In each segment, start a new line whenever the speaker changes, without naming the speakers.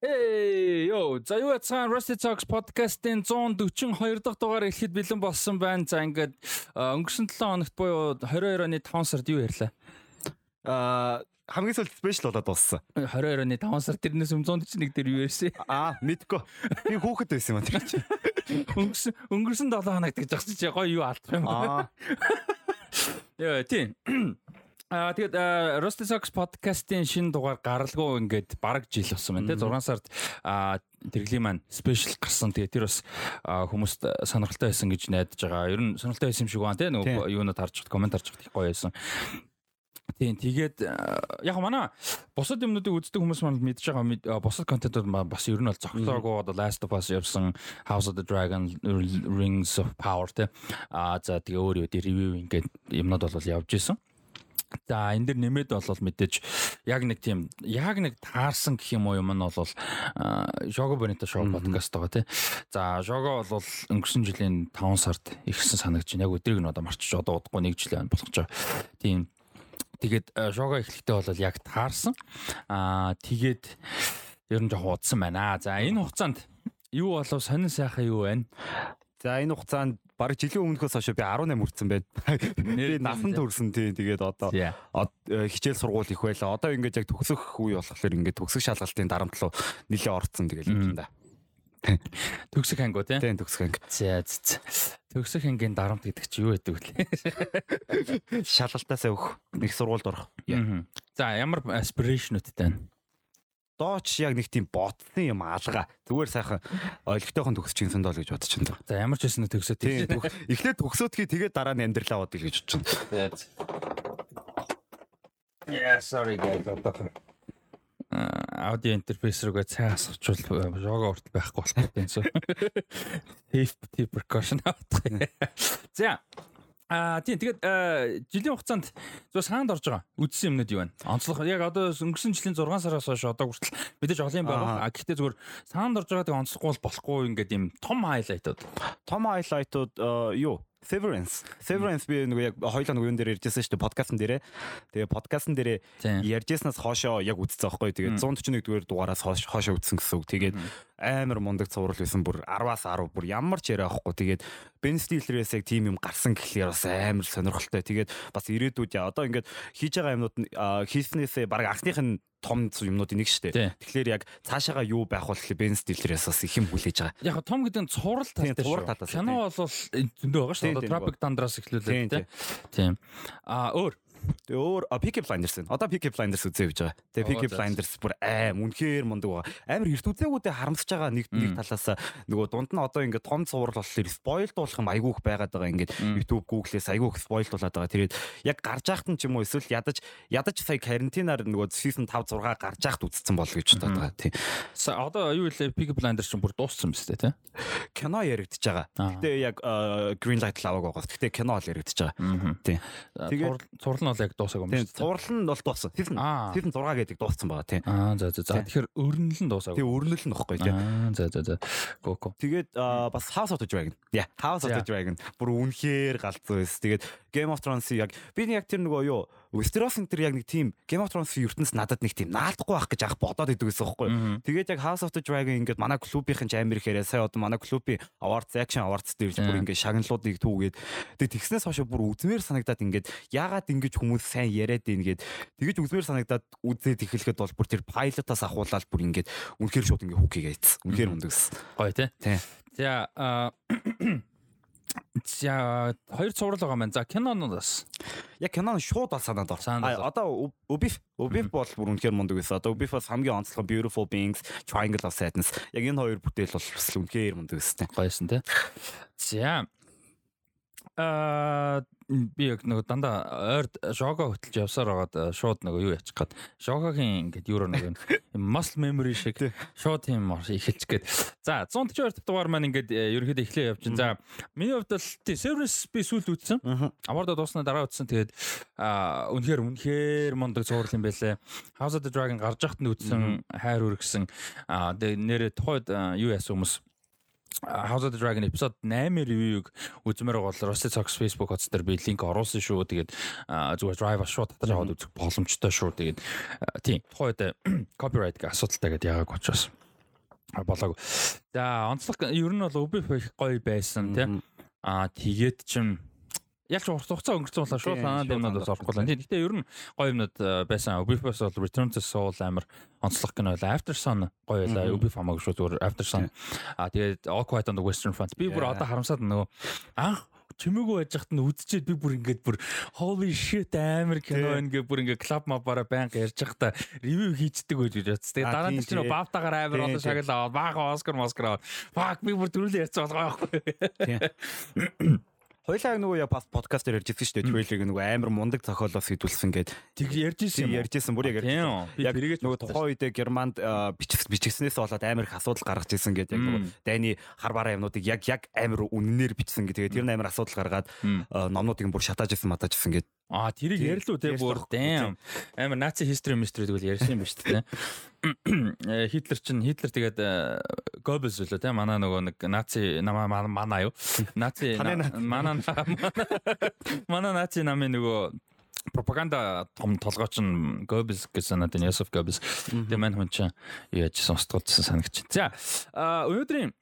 Эй, ёо, за юу яцхан Rusty Talks podcast-ийн 142 дахь дугаар эхлэхэд бэлэн болсон байна. За ингээд өнгөрсөн 7 хоногт буюу 22 оны 5 сард юу ярьлаа?
Аа хамгийн сүүлд спешиал болоод дууссан.
22 оны 5 сар тэрнээс өмнө 141 дээр юу ярьсан?
Аа, мэдгүй. Би хүүхэд байсан юм аа тэр чинь.
Өнгөрсөн өнгөрсөн 7 хоногт гэж ахчих чи гоё юу алдах юм
Аа.
Яа, тийм. Аа тэгээд Rusty Socks podcast-ийн шинэ дугаар гаралгүй ингээд бараг жил болсон байна те 6 сард аа тэрглийн маань спешиал гарсан. Тэгээд тэр бас хүмүүст сонирхолтой байсан гэж найдаж байгаа. Ер нь сонирхолтой байсан юм шиг байна те нөгөө юунод харж хат комент харж хат их гоё байсан. Тийм тэгээд яг манай бусад юмнуудыг үздэг хүмүүс маань мэдж байгаа бусад контентууд маань бас ер нь бол зогтлоогүй одоо Last of Us явсан House of the Dragon Rings of Power те аа за тэгээ өөр юу ревю ингээд юмнууд бол явж исэн. За энэ дэр нэмээд бол мэдээж яг нэг тийм яг нэг таарсан гэх юм уу юм нь бол Жого Бонито шоу подкаст байгаа тий. За Жого бол өнгөрсөн жилийн 5 сард ирсэн санагдаж байна. Яг өдрийг нь одоо марчиж одоо удахгүй нэг жил байна болгож байгаа. Тийм Тэгээд Жого эхлэхдээ бол яг таарсан. Аа тэгээд ер нь жоохон удсан байна. За энэ хугацаанд юу болов сонин сайхан юу байна?
За энэ хугацаанд баг жилийн өмнөхөөс хойш би 18 хүрсэн байна. Би насан төрсэн тий. Тэгээд одоо э, хичээл сургууль их байлаа. Одоо ингээд яг төгсөх үе болохоор ингээд төгсөх шалгалтын дарамтлуу нэлээ орцсон тэгэл юм да.
Төгсөх ангуу тий.
Тийм төгсөх анги.
За за. Төгсөх ангийн дарамт гэдэг чи юу гэдэг вэ?
Шалгалтаасаа өөх нэг сургуульд орох.
За ямар aspiration-уудтай байна?
Дооч яг нэг тийм ботсон юм алга. Зүгээр сайхан ойлгохтойхон төгсөж гинсэн доо гэж бодож байна.
За ямар ч байсан төгсөө
Тийм төгс- эхлээд төгсөөдгий тэгээд дараа нь амьдралаа бодъё гэж бодож байна.
Yeah, sorry guys. А аудио интерфейс рүүгээ цай асгачвал жого урт байхгүй болох юм. Hip tip percussion авах. За А тийм тэгээд э, жилийн хугацаанд зөв саанд орж байгаа үдсэн юмнууд юу байна? Онцлог яг одоо өнгөрсөн жилийн 6 сараас хойш одоо хүртэл мэдээж олон юм байгаа. А гэхдээ зүгээр саанд орж байгаа тэг онцлохгүй бол болохгүй ингээд юм том хайлайтууд.
Том хайлайтууд э, юу? Severance. Severance би нөгөө яг хоёлаа нөгөө юм дээр ярьжсэн шүү дээ подкастн дээрээ. Тэгээ подкастн дээрээ
Тийм.
ярьжсэнаас хоошоо яг үтцсэн байхгүй. Тэгээд 141 дугаар дугаараас хоош хоошоо үтсэн гэсэн үг. Тэгээд амар мундаг цуврал байсан бүр 10-аас 10 бүр ямар ч яриа авахгүй. Тэгээд Ben Stiller-ээс яг тим юм гарсан гэхлээр бас амар сонирхолтой. Тэгээд бас ирээдүйд яа одоо ингээд хийж байгаа юмнууд нь хийснээсээ баг анхных нь том юмнуудын нэг шүү дээ. Тэгэхээр яг цаашаага юу байх бол Ben Stiller-ээс бас их юм хүлээж байгаа.
Яг том гэдэг нь цуврал талтай шүү. Кино бол зөндөө байгаа шүү. Tropic Thunder-аас эхлүүлээд тийм. Тийм. А өөр
Тэгээ өөр Peaky Blinders байна. Одоо Peaky Blinders үзээ гэж байгаа. Тэгээ Peaky. Blinders бүр аим үнэхээр мундаг байгаа. Амар эрт үзээгүүдээ харамсаж байгаа нэг нэг талаас нөгөө дунд нь одоо ингээд том цуврал болохоор спойлд болох юм айгүйх байгаад байгаа ингээд YouTube Google-ээс айгүйх спойлд болоод байгаа. Тэгээд яг гарч яхад нь ч юм уу эсвэл ядаж ядаж сая карантинаар нөгөө season 5 6 гарч яхад үзсэн бол гэж бодоод байгаа. Тийм.
Одоо юу вэ? Peaky Blinders чинь бүр дууссан биз дээ, тийм.
Кино яригдчихэж байгаа.
Аа.
Гэтэ яг Green Light лаваг байгаа. Гэтэ кино л яригдчихэж байгаа. Тийм. Тэгээд
цуврал нь бол яг дуусаагүй юм
Тийм.
шүү дээ.
Цуврал нь бол дууссан. Season
Аа.
season 6 гэдэг дууссан байгаа. Тийм.
Аа за за за.
Тийм.
Тэгэхээр өрнөл нь дуусаагүй.
Тэгээ өрнөл нь нөхгүй тийм.
Аа за за за. Го го.
Тэгээд бас House of the Dragon. Yeah, House of the Dragon. Бүр үнэхээр галзуу байсан. Тэгээд Game of Thrones-ийг яг би яг тэр нөгөө юу Westeros-ын тэр яг нэг тийм Game of Thrones-ийн ертөнц надад нэг тийм наалдахгүй байх гэж анх бодоод идэв гэсэн байхгүй. юу. Тэгээд яг House of the Dragon ингээд манай клубийнхэн ч амир ихээр сая одоо манай клубийн awards action awards дээр бүр ингээд шагналуудыг түүгээд тэгээд тэгснээс хойш бүр үзмээр санагдаад ингээд яагаад ингэж хүмүүс сайн яриад ийн гээд тэгэж үзмээр санагдаад үзээд эхлэхэд бол бүр тэр pilot-аас ахуулаад бүр ингээд үнэхээр шууд ингээд хүүхийгээ ийц. Үнэхээр мундагс.
Гоё тий.
Тий.
За За хоёр цуврал байгаа маань. За киноноос.
Яг кинон шууд бол санаанд орсон. А, Одоо Ubif Ubif бол бүр үнэхээр мундаг байсан. Одоо Ubif бас хамгийн онцлог Beautiful Beings, Triangle of Sadness. Яг энэ хоёр бүтээл бол бас үнэхээр мундаг байсан.
Гойсон тий. За Аа би яг нөгөө дандаа ойрд жого хөтөлж явсаар байгаад э, шууд нөгөө юу ячих гээд жогогийн ингээд юуро нөгөө юм muscle memory шиг шууд тийм эхэлчих гээд. За 142 дахь дугаар маань ингээд э, ерөөхдөө эхлэе явж чинь за миний хувьд бол тий service би сүүлд үзсэн аварда дуусна дараа үзсэн тэгээд үнэхээр үнэхээр мундаг цуврал юм байлээ. House of the Dragon гарч яхад нь үзсэн хайр үргэсэн. Тэгээд нэрээ тухайд э, юу яасан хүмүүс House of the Dragon episode 8-ийн ревюг үзмээр бол Rusty Talks Facebook хуудас дээр би линк оруулсан шүү. Тэгээд зүгээр drive шууд татаж аваад үзэх боломжтой шүү. Тэгээд тийм тухайд copyright гэх асуудалтай гэдээ яагаад учраас болоог. За онцлог ер нь бол их гоё байсан тий. Аа тэгээд чим яг ч урт хугацаа өнгөрсөн болоо шууд санаад юмнууд бас орохгүй л. Гэхдээ ер нь гоё юмнууд э, байсан. Ubisoft бол Return to Soul амар онцлог кино байлаа. After Sun гоё байлаа. Ubisoft хамаагүй шүү зүгээр After Sun. Аа тэгээд All Quiet on the Western Front. Би бүр одоо харамсаад нөгөө анх чимээгүй байж хат нь үдчихэд би бүр ингээд бүр holy shit амар кино ингээ бүр ингээ клуб мабараа байнга ярьж байхдаа ревю хийцдэг гэж бодсон. Тэгээ дараа нь чинь баавтагаар амар олон шагнал аваад баахан Оскар Москар аваад fuck би бүр төрүүлээ ярьсан байгаа байхгүй.
Хойлоо нөгөө яа подкаст дээр ярьж ирсэн шүү дээ. Трейлерыг нөгөө амар мундаг зохиолоос хэдүүлсэн гээд
тэг ярьж ирсэн
юм. Ярьж ирсэн бүр яг ярьж. Яг нөгөө тухайн үедээ Германд бичгснээс болоод амар их асуудал гаргаж ирсэн гээд яг нөгөө дайны хар бараа юмнуудыг яг яг амар үннээр бичсэн гэдэг. Тэр нь амар асуудал гаргаад номнуудыг бүр шатааж ирсэн матааж ирсэн гээд
Аа тэрийг ярьлуу те бүр амар наци history mystery тэгвэл ярьсан юм ба шүү дээ. Хитлер чинь Хитлер тэгээд Гоббельс үлээ те манай нөгөө нэг наци намаа манай юу? Наци манай манай наци намын нөгөө пропаганда том толгойч нь Гоббельс гэсэн надад Йосеф Гоббельс. Тэгээ мань хүн чинь яаж сонсдголцсон санагч. За өнөөдрийн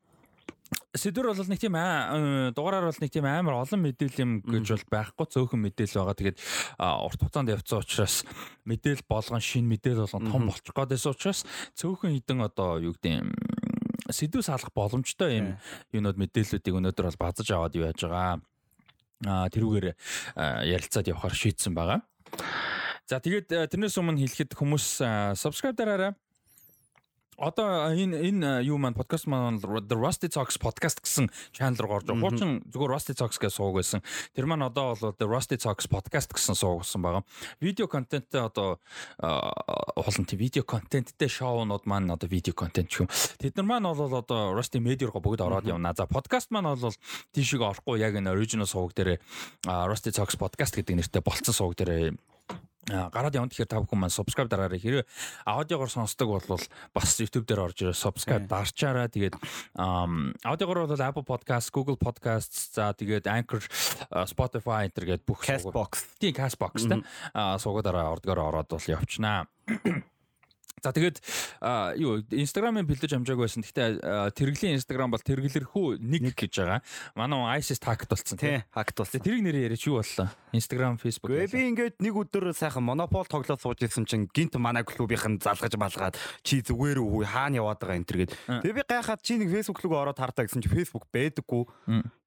сэдвэр бол нэг тийм дугаараар бол нэг тийм амар олон мэдээлэл юм гэж бол байхгүй цөөхөн мэдээлэл байгаа. Тэгээд урт хугацаанд явцсан учраас мэдээлэл болгон шин мэдээлэл болгон том болчих гэдээс учраас цөөхөн хідэн одоо юу гэдэг сэдв салах боломжтой юм юунод мэдээллүүдийг өнөөдөр бол базаж аваад юу яаж байгаа. Аа тэрүүгээр ярилцаад явахаар шийдсэн байгаа. За тэгээд тэрнээс өмнө хэлэхэд хүмүүс subscribe дараарай одоо энэ энэ юу маань подкаст маань The Rusty Talks podcast гэсэн channel руу орж байгаа. Хуучин зүгээр Rusty Talks гэж сууг байсан. Тэр маань одоо бол The Rusty Talks podcast гэсэн суугсан байгаа. Видео контенттэй одоо олон тийм видео контенттэй шоунууд маань одоо видео контент юм. Тэд нар маань бол одоо Rusty Media руу бүгд ороод явна. За подкаст маань бол тийшээ орохгүй яг энэ original сууг дээр Rusty Talks podcast гэдэг нэртэй болцсон сууг дээр гараад явна тэгэхээр та бүхэн маань subscribe дараарай. Хэрэв аудиогоор сонсдог бол бас YouTube дээр орж ирээ subscribe дарчаарай. Тэгээд аудиогоор бол Apple Podcast, Google Podcasts, за тэгээд Anchor, Spotify энэ гээд бүх
Castbox.
Тийм Castbox тэ. Аа суугаараа ордгоор ороод бол явчихнаа. За тэгээд юу Instagram-ын бэлдэж амжаагүй байсан. Гэхдээ тэрэглийн Instagram бол тэргэлэрхүү нэг гэж байгаа. Манай ISIS хакт болсон
тийм хакт болсон.
Тэрийг нэрээ яриач юу боллоо? Instagram, Facebook.
Би ингээд нэг өдөр сайхан Monopoly тоглоод сууж исэн чинь гинт манай клубийнхэн залгаж балгаад чи зүгээр үү хаана яваад байгаа энэ төргээд. Тэгээ би гайхаад чи нэг Facebook руу ороод хартаа гэсэн чи Facebook байдаггүй.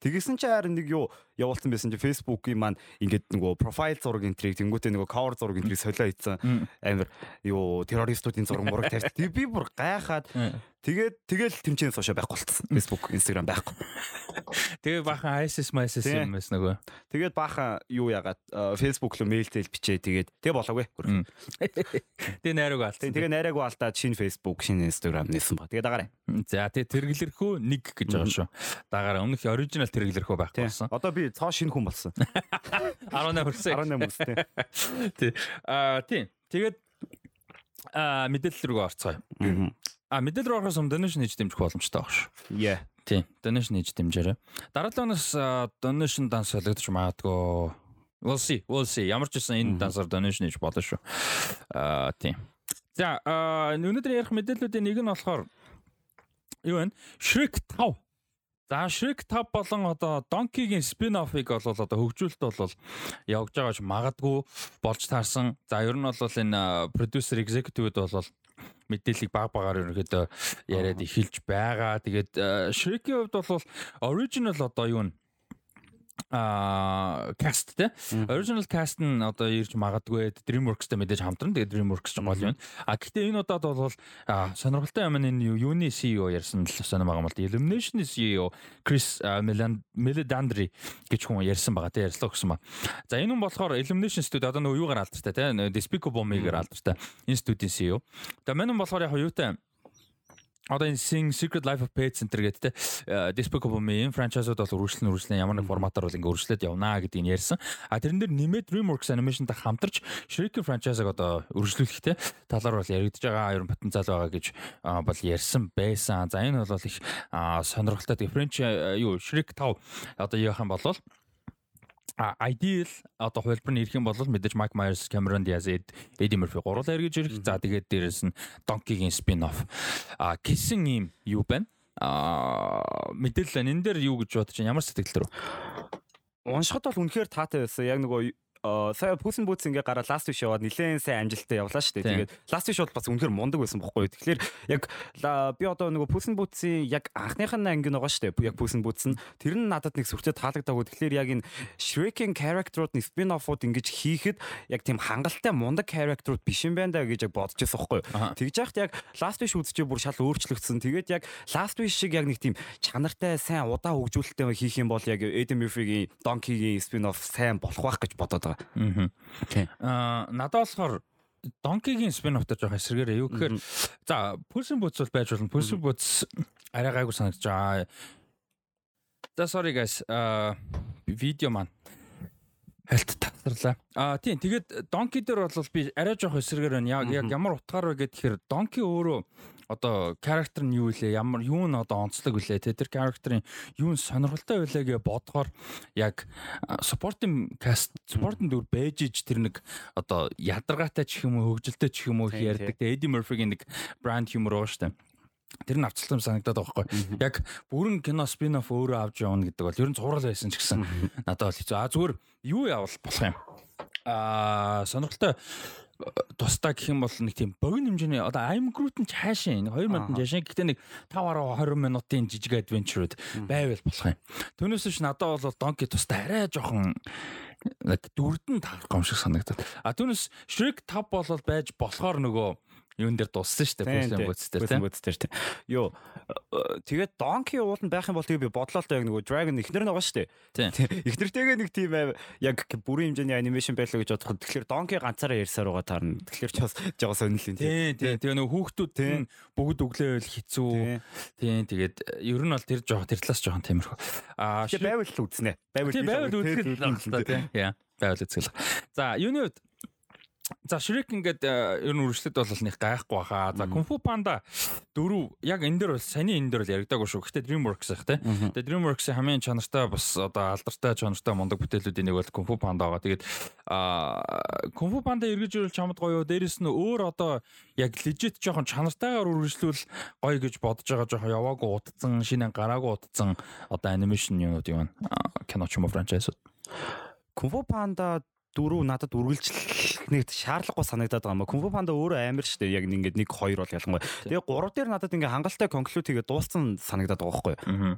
Тэгсэн чи харин нэг юу явуулсан байсан чи Facebook-ийн маань ингээд нөгөө profile зураг энтрийг тэнгуүтээ нөгөө cover зураг энтрийг солио хийсэн. Амир юу террористууд энэ зураг мураг. Тэг би бүр гайхаад Тэгээд тэгэл тэмцээн сошиал байхгүй болчихсон. Facebook, Instagram байхгүй.
Тэгээ баахан ISIS, MISIS юм байсан нөгөө.
Тэгээд баахан юу ягаад Facebook руу мэйл зээл бичээ тэгээд тэгээ болоогүй.
Тэгээ найраг алдсан.
Тэгээ найраг алдаад шинэ Facebook, шинэ Instagram нээсэн ба. Тэгээ дагаарай.
За тэгээ тэргэлэрхүү нэг гэж байгаа шүү. Дагаараа өмнөх оригинал тэргэлэрхүү байхгүй болсон.
Одоо би цоо шинэ хүн болсон.
18 хүрсэн.
18 хүрсэн.
Тий. Аа тий. Тэгээд а мэдээлэл рүү орцгоё. А мэдээлэл рүү орохоос өмнө donation хийж дэмжих боломжтой баг шүү.
Yeah.
Тийм. Donation хийж дэмжээрэй. Дараагийн оноос donation данс солигдож магадгүй. We'll see. We'll see. Ямар ч гэсэн энэ дансаар donation хийж болно шүү. Аа тийм. За, өнөөдөр ярих мэдээллүүдийн нэг нь болохоор юу вэ? Shrek 5 За Shrek 5 болон одоо Donkey-гийн спин-оффыг бол одоо хөгжүүлэлт бол явж байгаа ч магадгүй болж таарсан. За ер нь бол энэ producer executive-д бол мэдээллийг баг багаар ерөнхийдөө яриад эхэлж байгаа. Тэгээд Shrek-ийн хувьд бол original одоо юу нэ а каст те original cast нь одоо ирж магадгүй DreamWorks-тэй мэдээж хамтран тэгээд DreamWorks ч гол юм. А гэхдээ энэ удаад бол сонирхолтой юм энэ юуны CEO ярьсан л сонир байгаа юм бол Illumination CEO Chris Meledandri гэж хүн ярьсан байгаа те ярьслаа гэсэн ба. За энэ нь болохоор Illumination Studio одоо нөгөө юугаар алдартай те Despicable Me-гээр алдартай энэ студийн CEO. Тэгээ мань нь болохоор яг юутай одоо энэ Secret Life of Pets Center гэдэг те Despicable Me энэ франчайзууд бол үргэлжлэн үргэлжлэн ямар нэг форматаар бол ингээ үргэлжлээд явнаа гэдгийг ярьсан. А тэрэн дээр нэмээд DreamWorks Animation-тай хамтарч Shrek франчайзыг одоо үргэлжлүүлэх те талаар бол яригдж байгаа ер нь потенциал байгаа гэж бол ярьсан байсан. За энэ бол их сонирхолтой. Франч юу Shrek 5 одоо яах юм бол ideal одоо хувилбар нь ирэх юм бол мэдээж Mike Myers, Cameron Diaz, Eddie Murphy гурлаа эргэж ирэх. За тэгээд дээрэс нь Donkey-гийн spin-off. А гэсэн юм юу байна? А мэдээлэл энэ дээр юу гэж бодож байна? Ямар сэтгэл рүү?
Уншихад бол үнэхээр таатай байсан. Яг нөгөө сая Пүсэн Бүүц ингээ гараа ласт виш яваад нилээн сайн амжилттай явлаа шүү дээ. Тэгээд ласт виш бол бас үнэхээр мундаг байсан бохгүй юу. Тэгэхээр яг би одоо нөгөө Пүсэн Бүүцийн яг анхных нь анги байгаа шүү дээ. Яг Пүсэн Бүүц нь тэр нь надад нэг сүртэй таалагдаагүй. Тэгэхээр яг энэ Shrek-ийн character-ууд нь spin-off-ууд ингэж хийхэд яг тийм хангалттай мундаг character-ууд биш юм байна да гэж яг бодож байсан бохгүй юу. Тэгж яхад яг last wish үзчихээ бүр шал өөрчлөгдсөн. Тэгээд яг last wish шиг яг нэг тийм чанартай сайн удаа хөгжүүлэлттэй хийх юм бол яг Eddie Murphy-гийн Donkey-гийн spin-off сайн болох байх гэж бодоод байгаа.
Аа надад болохоор Donkey-гийн спин-офф дээр жоох эсэргээрээ юу гэхээр за in Boots бол байж болно. In Boots арай гайгүй санагдаж байгаа. За sorry guys. Аа видео маань хальт татсарлаа. Аа тийм тэгээд Donkey дээр бол би арай жоох эсэргээр байна. Яг ямар утгаар вэ гэхээр Donkey өөрөө одоо character нь юу вэ? Ямар юу нь одоо онцлог вүлээ те тэр character-ын юу нь сонирхолтой байлаа гэж бодохоор яг supporting cast supporting дүр байж иж тэр нэг одоо ядаргаатай ч юм уу хөгжилтэй ч юм уу ярьдаг. Тэгээ Eddie Murphy-гийн нэг brand humor уу штэ. Тэр нь авцалсан санагдаад байгаа байхгүй. Яг бүрэн кино спин-офф өөрөө авч явна гэдэг бол ер нь зурал байсан ч гэсэн надад бол хэцүү. А зүгээр юу явал болох юм. Аа сонирхолтой тусдаа гэх юм бол нэг тийм богино хэмжээний одоо I'm Groot нь цаашаа нэг 2 минутын жашин гэхдээ нэг 5 20 минутын жижиг адвенчрууд байвал болох юм. Түүнээс биш надад бол Donkey тусдаа арай жоохон дүрдэн таарах юм шиг санагдаад. А түүнээс Shrek 5 болол байж болохоор нөгөө юун дээр дууссан шүү дээ. Пүсэн бүцтэй тийм.
Бүцтэй тийм. Йоо тэгээд Donkey уул нь байх юм бол тэгээ би бодлоо л яг нөгөө Dragon ихнэр нь байгаа шүү дээ. Ихнэртэйгээ нэг тийм яг бүрийн хэмжээний анимашн байлаа гэж бодоход тэгэхээр Donkey ганцаараа ярьсаар байгаа таарна. Тэгэхээр ч бас жоо сонирхол юм
тийм. Тийм тэгээ нөгөө хүүхдүүд тийм бүгд өглөө байл хэцүү. Тийм тэгээд ер нь бол тэр жоо тэр талаас жоохон тиймэрхүү.
Аа байвал л үзнэ.
Байвал байвал үзэх л байна тийм. Яа байвал үзэх л. За юуны үед За Shrek ингээд э, ер нь үргэлжлэлт бол нэг гайхгүй баха. За Kung Fu Panda 4 яг энэ дээр бол саний энэ дээр бол яригдаагүй шүү. Гэхдээ DreamWorks их те. Тэгээ DreamWorks-ийн хамгийн чанартай бас одоо алдартай чанартай мундаг бүтээлүүдийн нэг бол Kung Fu Panda байгаа. Тэгээд аа Kung Fu Panda эргэж ирүүл чамд гоё. Дээрэс нь өөр одоо яг legit жоохон чанартайгаар үргэлжлүүл гоё гэж бодож байгаа жоохон яваагүй утцсан, шинэ гараагүй утцсан одоо анимашн юмуд юм. Кино ч юм уу франчайзууд.
Kung Fu Panda дөрөв надад үргэлжлэх шаардлагагүй санагдаад байгаа юм. Кунфу панда өөрөө амар шүү дээ. Яг ингээд 1 2 бол ялангуяа. Тэгээ 3 дээр надад ингээд хангалттай конклюд хийгээ дууссан санагдаад байгаа байхгүй юу?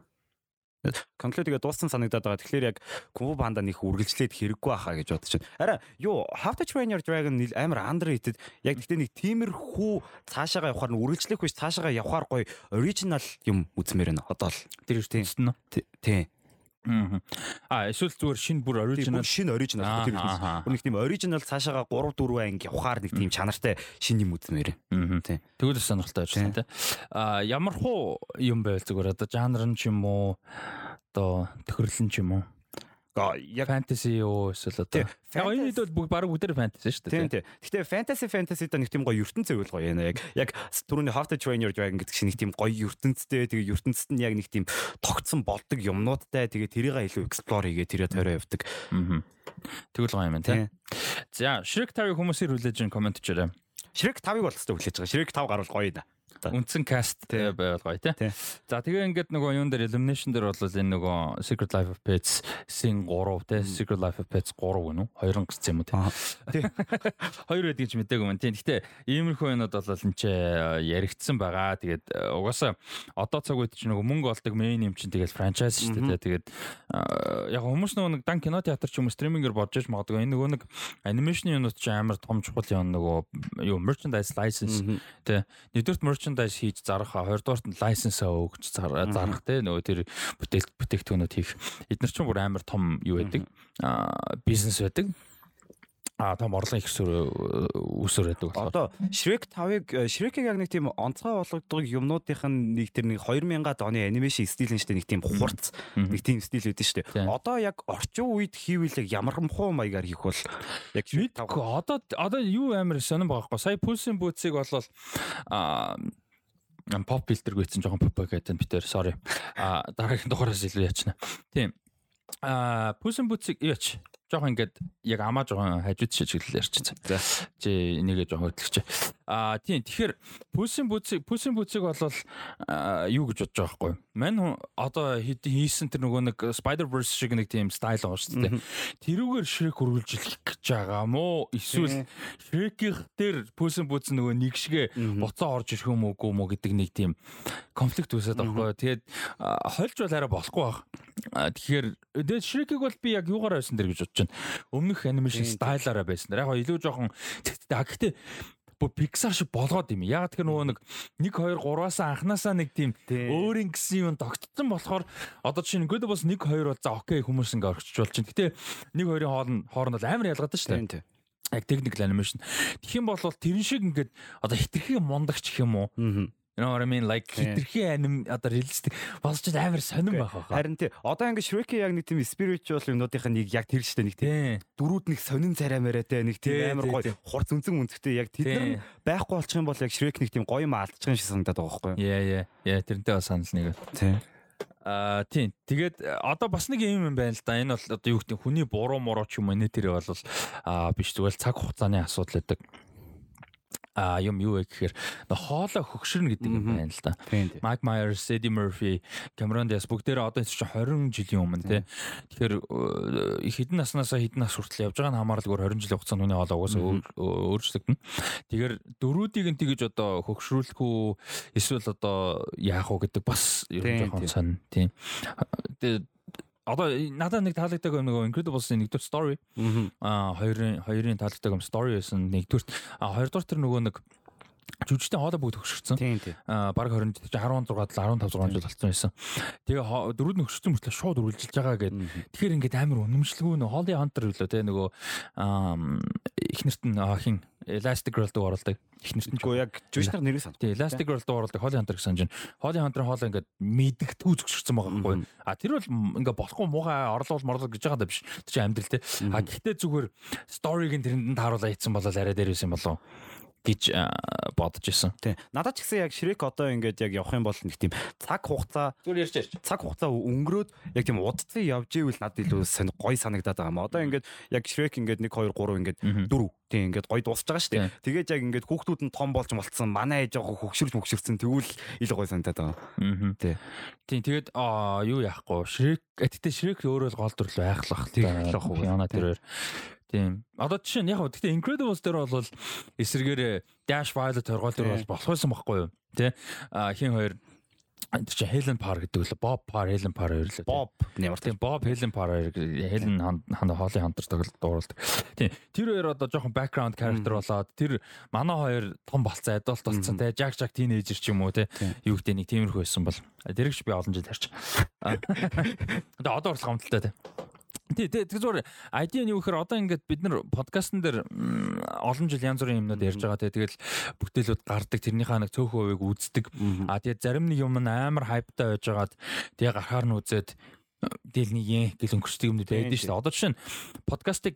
Конклюд хийгээ дууссан санагдаад байгаа. Тэгэхээр яг Кунфу панда нэг үргэлжлээд хэрэггүй байхаа гэж бодож байна. Араа юу How to Train Your Dragon амар underrated. Яг гэхдээ нэг тиймэрхүү цаашаага явахаар нь үргэлжлэх биш цаашаага явахаар гоё original юм үзмээр байна. Одоо л
тэр нь.
Тийм.
Аа эсвэл зүгээр шинэ бүр original?
шинэ original тэр нэг тийм original цаашаага 3 4 анги явахаар нэг тийм чанартай шинэ юм үзмээр.
Тийм. Тэгвэл сонирхолтой байна тийм. Аа ямар хуу юм байл зүгээр? Одоо жанр нь ч юм уу? Одоо төхөрлөн ч юм уу яг фэнтези юу эсвэл одоо яг энэ хэд бол баг бүгдээр фэнтези шүү дээ.
Тийм тийм. Гэхдээ фэнтези фэнтези да нэг тийм гоё ертөнцөө үйл гоё яана яг яг түрүүний How to Train Your Dragon гэдэг шиг нэг тийм гоё ертөнцтэй тэгээ ертөнцид нь яг нэг тийм тогтсон болдог юмнуудтай тэгээ тэрийг илүү explore хийгээ тэрэ тойроо явдаг.
Аа. Тэгвэл гоё юм байна тийм. За Shrek 5-ыг хүмүүсийн хүлээж ин комент хийрээ.
Shrek 5-ыг бол хэвээр хүлээж байгаа. Shrek 5 гарвал гоё
та. Үндсэн каст байвал гоё тий. За тэгээ ингээд нөгөө юун дээр elimination дээр бол энэ нөгөө Secret Life of Pets син 3 тий. Secret Life of Pets 3 гэнэ үү? Хоёрын гарсан юм уу тий. Хоёр байдаг гэж мэдээгүй юм тий. Гэхдээ иймэрхүү юмуд бол энэ ч э, яригдсан байгаа. Тэгээд э, угаасаа одоо цаг үед чи нөгөө мөнгө олдог main юм чинь тэгээд franchise шүү дээ. Тэгээд э, яг хүмүүс нөгөө нэг дан кино театр ч юм уу стримингээр бодож иж магадгүй энэ нөгөө нэг анимашны юмуд чи амар том чухал юм нөгөө юу merchandise license тий. Нэгдүгürt merchandise merchandise хийж зарах хоёрдугаарт нь license өгч зарах те нөгөө тэр бүтээл бүтээгдэхүүнүүд хийх. Эдгээр чинь бүр амар том юу байдаг? А бизнес байдаг. А том орлогын их үсэр байдаг
болохоор. Одоо Shrek 5-ыг Shrek-ийг яг нэг тийм онцгой болгодог юмнуудынх нь нэг тэр нэг 2000-ад оны анимашн стил нь штэ нэг тийм хурц нэг тийм стил үүдэн штэ одоо яг орчин үед хийвэл ямар хумхуу маягаар хийх бол.
Яг Shrek 5 одоо одоо юу амар сонирн байгаа хгүй сая Pulse-ийн бүүцийг болвол pop filter гүйцэн жоохон pop гэдэг нь битэр sorry. А дараагийн дугаараас илүү яачна. Тийм. А in Boots-ийг яач жоохон ингээд яг амаа жоохон хажууд шижиглэл ярьчихсан.
За.
Чи энийгээ жоохон хөтлөгч. Аа тийм тэгэхээр пүсийн бүцийг пүсийн бүцийг бол юу гэж бодож байгаа байхгүй. Мань одоо хийсэн тэр нөгөө нэг Spider-Verse шиг нэг тийм стайл байгаа шүү дээ. Тэрүүгээр Shrek үргэлжлэх гэж байгаа мó эсвэл Shrek-ийн дээр пүсийн бүц нөгөө нэг шигэ буцаа орж ирэх юм уугүй мó гэдэг нэг тийм конфликт үүсээд байгаа байхгүй. Тэгээд хольж бол арай болохгүй баг. Аа, Тэгэхээр тэгээд Shrek-ийг бол би яг юугаар байсан дэр гэж бодож байна. Өмнөх анимашн стайлаараа байсан. Яг гоо илүү жоохон а гэхдээ бүр Pixar шиг болгоод юм. Яг тэр нөгөө нэг 1 2 3-аас анханасаа нэг тийм өөрийн гэсэн юм тогтцсон болохоор одоо чинь ингээд бас 1 2 бол за окей хүмүүс ингээ орчиж болж байна. Гэтэ 1 2-ын хоолн хооронд бол амар ялгаатай шүү дээ. Яг technical animation. Тэгэх юм бол тэрэн шиг ингээд одоо хитрхи мундагч гэх юм уу?
Мгм.
You know what I mean? Like хитрхи аним одоо реалистик болж ч амар сонирн байх хаа.
Харин тий одоо ингээд Shrek-ийн яг нэг тийм spiritual юмнуудынхаа нэг яг тэр штэ нэг тийм дөрүүд нэг сонин царай мэрэтэ нэг
Тий,
тийм амар гоё хурц үнцэн үнцгтэй яг тэд нар нь байхгүй болчих юм бол яг Shrek нэг тийм гоё юм алдчих юм шиг санагдаад байгаа байхгүй юу?
Яа яа. Яа тэрнтэй бас санал нэг.
Тий.
Аа тийм. Тэгээд э, одоо бас нэг юм юм байна л да. Энэ бол одоо юу гэдэг нь хүний буруу муруу ч юм уу нэ тэр бол аа биш зүгээр цаг хугацааны асуудал байдаг. А юм юу вэ гэхээр нөө хоолой хөгшөрнө гэдэг юм байна л да. Mike Myers, Eddie Murphy, Cameron Diaz бүгдээрээ одоо чинь 20 жилийн өмнө тий. Тэгэхээр э, хэдэн наснаасаа хэдэн нас хүртэл явж байгаа нь хамааралгүй 20 жилийн хугацаанд хүний хоолой угаасаа өөрчлөгдөн. Тэгэхээр дөрүүдийг нь тэгэж одоо хөгшрүүлэх үү эсвэл одоо яах уу гэдэг бас ер нь жоохон сонь тий. Тэгээд одоо надад нэг таалагддаг юм нөгөө Incredibles-ийн нэгдүгээр story
Мгм.
а хоёрын хоёрын таалагддаг юм story байсан нэгдүгээр а хоёрдугаар тэр нөгөө нэг жүжигчтэй хоолой бүгд хөгшөрсөн
Тийм тий.
а баг 20 16 15 6 жил болсон байсан. Тэгээ дөрөв нь өссөн мөртлөө шууд үргэлжилж байгаа.
Мгм.
Тэгэхээр ингээд амар үнэмшлгүй нөө Холли Хантер үлээ те нөгөө ам, ихнэрт нь а, хин Elastic Girl дуу оруулдаг. Ихнэрт нь ч-
яг жүжигчний нэрийг сан.
тий Elastic Girl дуу оруулдаг Холли Хантер гэсэн чинь Холли Хантер хоолой ингээд мэдгтгүү зөвшөрсөн байгаа байхгүй. А тэр бол ингээд болохгүй муухай орлол морлол гэж байгаа даа биш. Тэр чинь амьдрал те. А гэхдээ зүгээр сториг нь тэрэнд нь тааруулаа ийцэн болол арай дээр байсан болов гэж бодож исэн.
Тий. Надад ч гэсэн яг Shrek одоо ингээд яг явах юм бол нэг тийм цаг хугацаа
Зүгээр ярьж ярьж.
цаг хугацаа өнгөрөөд яг тийм удацсан явж ивэл надад илүү сонь гой санагдаад байгаа юм. Одоо ингээд яг Shrek ингээд 1 2 3 ингээд
Мгм.
дөрөв тийм ингээд гой дуусч байгаа шүү дээ. Тэгээд яг ингээд хүүхдүүд нь том болж молцсон. Манай ээж яг хөгшөрч хөгшөрсөн тэгвэл илүү гой санагдаад байгаа.
Мгм.
Тий.
Тийм тэгээд аа юу яахгүй Shrek гэтээ Shrek өөрөө л гол дүрлөө айхлах
Тийм,
та.
айхлах уу.
Яна тэрээр. Тийм. Одоо жишээ нь яг хөө гэтээ Incredibles дээр бол эсэргээр Dash Violet хоргоол дээр бол болох байсан байхгүй юу? Тэ? А хин хоёр тэр чи Helen Parr гэдэг л Bob Parr, Helen Parr хоёр л.
Боб нэмэр
Тийм Bob Helen Parr хоёр Helen хана хоолын хантар тоглолт дууруулдаг. Тийм. Тэр хоёр одоо жоохон background character болоод тэр манай хоёр том болцсон, adult болцсон те Jack Jack teenager ч юм уу те юу гэдэг нэг тиймэрхүү байсан бол тэрэгч би олон жил харч. Одоо одоо болох амталтай те. Тий, тэр зүгээр ID нь юу гэхээр одоо ингээд бид нар подкастн дээр олон жил янз бүрийн юмнууд ярьж байгаа. Тэгэл бүтээлүүд гардаг тэрнийхээ нэг цөөхөн хувийг үздэг. А тэгээ зарим нэг юм нь амар хайптай байж байгаад тэгээ гарахаар нь үзээд тэгэл нэг юм гэл өнгөрчдөг юм
Тийм,
байдаг шүү дээ. Одоо жишээ нь подкастыг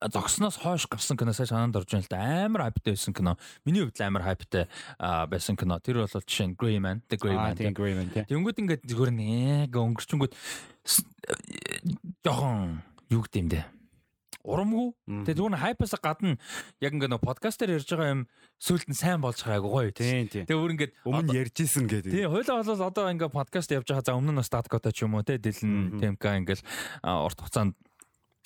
зогсноос хойш гарсан кино сайн санаанд орж байна л да. Амар хайптай байсан кино. Миний хувьд амар хайптай байсан кино. Тэр бол жишээ нь Grey Man, The Grey Man.
тийм.
Тэнгүүд ингээд зүгээр нэг өнгөрчөнгүүд с- жоохон юу гэдэм бэ? Урамгүй. Тэгээ зүгээр хайпаас гадна яг ингээд нөө подкаст дээр ярьж байгаа юм сүулт нь сайн болж байгаа айгу гоё.
Тийм тийм.
Тэгээ өөр ингээд
Өмнө ярьж исэн гэдэг.
Тий, хойлоо бол одоо ингээ подкаст явж байгаа. За өмнө нь статкотой ч юм уу те дэлэн темка ингээл а, урт хугацаанд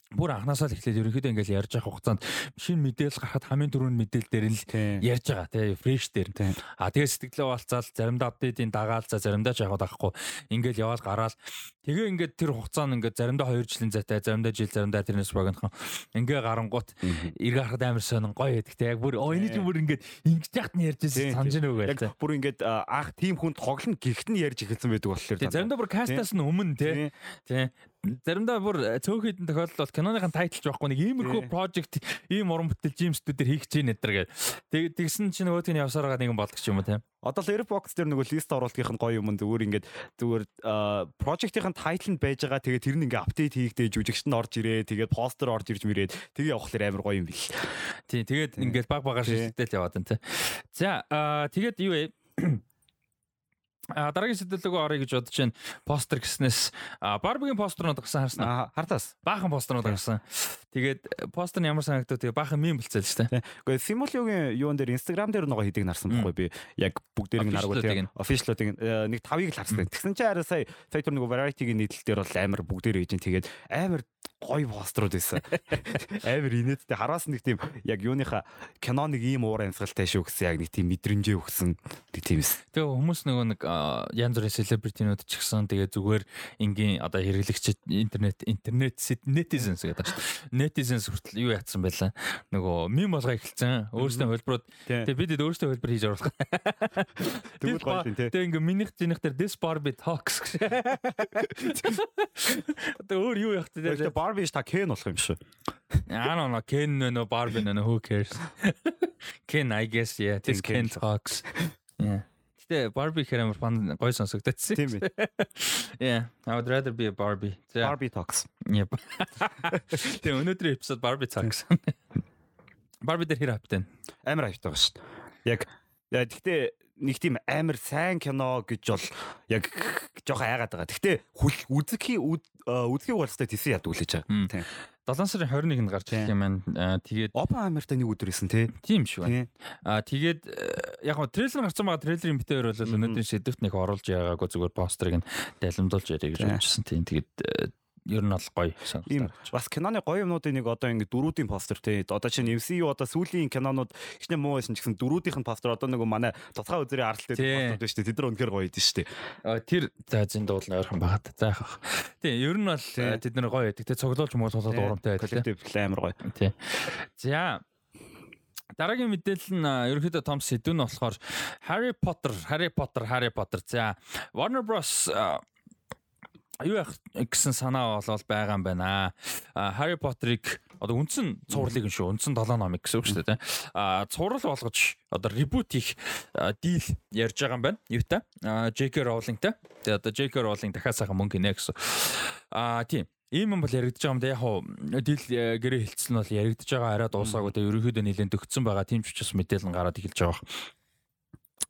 бүр анханасаа л эхлээд ерөнхийдөө ингээл ярьж байгаа хугацаанд шинэ мэдээлэл гарахад хамгийн түрүүнд мэдээлэл дээр нь ярьж байгаа те фреш дээр. А тэгээ сэтгэлээ болцаал заримдаа апдейтийн дагаал за заримдаа ч яваад авахгүй ингээл яваал гараал. Тэгээ ингээд тэр хугацаанд ингээд заримдаа 2 жилийн зайтай заримдаа жил заримдаа тэрнээс багнах ингээ гарангуут эргэ харахад амар сонин гоё байдаг те яг бүр оо энэ чинь бүр ингээд ингэж яхад нь ярьж байсан санаж
тийм.
нүг
Яг бүр ингээд анх тийм хүн тоглоно гихт нь ярьж эхэлсэн байдаг болохоор.
Заримдаа бүр кастаас нь өмнө те Тий. Заримдаа бүр цөөхөйдэн тохиолдол бол киноныхын тайтлч байхгүй нэг иймэрхүү project ийм уран бүтээл Джеймсдүүд хийх гэж нэдэр гээд. Тэг тэгсэн чинь нөгөөдг нь явсараа нэгэн болдог ч юм уу те.
Одоо л Airbox дээр нөгөө лист оруулалтын гоё юм зүгээр ингээд зүгээр project-ийн тайтл нь байж байгаа. Тэгээд тэр нь ингээд апдейт хийгдээ жүжигч нь орж ирээ. Тэгээд постэр орж ирж мэрээд тэгээ явахлаар амар гоё юм бил.
Тий. Тэгээд ингээд баг багаар
Тий.
шилжүүлэл яваад байна те. За аа тэгээд юу вэ? А дараагийн сэдвэлөөгөө орё гэж бодож байна. Постэр гэснээс Барбигийн постернууд гарсан харсан.
Аа хартаас.
Баахан постернууд гарсан. Тэгээд постэр нь ямар санагдав тэгээ баахан мим болцсон л шүү дээ.
Гэхдээ Симулиогийн юун дээр Instagram дээр нөгөө хэдийг нарсан байхгүй би. Яг бүгдээрийг наргуу тийм official-уудыг нэг тавыг л харсан. Тэгсэн чинь арай сая сая түр нөгөө variety-гийн нийтлэл дээр бол амар бүгдээр хийж тэгээд амар гой постерууд байсан. Амар инээдтэй хараас нэг тийм яг юуныхаа киноныг ийм уур амьсгалтай шүү гэсэн яг нэг тийм мэдрэмжээ өгсөн нэг тиймс.
Тэгээ хүмүүс нөгөө нэг янз бүрийн селебритинууд ч гэсэн тэгээ зүгээр энгийн одоо хэрэглэгч интернет интернет netizens гэдэг чинь netizens хүртэл юу яатсан байлаа. Нөгөө мем болгоо эхэлсэн. Өөрсдөө хөлбрууд тэгээ бид өөрсдөө хөлбөр хийж оруулах.
Тэгвэл гоё тийм тий.
Тэгээ ингээ минийх зинийх дээр this barbie talks. Одоо өөр юу явах
тэгээ Barbie та Ken болох юм шүү.
I don't know Ken no Barbie no who cares. Ken I guess yeah this Ken talks. Yeah. Гэтэ Barbie хэрэг амар гой сонсогдчихсэн.
Тийм ээ.
Yeah, I would rather be a Barbie.
Barbie talks.
Yep. Тэгээ өнөөдрийн эпизод Barbie talks. Barbie дээр хэр хаптай.
Амар хайртай байгаа шүү. Яг гэхдээ нэг тийм амар сайн кино гэж бол яг жоохон айгаад байгаа. Гэхдээ үзэхий үзэхий болстой тийсэн яд үлээж байгаа.
Тийм. 7 сарын 21-нд гарч ирэх юм байна. Тэгээд
Оппенхаймертай нэг өдөр исэн тий.
Тийм шүү байна. Аа тэгээд яг гоо трейлер гарсан байгаа трейлерын битээр бол өнөөдрийн сэдвт нэг оруулж байгаагүй зүгээр постерыг нь далимдуулж яриа гэж бодчихсон тийм. Тэгээд ер нь бол гоё
санагдав. Бас киноны гоё юмнуудын нэг одоо ингэ дөрүүдийн постэр тий. Одоо чинь MCU одоо сүүлийн кинонууд ихнэ муу байсан ч гэсэн дөрүүдийнх нь постэр одоо нэг манай тусгай үзэрийн аралтай постэр шүү дээ. Тэд нар үнэхээр гоё идэв шүү дээ.
Тэр за зин дуулна ойрхон багт. За яах вэ? Тий, ер нь бол тэд нар гоё идэг. Тэ цоглуулж муулуулаад урамтай байдаг.
Коллектив амар гоё.
Тий. За Дараагийн мэдээлэл нь ерөнхийдөө том сэдв нь болохоор Harry Potter, Harry Potter, Harry Potter. За Warner Bros юу яах гэсэн санаа болол байгаа юм байна. Harry Potter-ыг одоо үндсэн цувралыг нь шүү. Үндсэн 7 номыг гэсэн үг шүү дээ. А цуврал болгож одоо ребут хийх дийл ярьж байгаа юм байна. Юутай? J.K. Rowling-тай. Тэгээ одоо J.K. Rowling дахиад сайхан мөнгө гинэ гэсэн. А тийм. Ийм юм бол яригдж байгаа юм да яг хуу дил гэрээ хилцсэн нь бол яригдж байгаа арай дуусаагүй тэгээ ерөнхийдөө нэлээд төгцсөн байгаа тийм ч учраас мэдээлэл гараад эхэлж байгаа.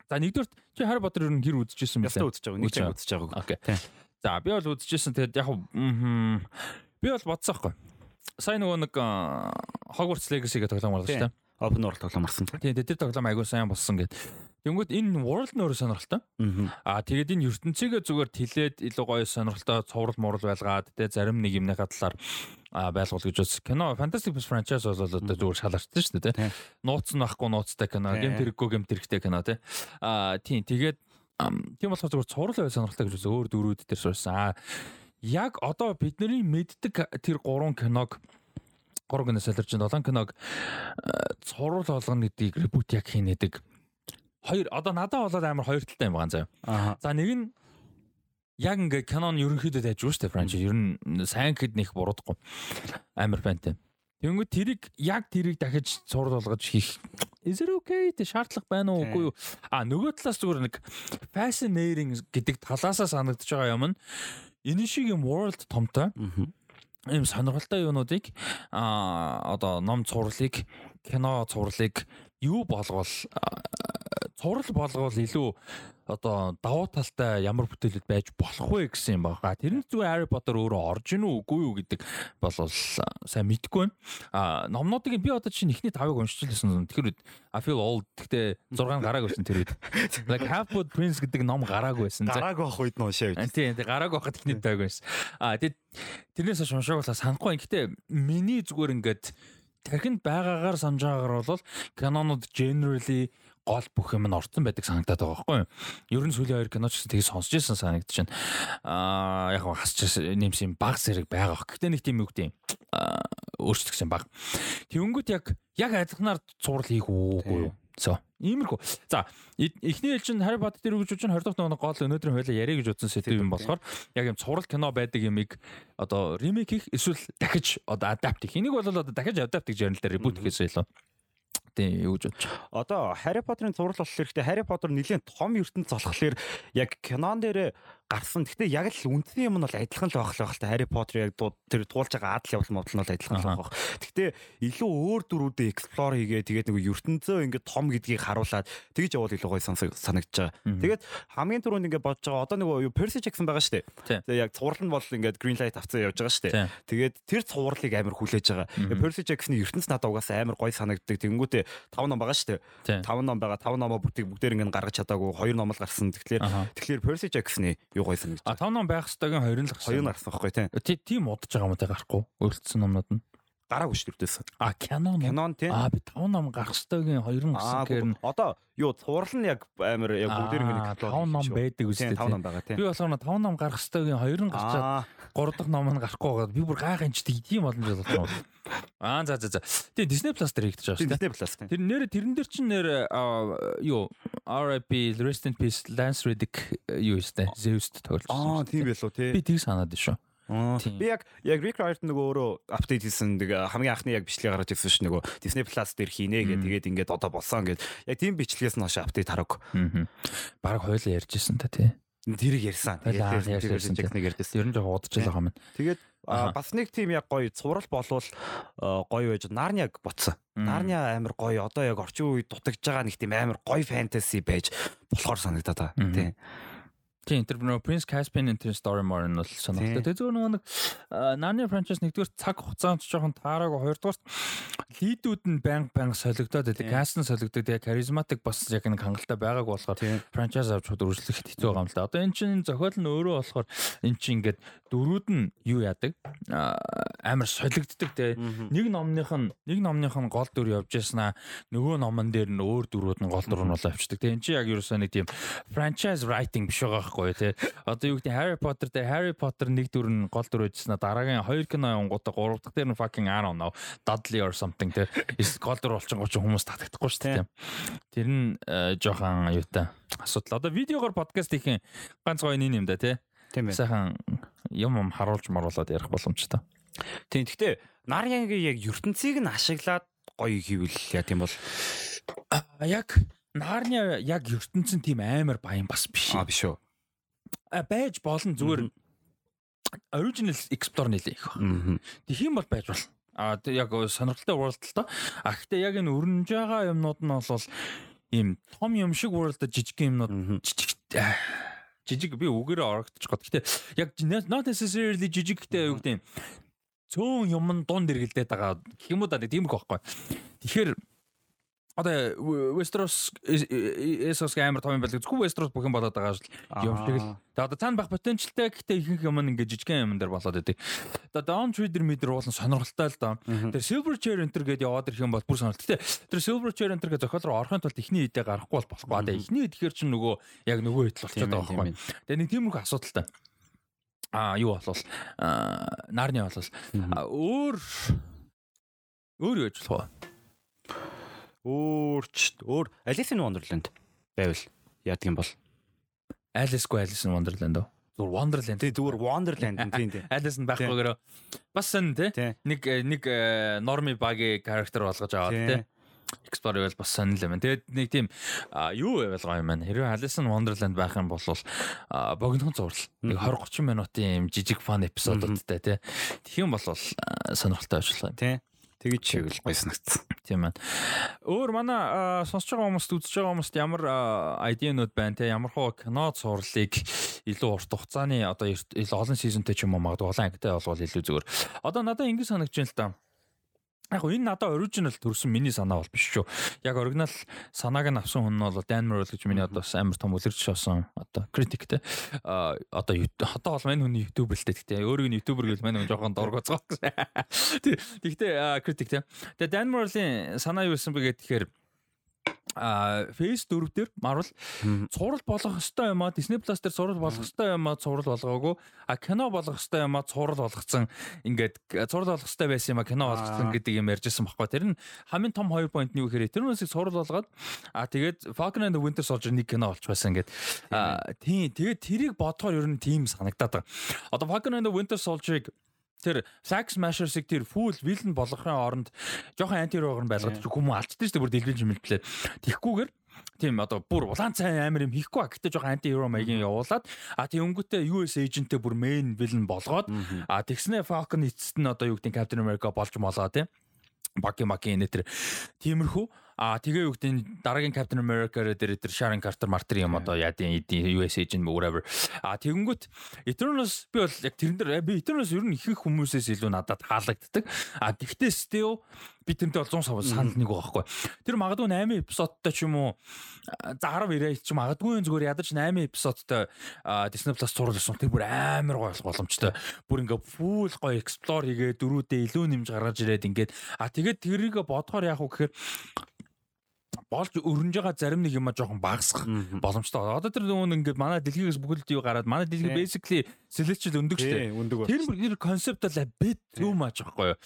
За нэгдүгээр чи Harry Potter ер нь хэр үзчихсэн бэ?
Ястаа үзэж байгаа. Нэг ч үзэж байгааг.
Окей. За би бол үзчихсэн. Тэгээд яг би бол бодсон хгүй. Сайн нөгөө нэг Hogwarts Legacy гэдэг тоглоом шүү дээ.
Open World тоглоом гарсан.
Тийм тэр тоглоом айгуу сайн болсон гэд. Тэнгүүд энэ World өөрөө сонирхолтой. Аа тэгээд энэ ертөнцийгээ зүгээр тэлээд илүү гоё сонирхолтой цоврал мурал байлгаад тэ зарим нэг юмныхаа талаар а байлгуул гэж бас кино Fantastic Beasts franchise бол одоо зүгээр шалгартсан шүү дээ тий. Нууц нь байхгүй нууцтай кино, гем тэрэггүй гем тэрэгтэй кино тий. А тийм тэгээд Тийм болохоор зөвхөн цуврал бай сонирхолтой гэж өөр дөрүүд дээр суурсан. Аа яг одоо бидний мэддэг тэр гурван киног гурван кино солирч 7 киног цуврал болгоно гэдгийг ребут яг хийнэдэг. Хоёр одоо надад болоод амар хоёр талтай юм байгаа заа. За нэг нь яг ингээ кинон ерөнхийдөө дайж шүү дээ франчайз. Ер нь сайн гэд нэх буруудахгүй. Амар фантай. Тэнгүү тэрийг яг тэрийг дахиж цуврал болгож хийх is it okay тэ шаардлага байна уу үгүй юу? А нөгөө талаас зүгээр нэг fascinating гэдэг талаасаа санагдаж байгаа юм нь энэ шиг юм world томтой. Ийм сонирхолтой юунуудыг а одоо ном цувралыг кино цувралыг юу болгоол цуврал болгоол илүү одоо давуу талтай ямар бүтээлүүд байж болох вэ гэсэн юм байна. Тэр нь зүгээр Harry Potter өөрөө орж ийн үгүй юу гэдэг бол сайн мэдэхгүй байна. А номнуудыг би одоо чинь ихний тавыг уншиж лсэн. Тэгэхээр I feel old гэхдээ 6 гараагүй байсан тэр үед. Like Half-Blood Prince гэдэг ном гараагүй байсан.
Гараагүй ах үед нь уншаа
гэж. Тийм тийм гараагүй ахад ихний тавыг байсан. А тэгээд тэрнээс хойш уншааг болоо санахгүй. Гэхдээ миний зүгээр ингээд тархинд байгаагаар санаж байгаагаар бол канонууд generally гол бүх юм нь орцсон байдаг санагдаад байгаа байхгүй юу. Ер нь сүүлийн хоёр киноч гэсэн тийг сонсч ирсэн санагдаж байна. Аа яг хасч нэмсэн баг зэрэг байгаа. Гэхдээ нэг тийм үг тийм өөрчлөгсөн баг. Тэнгүүт яг яг адилханаар цуврал хийх үгүй юу. So иймэрхүү. За эхний ээлж нь Harry Potter дээр үгж чинь 20 дахь нэг гол өнөөдрийн хойлоо яриа гэж утсан сэдв юм болохоор яг юм цуврал кино байдаг юмыг одоо ремейк хийх эсвэл дахиж одоо адапт хийх. Энийг бол одоо дахиж адапт гэж ярина л да ребут хийхээс илүү тий юу гэж бодож.
Одоо Harry Potter-ын зураг болох хэрэгтэй. Harry Potter нэлийн том ертөнд золхолоор яг кинон дээр гарсан. Гэхдээ яг л үндсэн юм нь бол адилхан л байх л байх л та Harry Potter яг тэр туулж байгаа адал явдал модал нь бол адилхан л байх. Гэхдээ илүү өөр дүрүүдээ explore хийгээ тэгээд нэг ертөнцөө ингээд том гэдгийг харуулад тэгж явал илүү гоё санагдаж байгаа. Тэгээд хамгийн түрүүнд ингээд бодож байгаа одоо нэг Percy Jackson байгаа шүү дээ. Тэгээд яг цуврал нь бол ингээд green light авцсан явж байгаа шүү дээ. Тэгээд тэр цувралыг амар хүлээж байгаа. Percy Jackson-ы ертөнц надад угаасаа амар гоё санагддаг. Тэнгүүтээ 5 ном байгаа шүү дээ. 5 ном байгаа. 5 номоо бүгдийг бүгдээр ингээд гаргаж чадаагүй. 2 ном л гарсан. Тэгэхээр тэгэхээр Percy Jackson-ы юу гоё санагдаж.
А 5 ном байх ёстойгийн 2 нь л гарсан.
2 нь гарсан байхгүй тий.
Тийм удаж байгаа юм те гарахгүй. Өөрчлөсөн номнууд нь
гараагүй шүү дээ.
А кино
кинон тий.
А би 5 ном гарах ёстойгийн 2 нь гарсан гэхээр
одоо юу цуврал нь яг амар яг бүгдээр
ингэ 5 ном байдаг үстэй.
5 ном байгаа тий.
Би болохоор 5 ном гарах ёстойгийн 2 нь гарчаад 3 дахь ном нь гарахгүй байгаа. Би бүр гайханч тийм боломж байна. Аа за за за. Тэгээ Disney Plus дээр хийгдэж байгаа шүү
дээ. Disney Plus тий.
Тэр нэр тэрэн дээр чинь нэр юу RIP Rest in Peace Lance Reddick юу өстэй. Zeus-д тоглож.
Аа тийм байлоо тий.
Би тийг санаад шүү.
Би яг яг Rick Riordan нөгөө өөрөө апдейт хийсэн нэг хамгийн анхны яг бичлэг гаргаж ирсэн ш нөгөө Disney Plus дээр хийнэ гэдэг тэгээд ингээд одоо болсон гэд яг тийм бичлэгээс нь хойш апдейт хараг.
Бараг хойлоо ярьжсэн та тий.
Тэрийг ярьсан.
Ярьсан техник ярьдээс ер нь жоо удаж байгаа юм.
Тэгээд бас нэг тийм яг гоё цуврал болвол гоё байж Нарниаг ботсон. Нарниа амар гоё одоо яг орчин үед дутагдж байгаа нэг тийм амар гоё фэнтези байж болохоор санагдаад байгаа. Тийм.
Тийм нөө Prince Caspian энэ Storymore нь бол сонирхолтой. Тэгээ зөвхөн нэг Narnia franchise нэгдүгээр цаг хугацаанд жоохон таараагүй хоёрдугаар лидүүд нь банк банк солигдоод каст нь солигдоод тэгээ charismatic бас яг нэг хангалттай байгааг болохоор franchise авч хад үргэлжлэх хэцүү байгаа юм л да. Одоо эн чинь зохиол нь өөрөө болохоор эн чинь ингээд дөрүүд нь юу яадаг? Амар солигддаг те. Нэг номных нь нэг номных нь гол дүр явж яснаа нөгөө номон дээр нь өөр дүрүүд нь гол дүр нь болоо авчдаг. Тэгээ эн чинь яг ерөөсөө нэг тийм franchise writing биш байгаа байхгүй тий. Одоо юу гэдэг Harry Potter дээр Harry Potter нэг дүр нь гол дүр байжснаа дараагийн хоёр кино явангуудаа гурав дахь дээр нь fucking I don't know Dudley or something тий. Гол дүр болчихсон гоч хүмүүс татагдахгүй шүү дээ. Тэр нь э, жоохон аюутай асуудал. Одоо видеогоор подкаст хийх ганц гоё нэг юм да тий. Тийм ээ. Сайхан юм юм харуулж маруулаад ярих боломжтой.
Тийм. Гэхдээ Нарьянгийн яг ертөнцийг нь ашиглаад гоё хийвэл яа тийм бол
яг Нарnia яг ертөнцийн тийм амар баян бас биш.
Аа биш үү
байж болно зүгээр original explore нэлээ их байна. Тэгэх юм бол байж болно. А яг сонирхолтой world л доо. А гэхдээ яг энэ өрнөж байгаа юмнууд нь бол ийм том юм шиг world жижиг юмнууд жижиг жижиг би үгээрээ орогдчих гот. Гэтэ яг not necessarily жижиг гэдэг юу гэдэг юм. Цөөн юм дунд эргэлдээд байгаа гэх юм уу да тийм их байхгүй. Тэгэхээр одоо Westeros Essos амар том юм байл зөвхөн Westeros бүх юм болоод байгаа шүү юм шиг л. Тэгээ одоо цаана бах потенциалтай гэхдээ ихэнх юм ингээ жижигхэн юм дээр болоод идэг. Одоо Dawn Trader мэдэр уулын сонирхолтой л доо. Тэр Silver Chair Enter гэдээ яваад ирэх юм бол бүр сонирхолтой. Тэр Silver Chair Enter гэдэг зохиол руу орохын тулд ихний үедээ гарахгүй бол болохгүй. Одоо ихний үед тэгэхээр чинь нөгөө яг нөгөө хэд болчиход байгаа байхгүй. Тэгээ нэг тиймэрхүү асуудалтай. А юу болвол Нарны болвол өөр өөр юу гэж болох вэ?
Өөрч өөр Alice in Wonderland байвал яадаг юм бол
Alice-гүй Alice in Wonderland уу? Зүгээр Wonderland.
Тий, зүгээр Wonderland тийм тийм.
Alice нь байхгүйгээр бас сонь тий. Нэг нэг Normy Bug-ийн character болгож аваад тий. Explore байвал бас сонь л юм. Тэгээд нэг тийм юу байвал гоё юм байна. Хэрвээ Alice in Wonderland байх юм бол богинохон зурлал. Нэг 20 30 минутын юм жижиг фан эпизодуудтай тий. Тэгэх юм бол сонирхолтой ажиллах юм.
Тий. Тэгэж чивэл гоё санагдсан.
Тийм байна. Өөр манай сонсож байгаа хүмүүст үзэж байгаа хүмүүст ямар айдианууд байна те ямар хоо кино цуурлыг илүү урт хугацааны одоо олон сизонтэй ч юм уу магадгүй олон ангитай болвол илүү зүгээр. Одоо надад ингэ санагдаж байна л да. Яг энэ надад оригинал төрсэн миний санаа бол биш шүү. Яг оригинал санааг нь авсан хүн нь бол Dan Merrill гэж миний одоо бас амар том үлэрч шоосон одоо критиктэй. А одоо одоо бол мань хүний YouTube л дээ. Өөрийг нь YouTuber гэж мань хүн жоохон дургоцгоо. Тэгтээ критик те. Тэгээ Dan Merrill-ийн санаа юу байсан бэ гэхээр а Phase 4 дээр Marvel. Цуврал болгох хэвээр юм а Disney Plus дээр цуврал болгох хэвээр юм а цуврал болгоогүй. А кино болгох хэвээр юм а цуврал болгоцсон. Ингээд цуврал болгох хэвээр байсан юм а кино болгоцсон гэдэг юм ярьжсэн баггүй тэр нь хамгийн том 2 point нь юу гэхээр тэр нүсийг цуврал болгоод а тэгээд Falcon and the Winter Soldier нэг кино олж байсан ингээд тийм тэгээд тэрийг бодохоор ер нь тийм санагдаад байгаа. Одоо Falcon and the Winter Soldier-ыг тэр Sax Smashers-ыг тэр full villain болгохын оронд жоохон anti-hero болгон байлгаад хүмүүс алдчихсан шүү дээ бүр дэлбэлж мэлтлээ. Тихгүйгээр тийм одоо бүр улаан цай амар юм хийхгүй а гэтээ жоохон анти hero маягийн явуулаад а тийм өнгөтэй US agent-тэй бүр main villain болгоод а тэгснэ Falcon эцэст нь одоо юу гэдэг Captain America болж молоо тийм Баки маки нэтэр тиймэрхүү А тэгээ юу гэдэг дараагийн Captain America дээр тэр Sharon Carter Martyr юм одоо яадын US agent whatever. А тэгэнгүүт Eternals би бол яг тэрэн дээр би Eternals ер нь ихэнх хүмүүсээс илүү надад таалагддаг. А тэгтээ still би тэрнтэй бол 100 сав санал нэг байхгүй. Тэр магадгүй 8 эпизодтой ч юм уу за 10 ирээ ч магадгүй зүгээр ядарч 8 эпизодтой Disney Plus зурласан тэр бүр амар гоё боломжтой. Бүр ингээ full гоё explore хийгээ дөрүүдээ илүү нэмж гаргаж ирээд ингээд а тэгээд тэрийг бодохоор яах вэ гэхээр болж өрнж байгаа зарим нэг юм а жоохон багасгах боломжтой. Одоо тэр нөгөө ингээд манай дэлхийгээс бүгд юу гараад манай дэлхий basically сэлэчл өндөг штэ. Тэр тэр концепт бол bit too much байхгүй юу?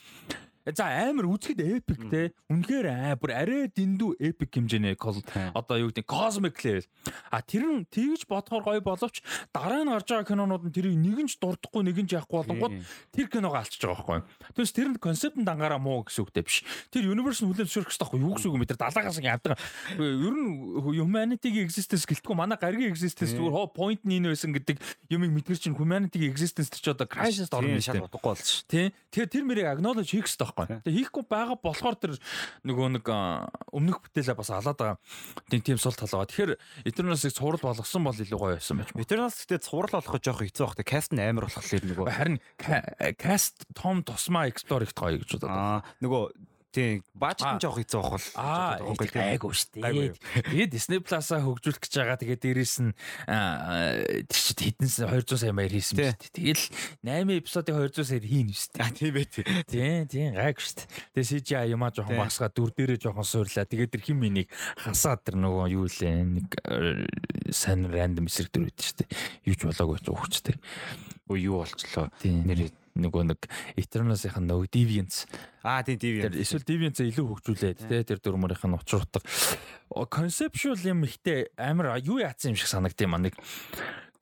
За амар үзэхэд epic те. Үнэхээр аа бүр арай дэндүү epic хэмжээний одоо юу гэдэг cosmic level. А тэр нь тэгж бодохоор гоё боловч дараа нь гарч байгаа кинонууд нь тэрийг нэгэн ч дурдахгүй нэгэн ч яахгүй болонгууд тэр киногоо алчиж байгаа байхгүй. Тэгээс тэр нь концепт нь дангаараа муу гэсэн үгтэй биш. Тэр universe нь хүлээн зөвшөөрөх хэрэгтэй байхгүй юу гэсэн үг юм тэр далаагаас ингэ авдаг. Ер нь humanity-гийн existence гэлтгүй манай гаргийн existence зүгээр хоо point нь энэ байсан гэдэг юмыг мэдгэр чинь humanity-гийн existence ч одоо crisis-д орно
шүү дээ. Бодохгүй болж шүү.
Тий. Тэгэхээр тэр мэрийг acknowledge хийх хэрэгтэй байхгүй. Тэгээ хийхгүй байгаа болохоор тэр нөгөө нэг өмнөх бүтээлээ бас алаад байгаа. Тийм тийм сул тал байгаа. Тэгэхээр Eternals-ыг цуврал болгосон бол илүү гоё байсан байж.
Eternals гэдэг цуврал болгох жоох хэцүү багтай. Cast нь амар болохоор нөгөө
харин cast том тусмаа explore их гоё гэж бодоод.
Аа нөгөө Тийм, баажт нь жоох хэцүү байх бол.
Аа, айгуу шүү дээ. Тэгээд Disney Plus-а хөгжүүлэх гэж байгаа. Тэгээд дээрэс нь тэр чид хэдэн 200 сая маяг хийсэн биз дээ. Тэгэл 8 эпизодыг 200 саяар хийнэ шүү дээ.
Аа, тийм ээ.
Тийм, тийм, гайг шүү дээ. Тэгээд CGI юмаа жоохон багсгаа дүр дээрээ жоохон суурлаа. Тэгээд тэр хим минийг хасаад тэр нөгөө юу лээ нэг сайн рандом эсрэг дүр үүдэн шүү дээ. Юу ч болоогүй ч уухчтэй.
Өө юу болчлоо.
Нэр нөгөө нэг Eternals-ийн нөгөө Deviants.
Аа тийм Deviants.
Эсвэл Deviants-а илүү хөгжүүлээд те тэр дөрмөрийнх нь учир утга. Conceptual юм ихтэй амар юу яатсан юм шиг санагдтiin маа нэг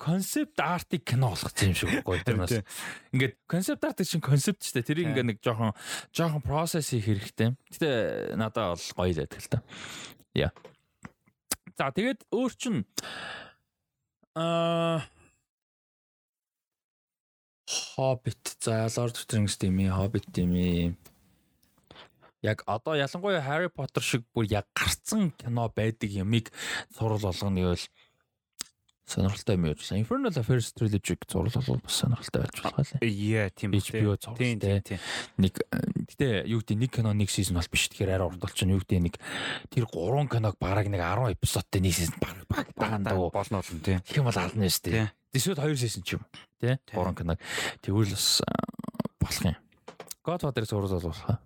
концепт артыг кино болгосон юм шиг гоё тэрнээс. Ингээд концепт арт чинь концепт ч тэ тэрийг ингээд нэг жоохон жоохон процесс хийх хэрэгтэй. Гэтэ надад бол гоё л байдаг л та. Яа. За тэгээд өөр чин аа Hobbit за Lord of the Rings тийм ээ Hobbit тийм ээ. Яг одоо ялангуяа Harry Potter шиг бүр яг гарцсан кино байдаг ямиг сурал болгоно гэвэл сонирхолтой юм яаж. Infernal Affairs Trilogy-г зурлал бол бас сонирхолтой байж болох лээ.
Яа, тийм
үү. HBO зурлалтай. Нэг гэтээ юу гэдэг нэг кино нэг сизон бол биш. Тэгэхээр арай урт болчихно. Юу гэдэг нэг тэр 3 киног бараг нэг 10 эпизодтэй нэг сизон бараг
багтаа болно болно тийм.
Юм бол ална шүү дээ. Эсвэл 2 сизон ч юм. Тэ? 3 киног. Тэгвэл бас болох юм. Godfather зурлал болох.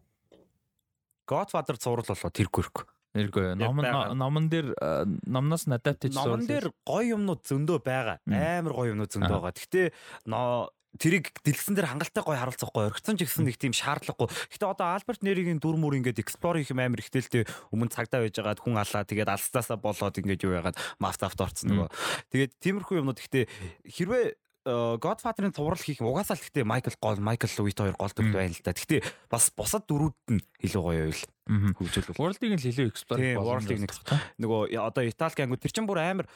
Godfather зурлал болоо тэргүй хэрэг.
Нэргүй номон номон дээр номноос нь адапт хийж
номон дээр гоё юмнууд зөндөө байгаа. Амар гоё юмнууд зөндөө байгаа. Гэхдээ тэрийг дэлгэсэн дээр хангалттай гоё харуулцахгүй орхицсон ч гэсэн нэг тийм шаардлагагүй. Гэтэ одоо Альберт Неригийн дүр мөр ингээд эксплор хийх юм амар ихтэлтэй өмнө цагдаа байж байгаад хүн алаа тэгээд алстаасаа болоод ингээд юу яагаад мафт авт орцсон нөгөө. Тэгээд тиймэрхүү юмнууд ихтэй хэрвээ Godfather-ын цуврал хийх угаасаа л гэхдээ Майкл гол Майкл Луит хоёр гол дүр байна л да. Гэхдээ бас бусад дөрүүд нь илүү гоё байл.
Хөгжүүлвэл. World-ыг нь
болох. World-ыг нэг нөгөө одоо Итали ангууд тэр чинь бүр амар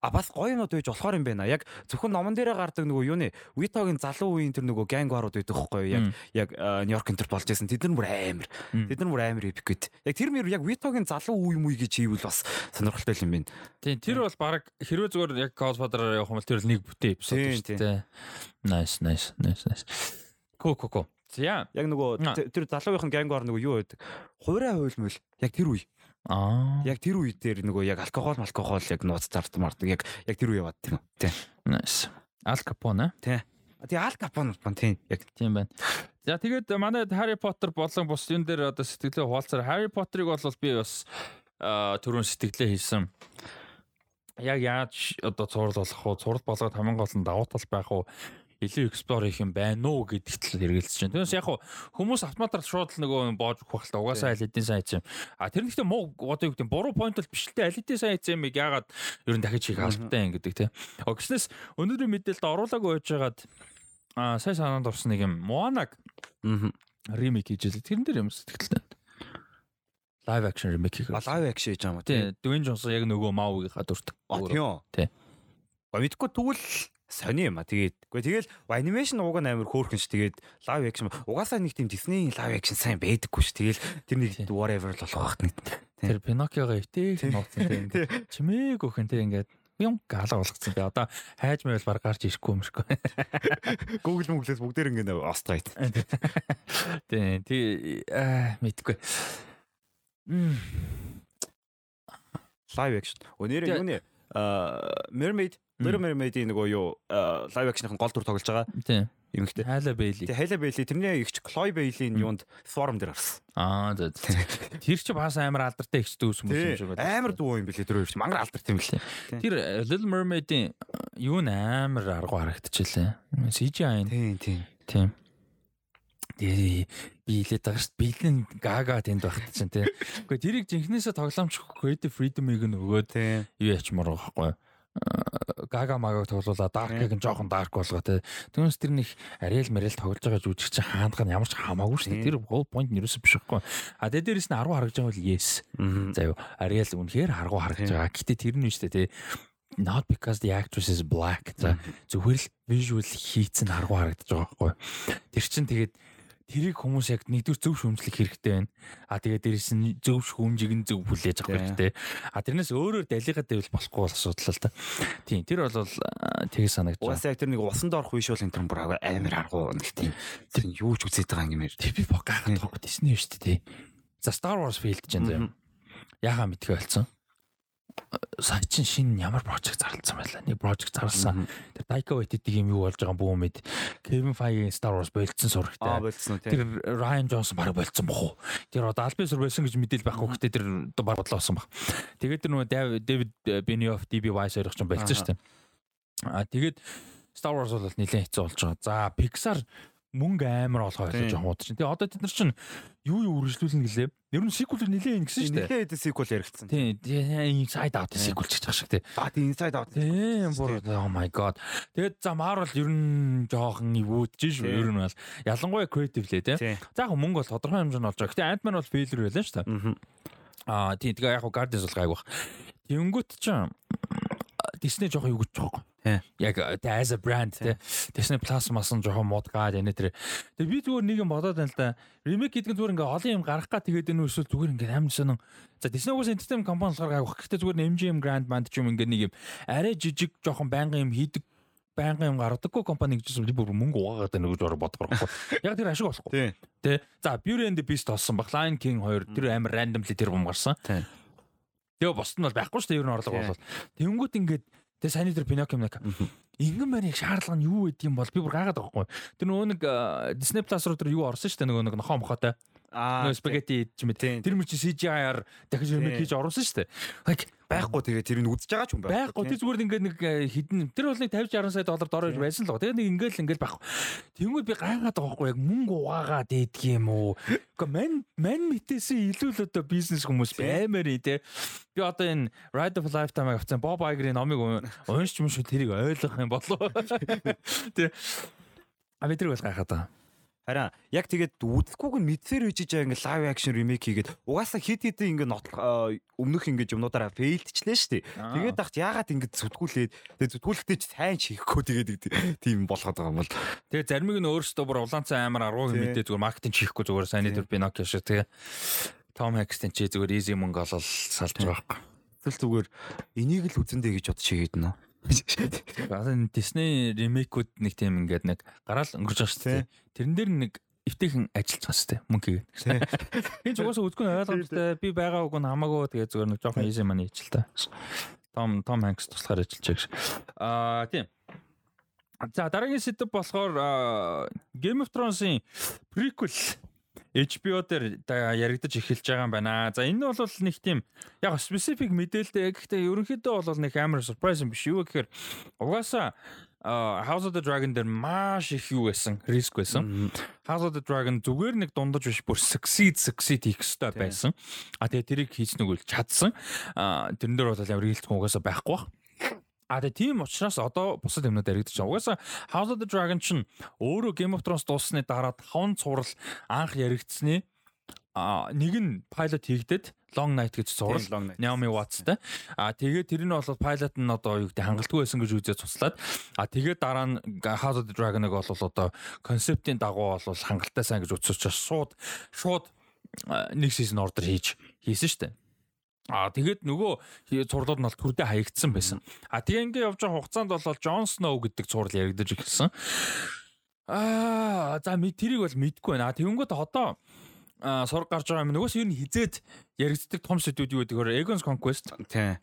А бас гоё юмуд байж болохоор юм байна. Яг зөвхөн номон дээрээ гардаг нөгөө юуны Витогийн залуу үеийн тэр нөгөө гангварууд байдаг байхгүй юу? Яг яг Нью-Йорк энэ төр болж байсан. Тэд нар бүр амар. Тэд нар бүр амар эпик гэд. Яг тэр мөр яг Витогийн залуу үе мүй гэж хийвэл бас сонирхолтой юм байна.
Тийм тэр бол баг хэрвээ зүгээр яг Godfather явах юм бол тэр нэг бүтэн эпизод шүү дээ. Nice nice nice nice. Ко ко ко. За
яг нөгөө тэр залуугийн гангвар нөгөө юу байдаг? Хувраа хуйлмэл яг тэр үе.
Аа.
Яг тэр үед дээр нөгөө яг алкогол алкогол яг нууц зардмардаг яг яг тэр үе яваад тийм. Тий.
Nice. Ал Капоне.
Тий. Тэгээ Ал Капон бол тийм яг
тийм байна. За тэгээд манай Harry Potter болон бус юм дээр одоо сэтгэлээ хуваалцаар Harry Potter-ыг бол би бас түрүүн сэтгэлээ хийсэн. Яг яаж одоо цуврал болох уу? Цуврал болгоод хамгийн гол нь давуу тал байх уу? Илүү explore хийх юм байна уу гэдэгт л хэрэгэлцэж байна. Тэрнээс яг хүмүүс автоматар шууд л нөгөө боож өгөх л угаасаа аль хэдийн сайн юм. А тэр нэгтээ муу одоо юу гэдэг буруу point бол биш л те аль хэдийн сайн юм яагаад ер нь дахиж хийх албатай юм гэдэг те. Огснес өнөөдрийн мэдээлэлд оруулаагүй байж байгаад а сая санаанд орсон нэг юм Moana-г ремейк хийж л тэрэн дээр юм сэтгэлтэй. Live action remake хийх.
Live action хийж байгаа юм?
Тий, Dwayne Johnson яг нөгөө Maui-гийнхаа дүрт.
А тийм?
Тий.
Га мэдгүй тэгвэл сони юм а. Тэгээд үгүй тэгэл анимашн уг нь амар хөөрхөн ш. Тэгээд live action угаасаа нэг тийм Disney live action сайн байдаггүй ш. Тэгэл тэр нэг whatever л болох багт нэг.
Тэр Pinocchio-го өвтэй нууцсан тийм. Чимээг өхөн тийм ингээд юм гаалга болгоцсон. Тэгээ одоо хайж байвал баг гарч ирэхгүй юм шиггүй.
Google мөглөөс бүгдээр ингээд острайт.
Тийм. Тий мэдгүй.
Live action. Өнөөдөр юу нэ? Аа Mermaid Little Mermaid-ийн нөгөө юу live action-ын гол дүр тоглож байгаа.
Тийм.
Эмэгтэй.
Хайла Бейли.
Тэгээ Хайла Бейли тэрний эгч Chloe Bailey-ийн юунд форум дээр гарсан.
Аа за. Тэр чи бас амар алдартай эгч дүүс юм шиг
байна. Амар дүү юм билээ тэр хоёр чи мангар алдартай юм билээ.
Тэр э, Little Mermaid-ийн юу н амар аргу харагдчихлээ. CGI.
Тийм тийм.
Тийм. Би хэлээд байгаа шүү дээ. Бэлэн гага тэнд багт чинь тий. Гэхдээ тэрийг жинхнээсээ тоглоомч creative freedom-ыг нь өгөөд юу ячмаар байхгүй юу? гага магааг тоглуулаад даркийг нь жоохон дарк болгоо те. Түүнээс тэр нэг арил марил тоглож байгаа жүжиг чинь хаандах нь ямар ч хамаагүй шүү дээ. Тэр гол point нь ерөөсөө биш байхгүй. А тэгээ дээрэс нь 10 харагдж байгаа бол yes. За юу арил үнэхээр харгуу харагдж байгаа. Гэтэ тэр нь шүү дээ те not because the actress is black. За зүгээр л visual хийцэн харгуу харагдаж байгаа байхгүй. Тэр чинь тэгээд тэрийг хүмүүс яг нэгдүгээр зөв шүүмжлэх хэрэгтэй байна. А тэгээд дээрэс нь зөв шүүмжийг нь зөв хүлээж авах хэрэгтэй. А тэрнээс өөрөөр далигаад байвал болохгүй бол асуудал л та. Тийм тэр бол тэгээ санагдаж байна.
Уусаа тэр нэг усанд орох үе шул энэ тэр бүр амар аргуу нэг тийм тэр юу ч үзээд байгаа юм.
Тэр би гайхаад байгаа Disney шүү дээ. За Star Wars фейлдэж байна заяа. Яхаа мэдхээ болсон сая чин шинэ ямар прожект зарласан байлаа. Нэг прожект зарласан. Тэр Taika Waititi юм юу болж байгаа бүү мэд. Kevin Feige Star Wars болцсон сурагтай.
Аа болцсон тийм.
Тэр Ryan Johnson баг болцсон бохоо. Тэр одоо албан ёсоор байсан гэж мэдээл байхгүй гэхдээ тэр баг бодлоосон баг. Тэгээд тэр нөгөө David Benioff DB Weiss хоёр ч болцсон шүү дээ. Аа тэгээд Star Wars бол нэлээд хэцүү болж байгаа. За Pixar мөнгө амар олгоо байлаа жоохон чинь. Тэгээ одоо тэд нар чинь юу юу үргэлжлүүлнэ гэлээ. Ер нь сиквел нэлээ ингэсэн шүү дээ.
Нэлээд сиквел яригдсан.
Тийм. Inside Out сиквел ч гэж шиг тий.
А тийм Inside Out.
Тийм бүр oh my god. Тэгээд за Marvel ер нь жоохон ивүүдж шүү. Ер нь бол ялангуяа creative лээ тий. За яг мөнгө бол тодорхой хэмжээнд олж байгаа. Гэтэ Ant-Man бол failure байлаа шүү дээ. Аа тийм. Тэгээ яг Guardians бол гайг баг. Тэнгүүт чинь Disney жоохон юу гэж байгаа Яг as a brand те. Disney Plus мас нь жоохон модгаад энэ тэр. Тэгээ би зүгээр нэг юм бодоод байна л да. Remake гэдэг нь зүгээр ингээ олон юм гарах га тэгээд энэ эсвэл зүгээр ингээ амар сонин. За Disney уус entertainment компани болохоор гайвах. Гэхдээ зүгээр MGM Grand Band ч юм ингээ нэг юм арай жижиг жоохон байнгын юм хийдэг байнгын юм гаргадаггүй компани гэж би бүр мөнгө угаагаад байна гэж бодох байхгүй. Яг тэр ашиг болохгүй. Тэ. За Beauty and the Beast олсон баг. Lion King 2 тэр амар randomly тэр бом гарсан. Тэгээ босд нь бол байхгүй шүү дээ ер нь орлого бол. Тэнгүүт ингээд Тэгээ сайн дээр Pinocchio мэг. Ингэн байна шаардлага нь юу юм бол би бүр гайхаад байгаа байхгүй. Тэр нөгөө нэг Disney Plus руу тэр юу орсон шүү дээ нөгөө нэг нохоо мохоотой. Аа спагетти ч юм ээ. Тэр мөр чи CGI-аар дахиж ремейк хийж оруулсан шүү дээ. Like
байхгүй тэгээ тэр нь үзэж байгаа ч юм
байна. Байхгүй тэр зүгээр ингээд нэг э, хідэн тэр бол нэг 50 60 сая доллар дор байж байсан л гоо. Тэгээ нэг ингээл ингээл байхгүй. Тэнгүүд би гайхаад байгаа байхгүй яг мөнгө угаагаа дээдэг юм уу? Гэхдээ ман ман мэтээсээ илүү л одоо бизнес хүмүүс баймаар ээ те. Би одоо энэ Ride of Lifetime авсан Bob Iger-ийн номыг уншч юм шүү тэрийг ойлгох юм болов. Тэ. А би тэр бол гайхаад байгаа.
Харин яг тэгээд үзэхгүйг нь мэдсээр үжиж байгаа ингээ лайв акшн ремейк хийгээд угаасаа хит хит ингээ нотлох өмнөх ингээ юмнуудаараа фейлдчихлээ шүү дээ. Тэгээд дахт яагаад ингээ зүтгүүлээд тэгээд зүтгүүлэхдээ ч сайн чихгүй тэгээд тийм болгоод байгаа юм бол.
Тэгээд заримыг нь өөрсдөө бүр улаанцаа амар аргуу мэдээ зүгээр маркетинг хийхгүй зүгээр сайн дээр Pinocchio шиг тэгээ Tom Hanks-ийн чи зүгээр easy мөнгө олол салж байгаа байхгүй.
Тэгэл зүгээр энийг л үзэндээ гэж бодож хийгээд нөө.
Одоо Disney ремейкүүд нэг тийм ингээд нэг гараал өнгөрч байгаа шүү дээ. Тэрэн дээр нэг эвтэйхэн ажиллаж байгаа шүү дээ. Мөнгө хийгээд. Хин ч угаасаа үзгүй ойлгомжтой. Би байгаа үг нь хамаагүй тэгээ зүгээр нэг жоохон easy money хийж л та. Том Том Hanks туслахаар ажиллаж байгаа. Аа тийм. За дараагийн сэдв болохоор Game of Thrones-ийн prequel HBO дээр яригдаж эхэлж байгаа юм байна. За энэ бол нэг тийм яг specific мэдээлэлтэй. Гэхдээ ерөнхийдөө бол нэг амар surprise юм биш юу гэхээр угаасаа House of the Dragon дээр маш их юу байсан, риск байсан. House of the Dragon зүгээр нэг дундаж биш бүр succeed succeed хийх хэрэгтэй байсан. А тэгээ тэрийг хийснэг үл чадсан. Тэрэн дээр бол амар хилцэх угаасаа байхгүй бах. А тэгээ тийм учраас одоо бусад юмнууд яригдчих. Угаасаа House of the Dragon чинь өөрөө Game of Thrones дууссаны дараа таван цуврал анх яригдсны а нэг нь пайлот хийгдээд Long Night гэж
Night.
Naomi Watts-тай. А тэгээд тэр нь бол pilot нь одоо юу гэдэг хангалтгүй байсан гэж үзээ туслаад а тэгээд дараа нь House of the Dragon-ыг бол одоо концептын дагуу бол хангалттай сайн гэж учраас шууд шууд нэг season order хийж хийсэн шүү дээ. А тэгээд нөгөө цурлууд нь бол төрдөө хаягдсан байсан. А тэгээ ингээ явж байгаа хугацаанд бол Джон Сноу гэдэг цурал яригдаж ирсэн. Аа за ми тэрийг бол мэдгүй байна. А тэгэнгүүт одоо а, сураг гарч байгаа юм нөгөөс ер нь хизээд яригддаг том сэдвүүд юу гэдэг вэ? Egon's Conquest,
Тийм.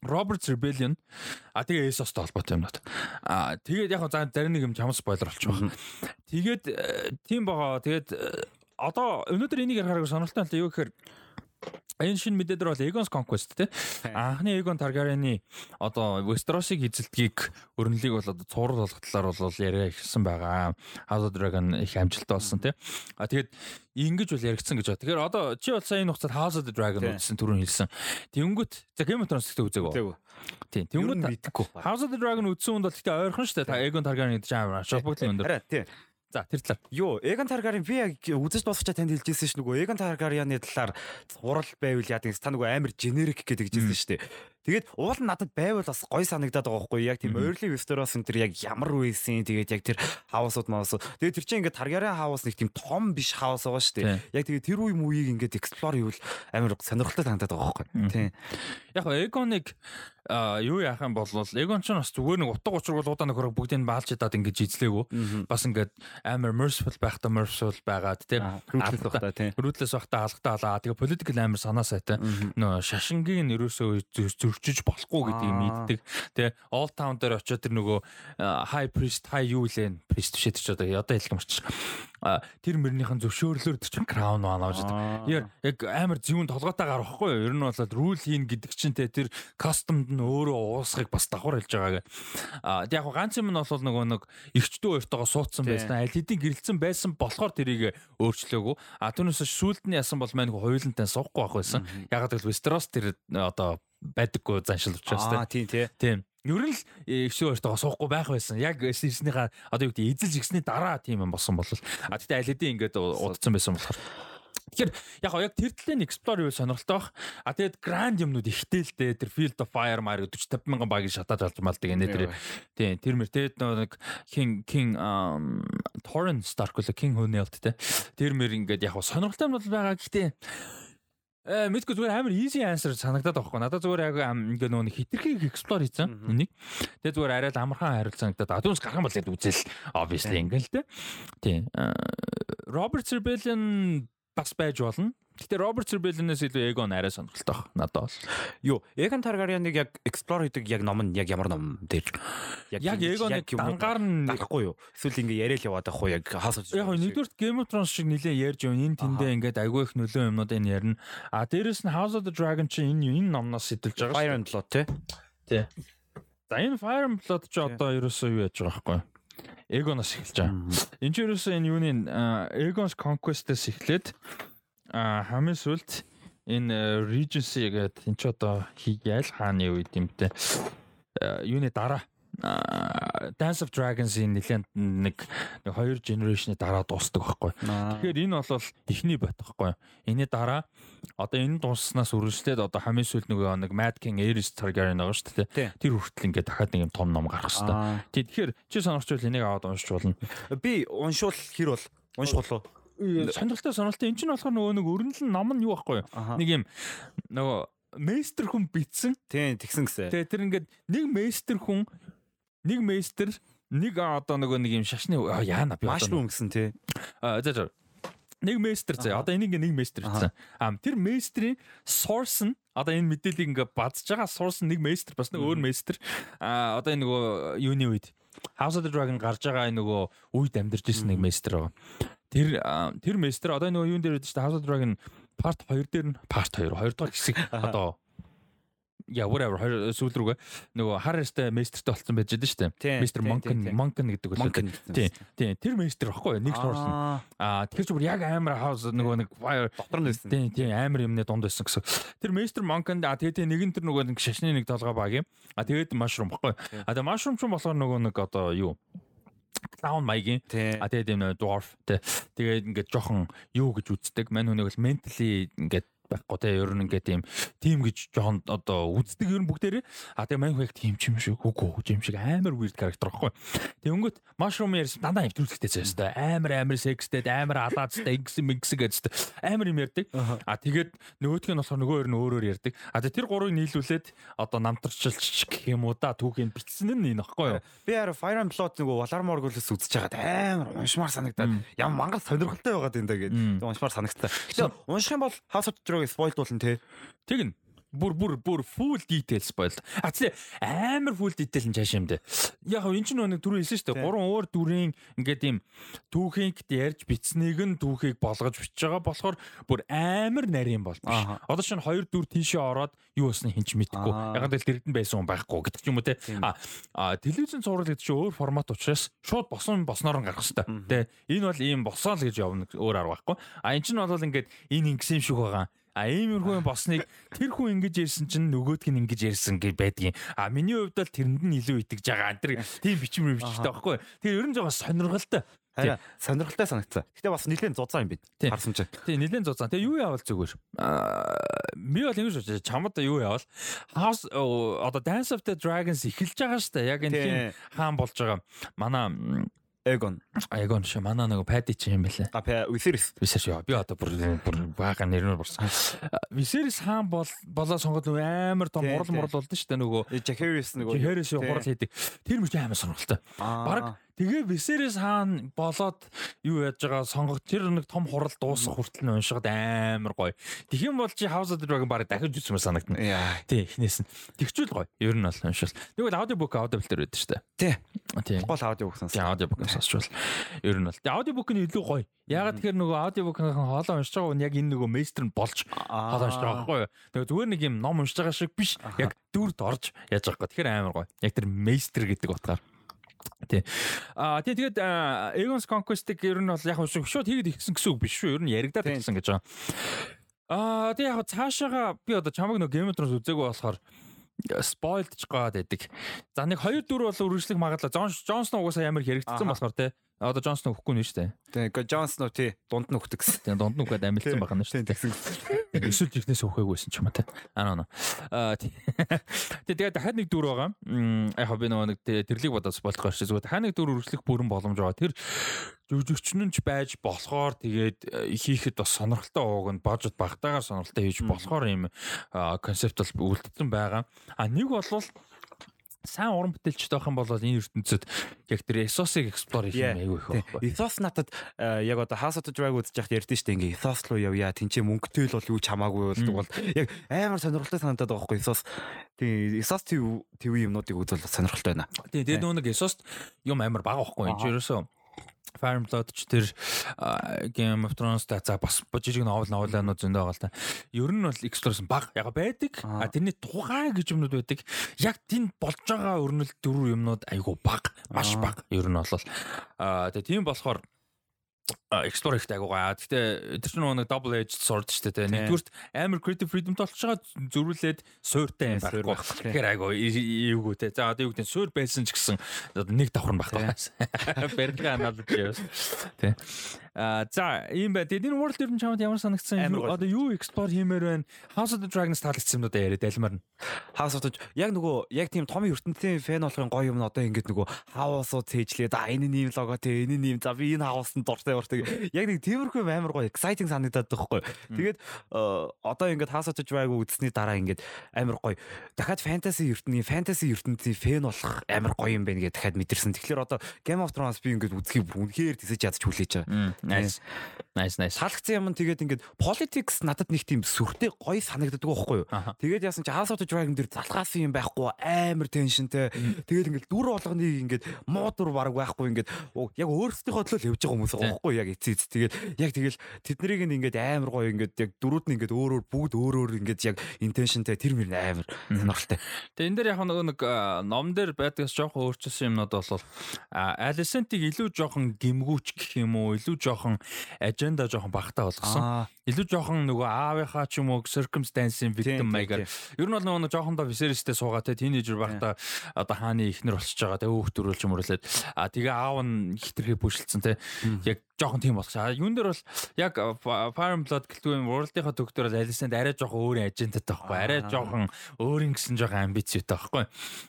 Robert's Rebellion, а тэгээ Asos-той холбоотой юмнууд. А тэгээд яг за зарим нэг юм чам спойлер болчих واخ. Тэгээд э, тийм байгаа. Тэгээд э, одоо өнөөдөр энийг ярихаар сонирхолтой нь юу гэхээр энэ шинэ мэдээ дээр бол Egon's Conquest те анхны Egon Targaryen-ы одоо Westeros-ыг эзэлдгийг өрнөлийг бол одоо цуврал болгох талаар бол яриа ихсэн байгаа. House of Dragon их амжилттай болсон те. А тэгээд ингэж бол яригдсан гэж байна. Тэгэхээр одоо чи бол сая энэ хугацаанд House of the Dragon үзсэн түрүүн хэлсэн. Тэнгүүт за Game of Thrones гэдэг үзээгөө.
Юу
Тэнгүүт. House of the Dragon үзсэн хүнд бол тэгтээ ойрхон шүү дээ. Та Egon Targaryen гэдэг чинь амар шалбогдлын өндөр.
Хараа тийм.
За тэр талаар.
Юу, Эгон Таргариен би яг үзэж дуусчаа танд хэлжсэн ш нөгөө Эгон Таргарианы талаар цуврал байвал яа гэвэл та нөгөө амар генерик гэдэг хэлжсэн шүү дээ. Тэгээд уул нь надад байвал бас гой санагдаад байгаа байхгүй яг тийм early Westeros энэ тэр яг ямар байсан тэгээд яг тэр хаусууд маусууд тэгээд тэр чинь ингээд Таргариен хаус нэг тийм том биш хаус байгаа шүү дээ. Яг тэгээд тэр үе мууийг ингээд explore хийвэл амар сонирхолтой санагдаад байгаа байхгүй. Тийм.
Яг Egon-ыг а юу яах юм бол Egon ч бас зүгээр нэг утга учиргал удаа нөхөр бүгдийг нь баалж чадаад ингэж эзлээгүү. Бас ингээд амар merciful байхдаа merciful байгаад тийм
Ruthless байх та тийм.
Ruthless байхдаа алгатаа алаа. Тэгээ political амар санаа сайтай. Нөө шашингийн нэрөөсөө зөрчиж болохгүй гэдгийг мэддэг. Тэ Old Town дээр очиод тэр нөгөө High Priest High юу лээ? Priest шийдэж ч одоо одоо хэлэх юм чи. Тэр мөрнийхэн зөвшөөрлөөр тэр чин Crown байна гэж. Яг амар зөвүүн толгойтой гар واخгүй юу? Ер нь болоод rule хийн гэдэг чинь тэ тэр custom-д нь өөрөө уусахыг бас давхар хэлж байгаа гэх. А яг ганц юм нь бол нөгөө нэг эрчдөө өөртөө суудсан байсан. Аль хэдийн гэрэлцэн байсан болохоор тэрийг өөрчлөөгүй. А түүнээс сүүлд нь ясан бол маань хувилантай суухгүй байх байсан. Ягаад гэвэл Westeros тэр э, одоо байдаггүй заншил учраас
тийм тий.
Тийм. Ер нь л ихшүү өөртөө суухгүй байх байсан. Яг ирснийхаа одоо юу гэдэг эзэлж ирсний дараа тийм юм болсон бол а тэгтээ аль хэдийн ингээд удцсан байсан болохоор. Тэгэхээр яг яг тэр талын explore юу сонирхолтой бах. А тэгээд grand юмнууд ихтэй л дээ. Тэр Field of Fire маар 40 50 мянган багийг шатаад алж малдаг гэнэ тэр. Тийм тэр мэр тэгээд нэг King King Torrent Stark үл King Hunelt те. Тэр мэр ингээд яг сонирхолтой юм бол байгаа гэхдээ Э мэдгүй зүгээр амар easy answer санагдаад байгаа хгүй. Надад зүгээр яг ингээ нөө хитрхийг explore хийсэн. Энийг. Тэгээ зүгээр арай л амархан хариулт санагдаад. А түүнээс гарах юм бол яг үзэл obviously ингээл те. Тийм. Robert Rebellion бас байж болно. Гэтэ Robert Rebellion-ээс илүү Egon арай сонирхолтой баг. Надад бол.
Юу, Эгон Таргарианыг яг explore хийдэг яг ном нь яг ямар ном дээр?
Яг
юмнууд
дангаар нь
гарахгүй юу? Эсвэл ингээ яриад яваад байх уу яг of
Яг нэгдүгээр Game of Thrones шиг нилээ ярьж байна. Энэ тэндээ ингээд агүй их нөлөө юмнууд энэ ярина. А дээрэс нь House of the Dragon чи энэ энэ номноос сэтэлж байгаа.
Fire and Blood тий.
Тий. За энэ Fire and Blood ч одоо ерөөсөө юу яаж байгаа байхгүй. Egon-оос эхэлж байгаа. Энд ч ерөөсөө энэ юуны Egon's Conquest-ээс эхлээд хамгийн сүлд энэ э, Regency гэдэг энэ ч одоо хийгээл хааны үед юм те. А, Юуны дараа Dance of Dragons-ийн нэлээд нэг нэг хоёр generation-ы дараа дуустдаг байхгүй. Тэгэхээр энэ бол эхний бот байхгүй. Энийний дараа одоо энэ дуусснаас үргэлжлээд одоо хамгийн сүүлд нөгөө нэг Mad King Aerys Targaryen байгаа шүү дээ. Тэр хүртэл ингээд дахиад нэг юм том ном гарах хэрэгтэй. Тий, Тэгэхээр чи сонирхчвал энийг аваад уншиж болно.
Би уншуул хэр бол унших болов.
Сонирхолтой сонирхолтой энэ ч нь болохоор нөгөө нэг өрнөл нь ном нь юу байхгүй. Нэг юм нөгөө мейстер хүн битсэн.
Тийм тэгсэн гэсэн.
Тэгээ тэр ингээд нэг мейстер хүн нэг мейстер нэг а, одоо нөгөө нэг юм шашны а, яана би одоо
Mushroom гэсэн тий.
А, за за. Нэг мейстер заа. Одоо энийг нэг мейстер гэсэн. Аа тэр мейстрийн source нь одоо энэ мэдээллийг ингээ бадж байгаа source нэг мейстер бас нэг өөр мейстер. Аа одоо энэ нөгөө юуны үед House of the Dragon гарч байгаа нөгөө үед амьдарч ирсэн нэг мейстер байгаа. Тэр тэр мейстер одоо нөгөө юун дээр үүдэж House of the Dragon part 2 дээр нь part 2 2 дахь хэсэг. Одоо Yeah whatever сүүл рүүгээ нөгөө Harris-тэй мейстертэй болсон байж дээ шүү дээ. Мейстер
тийм.
Monken гэдэг.
Monken.
Тийм. Тийм. Тэр мейстер баггүй? Нэг нь.
Аа,
Аа тэгэхээр ч бүр яг амар хаус нөгөө нэг fire
дотор нь байсан.
тийм тийм амар юмны дунд байсан гэсэн. Тэр Master Monk-нд аа тэгээд нэг нь тэр нөгөө нэг шашны нэг толгой баг юм. Аа тэгээд mushroom баггүй. Аа тэгээд mushroom ч болохоор нөгөө нэг одоо юу clown маягийн. А тэгээд юм дwarf тэ тэгээд ингээд жоохон юу гэж үздэг. Мань хүнийг бол mentally ингээд байхгүй те. Ер нь ингээд тийм тим гэж жоон одоо үздэг ер нь бүгдээрээ. А тэгээ маньх яг тим ч юм шиг үгүй үгүй юм шиг амар weird character байхгүй тэгэнгүүт mushroom ярьсан дандаа нэвтрүүлэхтэй заяа амар амар секстэй амар алаацтай x mix гэж амар юм ярьдаг. А тэгээд нөгөөх нь болохоор нөгөө хоёр нь өөрөөр ярьдаг. А тэр гурыг нийлүүлээд одоо намтарчилч гэх юм уу да түүхийн бичсэн нь энэ байхгүй юу?
Би яа Fire and Blood нөгөө Valar Morghulis үзэж байгаад амар уншмаар санагдаад. Ямар мангар сонирхолтой байгаад энэ даа гэдэг уншмаар санагдлаа гэхдээ унших юм бол House of Dragon spoilдуулна те
Тэг нь бүр бүр бүр full detail spoil. А тий амар full detail нь цааш юм дэ. Яг хав эн чинь нэг түрүү хэлсэн шүү дээ. Гурван өөр дүрийн ингээд юм түүхийгт ярьж бичснийг нь түүхийг болгож бичиж байгаа болохоор бүр амар нарийн бол биш. Одоо чинь хоёр дүр тийшээ ороод юу басна хинч мэдхгүй. Яг л дэрэгдэн байсан хүн байхгүй гэдэг ч юм уу те. А телевизэн цуврал гэдэг чинь өөр формат учраас шууд босон босноор нь гарах хэвээр. Тэ энэ бол ийм босоо л гэж явна өөр арга байхгүй. А эн чинь бол ингээд энэ ингэсэн юм шиг байгаа А иймэрхүү босныг тэр хүн ингэж ярьсан чинь нөгөөдг нь ингэж ярьсан гэж байдгийн. А миний хувьд бол тэрэнд нь илүү итгэж байгаа. Тэр тийм бичмэр бичтэй байхгүй. Тэр ер нь жоо сонирхолтой.
Харин сонирхолтой санагцсан. Гэтэ бас нэлээд зузаан юм бид.
Харсан чинь. Тийм нэлээд зузаан. Тэгээ юу яавал зүгээр. Аа би бол ингэж бодож чамд юу яавал House одоо Dance of the Dragons эхэлж байгаа шүү дээ. Яг энэ хаан болж байгаа. Манай
Эгон.
Эгон ш манай нэг Пади чи юм бэлээ.
А Висерис.
Висерис яа. Би одоо бүр бүр бага нэрнээр бурсан. Висерис хаан бол болоо сонгоод нөгөө амар том урал мурал болдсон шүү дээ нөгөө.
Жахерис нөгөө.
Жахерис хурал хийдэг. Тэр мөч амар сонирхолтой. Бараг Тэгээ Viserys хаан болоод юу яаж байгаа сонгох тэр нэг том хурал дуусах хүртэл нь уншихад амар гоё. Юм бол чи House of the Dragon барыг дахиж үзмээр санагдана. Тий, эхнээс нь. Тэгчүүл гоё. Ер нь бол уншвал. Тэгвэл аудиобук аудиобл дээр байдаг шүү дээ.
Тий.
Тий.
Гол аудиобук сонсон.
Тий, аудиобук сонсчвал ер нь бол. Тэгээ аудиобук нь илүү гоё. Ягаад тэгэхээр нөгөө аудиобукийн хоолоо уншиж байгаа нь яг энэ нөгөө мейстер нь болж хоолоо уншиж байгаа байхгүй юу. Тэгээ зүгээр нэг юм ном уншиж байгаа шиг биш. Яг дүрд орж яаж байгаа гэх. Тэгэхээр амар гоё. Яг тэр мейстер гэдэг утгаар. Тий. Аа тий тэгээд Aegon's Conquest-ыг ер нь бол яг шууд хийгээд ихсэн гэсэн үг биш шүү. Ер нь яригадаад ихсэн гэж байгаа. Аа тий яг цаашаага би одоо чамаг нэг Game of Thrones үзээгүй болохоор спойлдж гоод байдаг. За нэг хоёр дүр бол үргэлжлэх магадлал Джон Джонсон угаасаа ямар хэрэгжсэн болохоор тий. Одоо Джонсон өгөхгүй нь шүү дээ.
Тэгээ Джонсон тий дунд нь өгдөг гэсэн.
Тэгээ дунд нь өгөөд амилсан байгаа нь шүү дээ. Эсвэл жихнээс өгөхгүйсэн ч юм уу тий. Аа нөө. Аа тий. Тэгээ дахиад нэг дүр байгаа. Яг би нөгөө нэг тэрлийг бодож болох шүү. Зүгээр дахиад нэг дүр үргэлжлэх бүрэн боломж байгаа. Тэр жүжигчин нь ч байж болохоор тэгээд хийхэд бас сонирхолтой ууг нь бажет багтаагаар сонирхолтой хийж болохоор юм концепт бол үлдсэн байгаа. А нэг болвол сайн уран бүтээлчтэй байх юм бол энэ ертөнцид яг тэр Эсосыг эксплор хийх юм айгүй их
байхгүй. Эсос надад яг одоо House of the Dragon үзэж яхад ярьдэн штэ ингээ Эсос руу явъя тэнцээ мөнгөтэй л бол юу ч хамаагүй болдог бол яг амар сонирхолтой санагдаад байгаа байхгүй. Тийм Эсос төв төв юмнуудыг үзвэл сонирхолтой байна.
Тийм тэгээд нөө нэг Эсост юм амар бага байхгүй энэ ч ерөөсөө Fire Blood ч тэр Game of Thrones та за бас жижиг новел новеланууд зөндөө байгаа л та. Ер нь бол exploration баг яг байдаг. А тэрний тухайн гэж юмнууд байдаг. Яг тэнд болж байгаа өрнөл дөрвөн юмнууд айгу баг, маш баг. Ер нь бол а тэгээ тийм болохоор explore ихтэй агуу гаа. Гэтэ тэр чинь нэг double edged sword шүү дээ. Нэгдүгürt амар creative freedom толж байгаа зөрүүлээд суйртай юм байхгүй. Тэгэхээр агуу эвгүй те. За одоо юу гэдэг суйр байсан ч гэсэн нэг давхар нь багтаа. Бэрдгээ аналог яа. Тэ. За ийм бай. Тэгээд энэ world нь чамд ямар санагдсан? Одоо юу explore хиймээр байна? House of the Dragons таалагдсан юм уу яриад айлмаар нь.
House of the яг нөгөө яг тийм том ертөнцийн фэн болохын гоё юм нь одоо ингэж нөгөө хаусуу цээжлээд а энэ нэм лого те энэ нэм за би энэ хаусанд дуртай уртаг яг нэг тиймэрхүү амар гоё exciting санагдаад байхгүй. Тэгээд одоо ингэж House of the Dragon үзсний дараа ингэж амар гоё дахиад fantasy ертөнцийн fantasy ертөнцийн фэн болох амар гоё юм байна гэж дахиад мэдэрсэн. Тэгэхээр одоо Game of Thrones би ингэж үзхийг бүр үнэхээр тэсэж ядаж хүлээж байгаа.
Nice. Nice nice.
Салгцсан юм тэгээд ингээд politics надад нэг тийм сүртэй гоё санагддаг байхгүй юу? Тэгээд яасан чи House of the Dragon дээр залгаасан юм байхгүй амар теншнтэй. Тэгээд ингээд дүр болгоныг ингээд муу дүр баг байхгүй ингээд яг өөрсдийнхөө төлөө явж байгаа хүмүүс байхгүй яг эцээ эц. Тэгээд яг тэгэл тэднийг ингээд амар гоё ингээд яг дөрүүд нь ингээд өөр өөр бүгд өөр өөр ингээд яг intentionтэй тэр мөр амар сонирхолтой.
Тэгээд энэ дээр яг нэг ном дээр байдгаас жоохон өөрчлөсөн юмнууд бол Alicent-ийг илүү жоохон гимгүүч гэх юм уу илүү жоохон аженда жоохон багтаа болгосон. Илүү жоохон нөгөө аавынхаа ч юм уу circumstance-ийн victim маягаар. Ер нь бол нөгөө жоохондоо Viserys-тэй суугаа те teenager багтаа одоо хааны ихнэр болчихж байгаа те өөх төрүүлж мөрлөөд а тэгээ аав нь хитрхээ бүшилцсэн те яг жоохон тийм. А юун дээр бол яг Fire Blood гэлтгүй World-ийнхаа төгтөр бол Alicent арай жоохон өөр ажентатай байхгүй. Арай жоохон өөрийн гэсэн жоохон амбицтай байхгүй.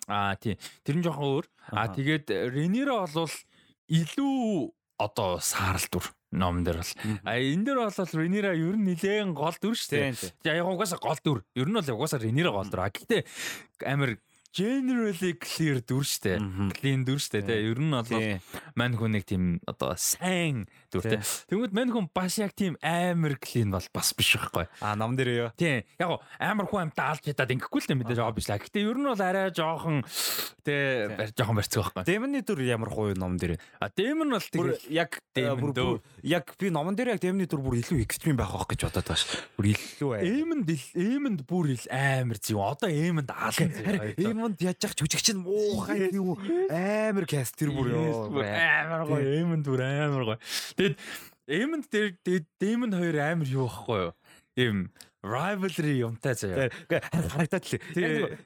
А тий. Тэр нь жоохон өөр. А тэгээд Rhaenyra бол илүү одоо саарл дүр ном дээр бол. А энэ дээр бол Ренира ер нь нилээн гол дүр шүү дээ. Яг угаасаа гол дүр. Ер нь бол угаасаа Ренира гол дүр. А гэхдээ амар generally clear дүр штэ. Clean дүр штэ. Тэгээ ер нь бол мань хүн нэг тийм одоо сайн дүр тэ. Тэгмэд мань хүн бас яг тийм амар clean бол бас биш байхгүй.
А ном дээр юу?
Тийм. Яг амар хүн амт даалж ядаад ингэхгүй л юм мэдээж аа биш лаа. Гэтэ ер нь бол арай жоохон тэ жоохон барьцгаа байхгүй.
Дэмний дүр ямар хуу ном дээр.
А дэм нь бол
тэр яг бүр яг би номон дээр яг дэмний дүр бүр илүү экстрим байх байх гэж бодоод байгаа ш. Бүр илүү
аа. Эмэнд эмэнд бүр ил амар зүй. Одоо эмэнд аална
юмд яаж ах жүжигч нь муухай юу амар каст тэр бүр ёо
амар гоё эмэнд бүр амар гоё тэгэд эмэнд дээр дэмэнд хоёр амар юу байхгүй юу им rivalry юмтай заяа.
Харагдаад л.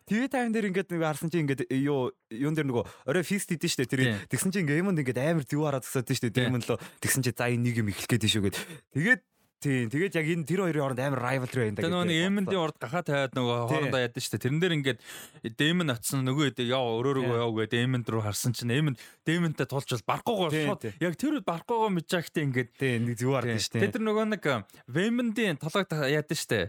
TV time дээр ингээд нэг харсан чинь ингээд юу юун дээр нөгөө орой фикс хийдэж штэ тэр тэгсэн чинь геймонд ингээд амар зүг хараад тасаад штэ дэмэн лөө тэгсэн чинь за энэ нэг юм эхлэх гээд шүү гэд. Тэгээд Тийм. Тэгээд яг энэ тэр хоёрын хооронд амар rivalry байна.
Тэр нөгөө Эмэндийн урд гахаа тавиад нөгөө хоорондоо ядсан шүү дээ. Тэрэн дээр ингээд Дэмэн очсон нөгөө хэдэ яа өрөөрөө яа гэдэг Эмэнд рүү харсан чинь Эмэнд Дэмэнтэй тулж бол барахгүйгоо шууд яг тэр үед барахгүйгоо мэдчихтэй ингээд
тийм нэг зүг хардаг шүү
дээ. Тэр нөгөө нэг Вэмэндийн толгойд яадаг шүү дээ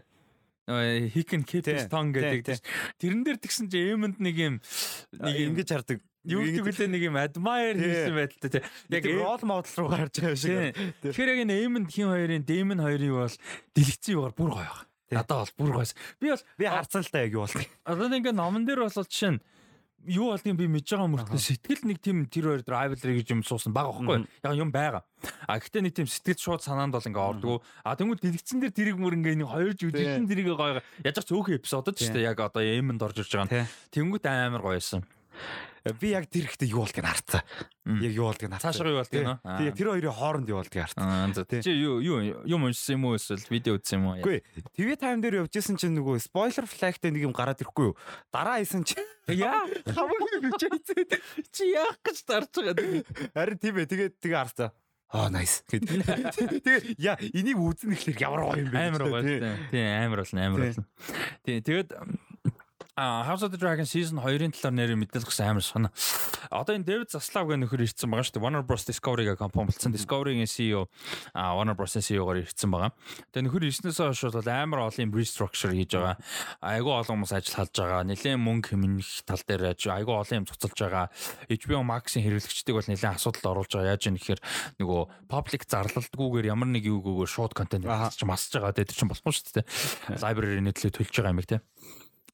хикэн кэпс тон гэдэг. Тэрэн дээр тэгсэн чи Эмэнд нэг юм
нэг ингэж хардаг
Юу гэдэг үлээ нэг юм admire хийсэн байдалтай тий.
Яг role model руу гарч байгаа шиг.
Тэгэхээр яг энэ Эймэнд хин хоёрын Дэймэн хоёрыг бол дэлгэцэн юугаар бүр гоё баг. Надад бол бүр гойс. Би бол
би харцсан л та яг юу бол.
Одоо ингээ номон дээр бол жишээ нь юу болдгийг би мэдж байгаа мөртлөө сэтгэл нэг тийм тэр хоёр rivalry гэж юм суусан баг аахгүй. Яг юм байгаа. А гэхдээ нэг тийм сэтгэл шууд санаанд бол ингээ ордгоо. А тэгвэл дэлгэцэн дээр тэрийг мөр ингээ нэг хоёр жүжигчин тэрийг гоё яаж ч цөөхөн эпизодод ч тийм яг одоо Эймэнд орж ирж байгаа. Тэнгүүт амар гоёсэн
би яг тэр ихтэй юу болдгийг харцаа. Яг юу болдгийг
харцаа. Цаашаа юу болдгийг нөө.
Тэгээ тэр хоёрын хооронд юу болдгийг харцаа.
Чи юу юу юм уншсан юм уу эсвэл видео үзсэн юм уу?
Үгүй. TV time дээр явжсэн чинь нөгөө spoiler flag-тэй нэг юм гараад ирэхгүй юу? Дараа хийсэн чи
яа хамаагүй бичээцээ. Чи яах гэж дарж байгаа.
Харин тийм ээ. Тэгээд тэгээ харцаа. Аа nice. Тэгээ яа энийг үзнэ гэхлээр ямар гоё юм бэ?
Амар гоё. Тийм амар болно амар болно. Тийм тэгээд House of the Dragon season 2-ын талаар нэр мэдээлэл гэсэн амар соно. Одоо энэ Дэвид Заслав гэх нөхөр ирсэн байгаа шүү дээ. Warner Bros Discovery-га компани болсон. Discovery-гийн CEO а Warner Bros-ийн CEO-гоор ирсэн байгаа. Тэгээ нөхөр ирснээс хойш бол амар олон restructure хийж байгаа. Айгүй олон хүмүүс ажил халж байгаа. Нэлээд мөнгө хэмнэх тал дээр айгүй олон юм цуцалж байгаа. HBO Max-ийн хэрэглэгчдийг бол нэлээд асуудалд оруулж байгаа. Яаж юм гэхээр нөгөө public зарлалтгүйгээр ямар нэг юугүйгээр short content хийж масж байгаа. Тэр чинь болохгүй шүү дээ. Library-ний төлөө төлж байгаа юм их те.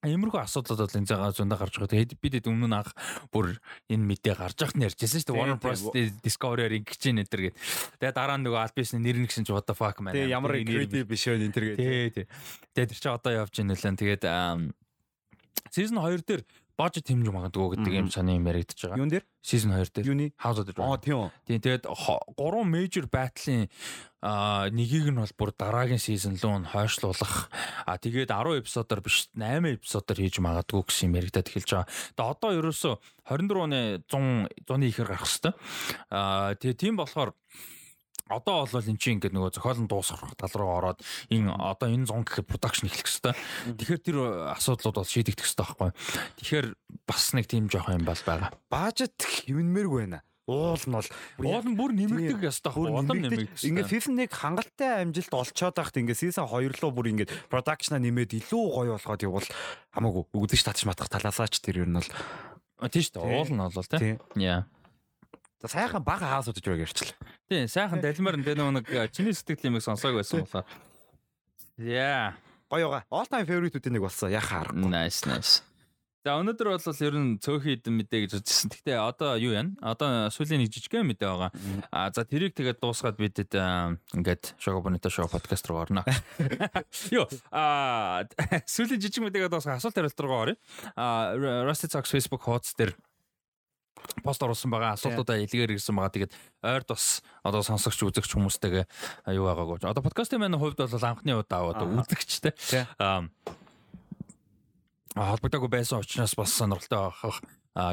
Иймэрхүү асуудлууд бол энэ цагаа зөндөө гарч байгаа. Тэгээд бид өмнө нь анх бүр энэ мэдээ гарч байхад нь ярьжсэн шүү дээ. Warner Bros Discovery-аар ингэж ийн энэ төр гээд. Тэгээд дараа нь нөгөө Albion нэр нэгсэн ч what the fuck man.
Тэгээд ямар creative биш вэ энэ төр гээд.
Тий, тий. Тэгээд тэр чинь одоо явж ийн нэлэн. Тэгээд season 2 дээр бажет хэмжиж магадгүй гэдэг юм санаа юм яригдчихэж байгаа.
Юун дээр?
Season 2 дээр.
Юуны?
House of the Dragon.
Аа тийм.
Тийм тэгээд гурван major battle-ийн нэгийг нь бол бүр дараагийн season руу нь хойшлуулах а тэгээд 10 эпизодоор биш 8 эпизодоор хийж магадгүй гэсэн юм яригадад эхэлж байгаа. Тэгээ одоо ерөөсө 24 оны 100 100-ны ихэр гарах хэвээр. а тэгээ тийм болохоор одоо бол эн чинь ингээд нөгөө зохиолн дуусгах тал руу ороод энэ одоо энэ зон гэхэд production эхлэх хэвээр. Тэгэхээр тэр асуудлууд бол шийдэгдэх хэвээр байхгүй. Тэгэхээр бас нэг тийм жоох юм бол байгаа.
Бажет хэмнмээргүй байна. Уул нь бол
уул нь бүр нэмэгдэх ёстой байхгүй улам нэмэгдэх.
Ингээд FIFA нэг хангалттай амжилт олцоод байхад ингээд season 2 руу бүр ингээд production-а нэмээд илүү гоё болгоод явбал хамаагүй үгдэж татчих матах талаасаач тэр ер нь бол
тийм шүү дээ. Уул нь бол тийм. Яа.
За сайхан бага хаус удаж байг ярьчлаа.
Тийм, сайхан далимаар энэ нэг э, чиний сэтгэл юмыг сонсоог байсан болохоор. Яа.
Гоё байгаа. All time favorite-үүдийн нэг болсон. Яхаа харахгүй.
Nice, nice. За өнөөдөр бол ер нь цөөхөн идэн мэдээ гэж үзсэн. Гэхдээ одоо юу яана? Одоо сүүлийн нэг жижигхэн мэдээ байгаа. А за тэрийг тэгээд дуусгаад бидэд ингээд Шого Бонито шоу подкаст руу орно. Йоо а сүүлийн жижиг мэдээгээ дуусгаад асуулт хариулт руу оръё. А Rusty Talks Facebook хуудас дээр пост оруулсан байгаа. Асуултуудаа илгээр ирсэн байгаа. Тэгээд ойрд бас одоо сонсогч үзэгч хүмүүстэйгээ юу байгаагүй. Одоо подкастын маань хувьд бол анхны удаа одоо үзэгчтэй. Аа холбогдоогүй байсан учраас бас сонирхолтой байх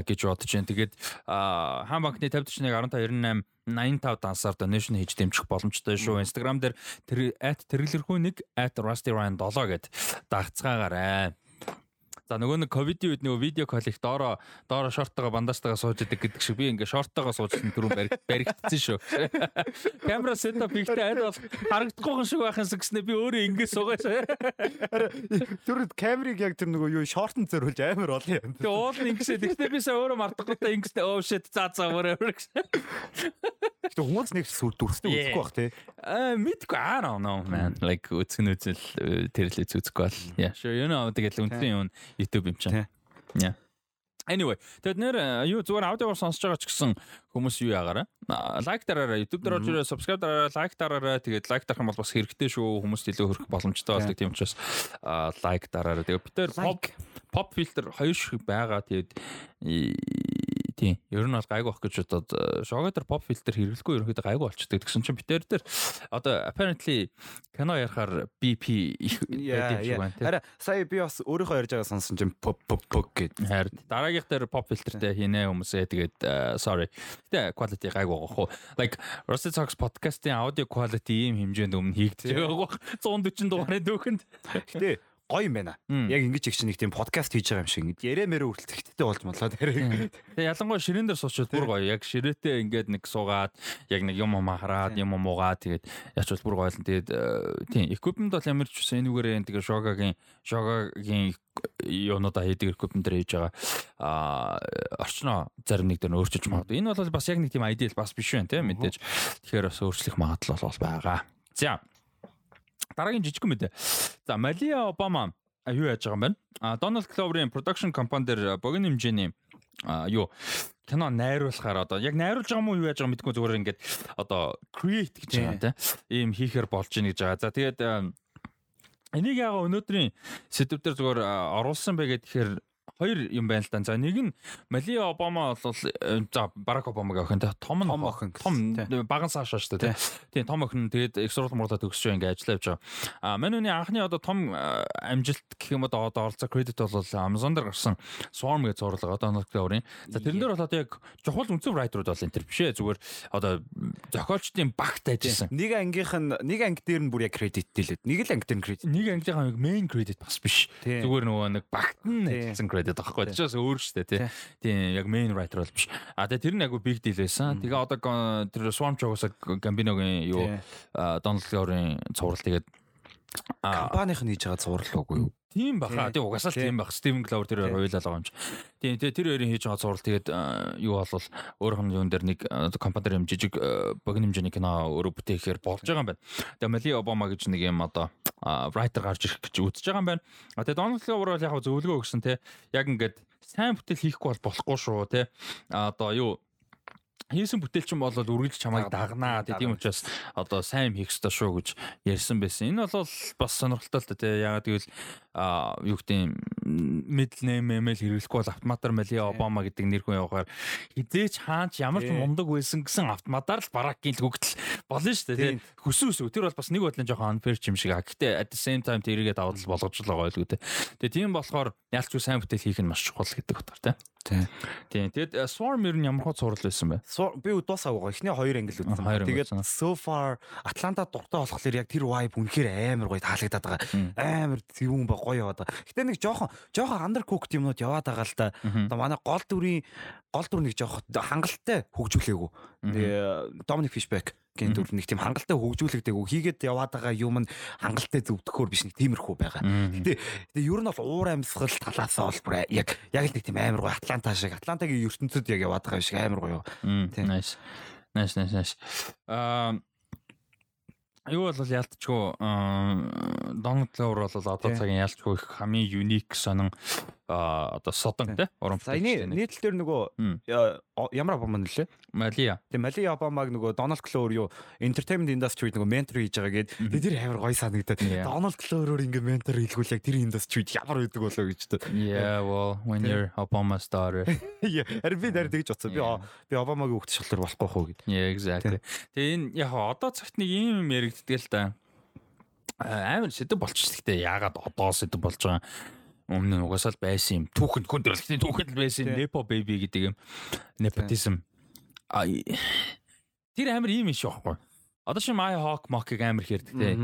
гэж бодож байна. Тэгээд хаан банкны 5041 1598 85 дансаар donation хийж дэмжих боломжтой шүү. Instagram дээр @тэргэлэрхүү 1 @rustyryan7 гэд дагцгаагаарай. За нөгөө нэг ковидын үед нөгөө видео кол их доороо доороо шорттойгоо бандажтайгаа сууж идэг гэдэг шиг би ингээ шорттойгоо суужсэн түрүүн баригдсан шүү. Камера сетап ихтэй аль бол харагдахгүй шиг байхын гэснээр би өөрөө ингээ суугаач.
Тэр камерыг яг тэр нөгөө юу шортон зөриулж амар олон юм.
Тэгээ уул нь ингэсээ тэгтээ би сая өөрөө мартахгүй ингэсээ оо shit за за гэсэн.
Гэтэ хүмүүс нэг сүр дүрстэй үзэхгүй бах тий.
Аа мэдгүй I don't know man like үзэн үзэл тэр л үзэхгүй бол. Yeah sure you know тэгэл үнэн юм YouTube юм чинь. Yeah. Anyway, тэгэд нэр юу зүгээр аудиогоор сонсож байгаа ч гэсэн хүмүүс юу яагаараа лайк дараарай YouTube дээр орж ирээ subscribe дараарай лайк дараарай. Тэгээд лайк дарах юм бол бас хэрэгтэй шүү. Хүмүүст илүү хөрөх боломжтой болдог тийм учраас лайк дараарай. Тэгээд бид тээр pop pop filter хоёр шиг байгаа тэгээд Тийм. Ер нь бол гайгүй бах гэж бодоод шоготер pop filter хэрэглэхгүй ерөнхийдөө гайгүй болчдөг. Тэгсэн чинь битэр дээр одоо apparently кино ярахаар BP
гэдэг шиг байна тийм. Хараа сая би бас өөрийнхөө ярьж байгаа сонсон чинь pop pop pop гэдэг.
Харин дараагийнх дээр pop filterтэй хийнэ хүмүүсээ тэгээд sorry. Гэтэ quality гайгүй байгаа хөө. Like Rusty Talks podcast-ийн audio quality ийм хэмжээнд өмнө хийгдэж байгаа. 140 дугаарын дүүхэнд.
Гэтэ гоё юм байна. Яг ингэж их чинь нэг тийм подкаст хийж байгаа юм шиг ингэ ярэ мэрэ үргэлжлэхтэй болж молоо тэр.
Тэгээ ялангуяа ширээн дээр суучвал бүр гоё. Яг ширээтэй ингээд нэг суугаад яг нэг юм юм хараад юм юм уугаад тэгээд ячвал бүр гоё л тэгээд э, тийм equipment бол ямар ч үсэн энүүгээрээ тэгээ шогагийн шогагийн юунуудаа хийдэг equipment дээр хийж байгаа а орчноо зарим нэг дээр өөрчилж магадгүй. Энэ бол бас яг нэг тийм ideal бас биш байна тийм мэдээж. Тэгэхээр бас өөрчлөх магадлал бол байгаа. За Дараагийн жижигхэн мэдээ. За Малия Обама юу яаж байгаа юм бэ? А Donald Glover-ийн production компани дээр богино хэмжээний а юу кино найруулахаар одоо яг найруулж байгаа мó юу яаж байгаа мэдгүй зүгээр ингээд одоо create гэж байгаа тийм ийм хийхээр болж ийн гэж байгаа. За тэгээд энийг яага өнөөдрийн сэдвээр зүгээр оруулсан бэ гэхээр хоёр юм байна л да. За нэг нь Мали Обама бол э, за Барак Обамагийн охин те том том охин том баган цаашаа шүү дээ. Тийм том охин тэгээд сургууль мурлаа төгсөж ингээ ажиллаж явж байгаа. А манайны анхны одоо том э, амжилт гэх юм одоо одоо оролцоо кредит бол Amazon дээр гарсан Swarm гэж зурлага одоо нэг өөрийн. За тэрэн дээр бол одоо яг чухал үнцэн райтерууд бол энэ төр бишээ зүгээр одоо зохиолчдын багт ажилласан.
Нэг ангийнх нь нэг анги дээр нь бүр яг кредит дэлээд. Нэг л анги дээр нь кредит.
Нэг ангийнхаа main credit бас биш. Зүгээр нөгөө нэг багт нь ажилласан credit байдаг байхгүй. Тэжээс өөр штэ тий. Тийм яг main writer бол биш. А тэгээ тэр нь агуу big deal байсан. Тэгээ одоо тэр Swarm Jones Gambino-гийн юу Donald Glover-ийн цуврал тэгээд
компанийн хийж байгаа цуврал уугүй юу?
Тийм баха. Тэг угасаал тийм баг. Стивен Кловер тэр хоёулаа байгаа юм чи. Тийм тэгээ тэр хоёрын хийж байгаа зурвал тэгээд юу болвол өөрөх нь юун дээр нэг компани юм жижиг богино хэмжээний кино өөрөө бүтээхээр болж байгаа юм байна. Тэгээ Мали Обама гэж нэг юм одоо writer гарч ирэх гэж үзэж байгаа юм байна. А тэгээ Donald Glover бол яг зөвлөгөө өгсөн те. Яг ингээд сайн бүтээл хийхгүй бол болохгүй шүү те. А одоо юу хийсэн бүтээлчин бол үргэлж чамайг дагнаа. Тийм учраас одоо сайн хийх ёстой шүү гэж ярьсан байсан. Энэ бол бас сонирхолтой л та тийм яагаад гэвэл а юу гэдэг middle name email хэрэглэхгүй бол автоматар Мали Обама гэдэг нэр хүн явахаар хизээч хаач ямар ч мундаг байсан гэсэн автоматар л баракгийн л хөгтөл болно шүү дээ тийм хүсүс тэр бол бас нэг бодлын жоохон unfair юм шиг. А гэхдээ at the same time тэрийгээ даваад л болгож л байгаа байлгүй тийм тэгээ тийм болохоор ялч сайн бүтээл хийх нь маш чухал гэдэг утгаар тийм Тийм. Тийм. Тэгэд э, Swarm ер нь ямар хөө цуврал байсан бэ?
Би дуусаагүй. Эхний хоёр англи үзсэн. Тэгээд so far Атланта дуртай болохоор яг тэр vibe үнэхээр амар гоё таалагдаад байгаа. Амар зөвүүн ба гоё яваад байгаа. Гэтэ нэг жоохон жоохон undercooked юмнууд яваад байгаа л да. Одоо манай гол дүрийн гол дүр нэг жоохон хангалттай хөгжүүлээгүй. Dominic Fishback гэн дүр нэг тийм хангалттай хөгжүүлэгдээгүй хийгээд яваад байгаа юм нь хангалттай зөвдөхөөр биш нэг тиймэрхүү байгаа. Гэтэ гэтэ ер нь бол уур амьсгал талаас нь бол яг яг л нэг тийм амар гоё Атланта шиг Атлантагийн ертөнцид яг яваад байгаа шиг амар гоё.
Тийм. Nice. Nice nice nice. Аа Юу бол ялтчгүй Donald Glover бол одоо цагийн ялтчгүй их хамгийн unique сонин одоо содон те уран
За энэ нийтлэл дээр нөгөө ямар Обама нэлээ?
Малия.
Тэгээ Мали Обамаг нөгөө Дональд Клоуэр юу entertainment industry-д нөгөө ментор хийж байгаа гээд тэр амар гоё санагдаад. Дональд Клоуэроор ингээ ментор хийлгүүл яг тэр industry-д ямар байдаг болоо гэж тэ.
Yeah, well, when you're Obama's daughter.
Харин би дараа тэгж утсан. Би би Обамагийн хүүхд шалгар болохгүй хөө гэд.
Yeah, exactly. Тэгээ энэ яг одоо цагт нэг юм яригддаг л да. Аа, Амар сэдв болчих. Гэхдээ яагаад одоо сэдв болж байгаа юм? Өмнө нь угаасаа л байсан юм. Түүхэнд хүндрэлтийн түүхэнд л байсан. Nepo baby гэдэг юм. Nepotism. А тэр амар юм иш байхгүй. Одоо шим My Hawk Mock-ыг амар хэрдэг те.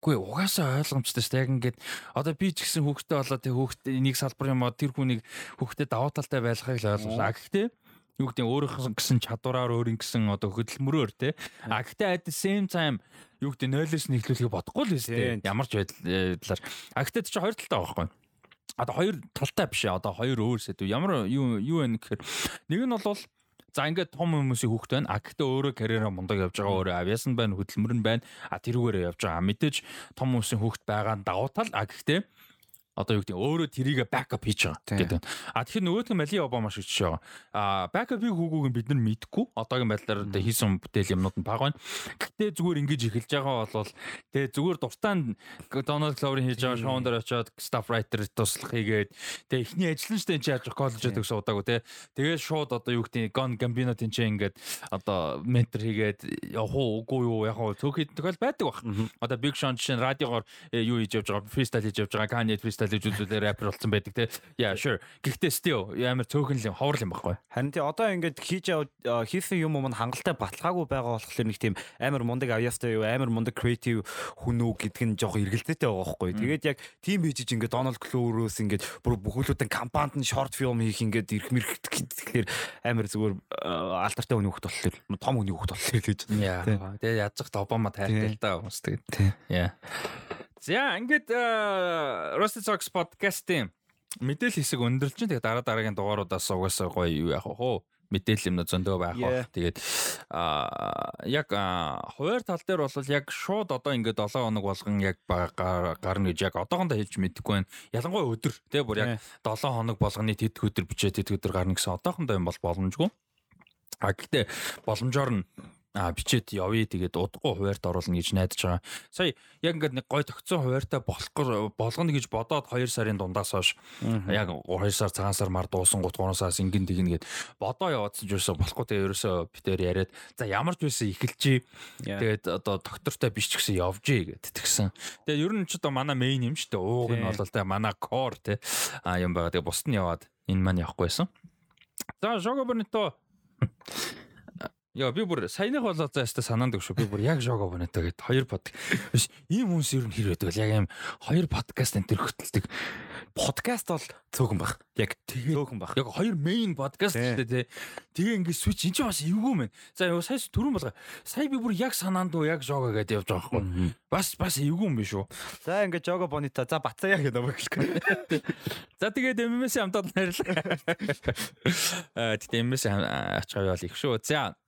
Үгүй угаасаа ойлгомжтой шүү. Яг ингээд одоо би ч гэсэн хүүхдээ болоод тэг хүүхдээ нэг салбар юм аа тэр хүнийг хүүхдээ даваа талтай байлгахыг л ойлгуулаа. Гэхдээ юу гэдэг өөрийнх гэсэн чадвараар өөрийн гэсэн одоо хөдөлмөрөөр те. А гэхдээ at the same time юу гэдэг нь нойлоос нэглүүлэхийг бодохгүй л
Тийм.
те. Ямар ч байдлаар. А гэхдээ чинь хоёр талтай байгаа байхгүй. Одоо хоёр талтай биш ээ. Одоо хоёр өөр сэдв. Ямар юу юу вэ гэхээр нэг нь бол За ингээд том хүмүүсийн хүүхд байна. А гэхдээ өөрөө карьераа мундаг явж байгаа. Өөрөө авиасан байна, хөдөлмөр нь байна. А тэрүүгээрээ явж байгаа. Мэдээж том хүмүүсийн хүүхд байгаа нь давуу тал. А гэхдээ одоо юу гэдэг өөрөө тэрийг бакап хийж байгаа гэдэг. А тэгэхээр нөгөөх нь Мали Обама шиг жишээ байгаа. А бакапыг хүүгүүг нь бид нар мэдгүй. Одоогийн байдлаар одоо хийсэн бүтээл юмнууд нь баг байна. Гэхдээ зүгээр ингэж эхэлж байгаа бол тэгээ зүгээр дуртай Дональд Клоурийн хийж байгаа шоунд дээр очиод staff writer туслах хийгээд тэгээ эхний ажил нь ч тийм яаж коллежид гэсэн удаагүй те. Тэгээ шууд одоо юу гэдэг Gambino тийм ч ингээд одоо ментор хийгээд явах уу үгүй юу яг уу цөөхөд тэгэл байдаг баг. Одоо Big Sean жишээ нь радиогоор э, юу хийж явж байгаа freestyle хийж явж байгаа Kanye freestyle үзүүлээ рэпер болсон байдаг те. Yeah sure. Гэхдээ still амар цөөхөн л юм ховор юм баггүй.
Харин тий одоо ингээд хийж хийсэн юм юм хангалттай баталгаагүй байгаа болохоор нэг тийм амар мундаг авьяастай юу амар мундаг креатив хүн үү гэдг нь жоох эргэлзээтэй байгаа байхгүй. Тэгээд яг тим хийж ингээд Дональд Клоурөөс ингээд бүр бүхүүлдэн кампанид нь шорт фильм хийх ингээд ирэх мэрх тэгэхээр амар зүгээр а, алдартай хүний хөлт болохоор том хүний хөлт болохоор гэж.
Yeah. Тэгээ ч Обама тайлтай л да хүмүүс тэгээд.
Тий.
За ингээд э, Rusty Socks podcast-ийн мэдээлэл хэсэг өндөрлж чинь тэгээ дараа дараагийн дугааруудаас угаасаа гоё юу яах вэ мэдээлэл юм зөндөө байх бах. Тэгээд а яг хуваар тал дээр бол яг шууд одоо ингээд 7 хоног болгон яг гарна гэж яг одоохондоо хэлж мэдэхгүй байна. Ялангуяа өдөр тий бүр яг 7 хоног болгоны тэд өдөр бичээ тэд өдөр гарна гэсэн одоохондоо юм бол боломжгүй. А гэхдээ боломжоор нь а бичээд явъя тэгээд удахгүй хуваарьт оруулна гэж найдаж байгаа. Сая яг ингээд нэг гой тогтсон хуваарьтай болох болгоно гэж бодоод 2 сарын дундаас хойш яг 2 сар цагаан сар мар дуусан 3 3 сараас ингэн тэгнэ гэд бодоо яваадсан ч юусоо болохгүй тэгээ ерөөсөө битээр яриад за ямар ч байсан эхэлчихье. Тэгээд одоо доктортой биш ч гэсэн явжээ гэд тэгсэн. Тэгээд ер нь ч одоо манай мейн юм шүү дээ. Ууг нь бол тэ манай core тэ а юм байгаа. Тэгээд бусд нь яваад энэ маань явахгүйсэн. За Жого Бонито Яа би бүр саяных болоо заастаа санаанд өгшөө. Би бүр яг Жого Бонито гэд хоёр под. Биш ийм хүмүүс ер нь хэр байдаг вэ? Яг ийм хоёр подкаст энэ төр хөтэлдэг.
Подкаст бол цөөхөн баг. Яг цөөхөн баг.
яг хоёр podcast
Тий.
шүү дээ тий. Тэгээ ингээд switch энэ ч бас эвгүй мэн. За яа сая түрүүн болго. Сая би бүр яг санаанд уу яг жога гэдээ явж байгаа байхгүй. Бас бас эвгүй юм биш үү.
За ингээд Жого Бонита за бацаая гэдэг намайг хэлэхгүй.
За тэгээд MMS хамтад найрлаа. Аа тэгээд MMS ачгаа явал их шүү. За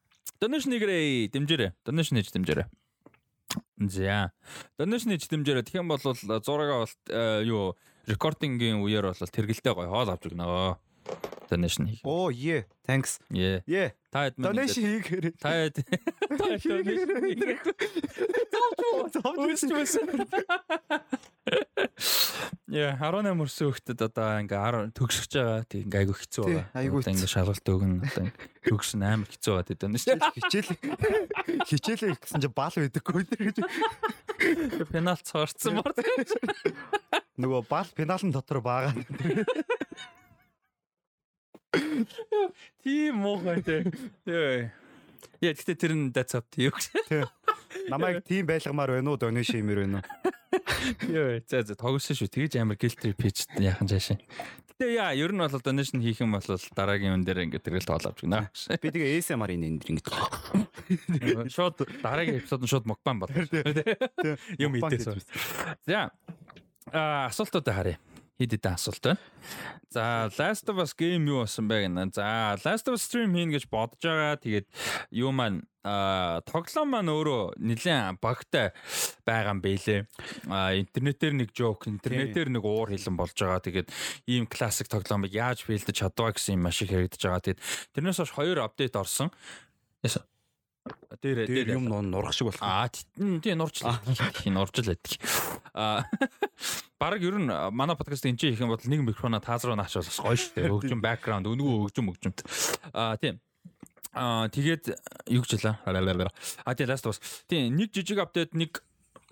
donation нэгрээ дэмжээрэй. Donation нэж дэмжээрэй. За. Donation нэж дэмжээрэй. Тэгэх юм бол зураагаа бол э, юу рекордингийн үеэр бол тэргэлтэй гоё хоол авч өгнө. Donation хийх.
Оо е. Thanks.
Е.
Е.
Та хэд маань
Donation хийхээр.
Та хэд Та хэд donation Өөсч байсан. Яа, 18 мөрсөн хөлтөд одоо ингээ 10 төгсөж байгаа. Тэг ингээ айгу хэцүү байгаа. Одоо ингээ шалгалт өгөн одоо төгсөн амар хэцүү байгаа гэдэг нь шүү
Хичээл хичээлээ гэсэн чи бал байдаггүй нэр гэж.
дээ. Пеналт цаарцсан мар.
Нөгөө бал пеналын дотор байгаа.
Тийм муухай тий. Яа. Яа, гэхдээ тэр нь that's up you.
Тий. Намайг тийм байлгамаар байна уу donation юмэр байна уу?
Яа, за за тогсон шүү. Тэгэж амар guilty pitch яахан цаашаа. Гэтэ яа, ер нь бол donation хийх юм бол дараагийн юм дээр ингээ тэгэл тоол авч гинэ.
Би тэгээ ASMR-ийн энэ ингэ.
Шууд дараагийн эпизод нь шууд мукбан болно. Юм идээс. За. Аа асуултуудаа харъя. Хэд хэдэн асуулт байна. За Last of Us game юу болсон бэ гэнэ. За Last of Us stream хийн гэж бодож байгаа. Тэгээд юу маань а тоглоом маань өөрөө нэлээд багтай байгаа юм бэлээ. А интернетээр нэг жоок, интернетээр нэг уур хилэн болж байгаа. Тэгээд ийм классик тоглоомыг яаж бэлдэж чадваа гэсэн юм маш их яригдж байгаа. Тэгээд тэрнээс хойш хоёр апдейт орсон. Яса. Дээр
дээр юм нурах шиг болох.
Аа тийм нурчлаа. Нуржл байдаг. Аа баг ер нь манай подкаст энэ хийх юм бол нэг микрофона тааз руу наачвал гоё шүү дээ. Өгжим бэкграунд өнгөө өгжим өгжимт. Аа тийм. Аа тэгээд юу гэж хэлээ. Аа тийм last бас. Тийм нэг жижиг апдейт нэг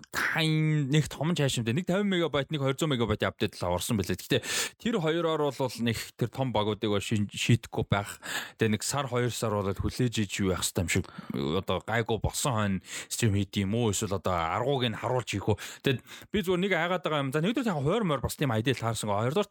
тайн нэг том чаашимтай нэг 50 мегабайт нэг 200 мегабайт апдейт л орсон байлээ. Гэхдээ тэр хоёроор бол нэг тэр том багуудыг шийдэхгүй байх. Тэгээ нэг сар 2 сар болоод хүлээж иж юу байх хэвээр юм шиг одоо гайгүй болсон хойно стрим хийд юм уу эсвэл одоо аргууг нь харуулж хийх үү. Тэгээд би зүгээр нэг айгаад байгаа юм. За нэгдүгээр яг хойр морь бас тийм айдэл хаарсан. Хоёрдугаар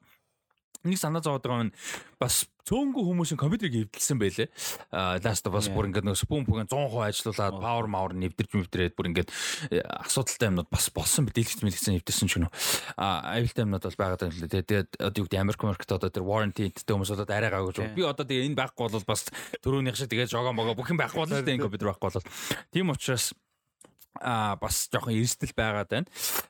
нэг санаа зовоод байгаа нь бас цөөнгөө хүмүүсийн компьютерийг эвдэлсэн байлээ. А Last Us бүр ингээд нэг спун бүхэн 100% ажиллуулад power power нэвдэрж мэвдрээд бүр ингээд э, асуудалтай юмнууд бас болсон би дэлгэц мэлгэсэн эвдэрсэн ч гэнэ. А аюултай юмнууд бол байгаад байна л дээ. Тэгээд одоо юу гэдэг Америк маркет одоо тэр warranty гэдэг хүмүүс бол арай гаагүй гэж. Би одоо тэгээ энэ байхгүй бол бас төрөөнийх шиг тэгээд жогоо могоо бүх юм байхгүй бол энэ компьютер байхгүй бол. Тийм учраас а бас жоохон эрсдэл байгаад байна.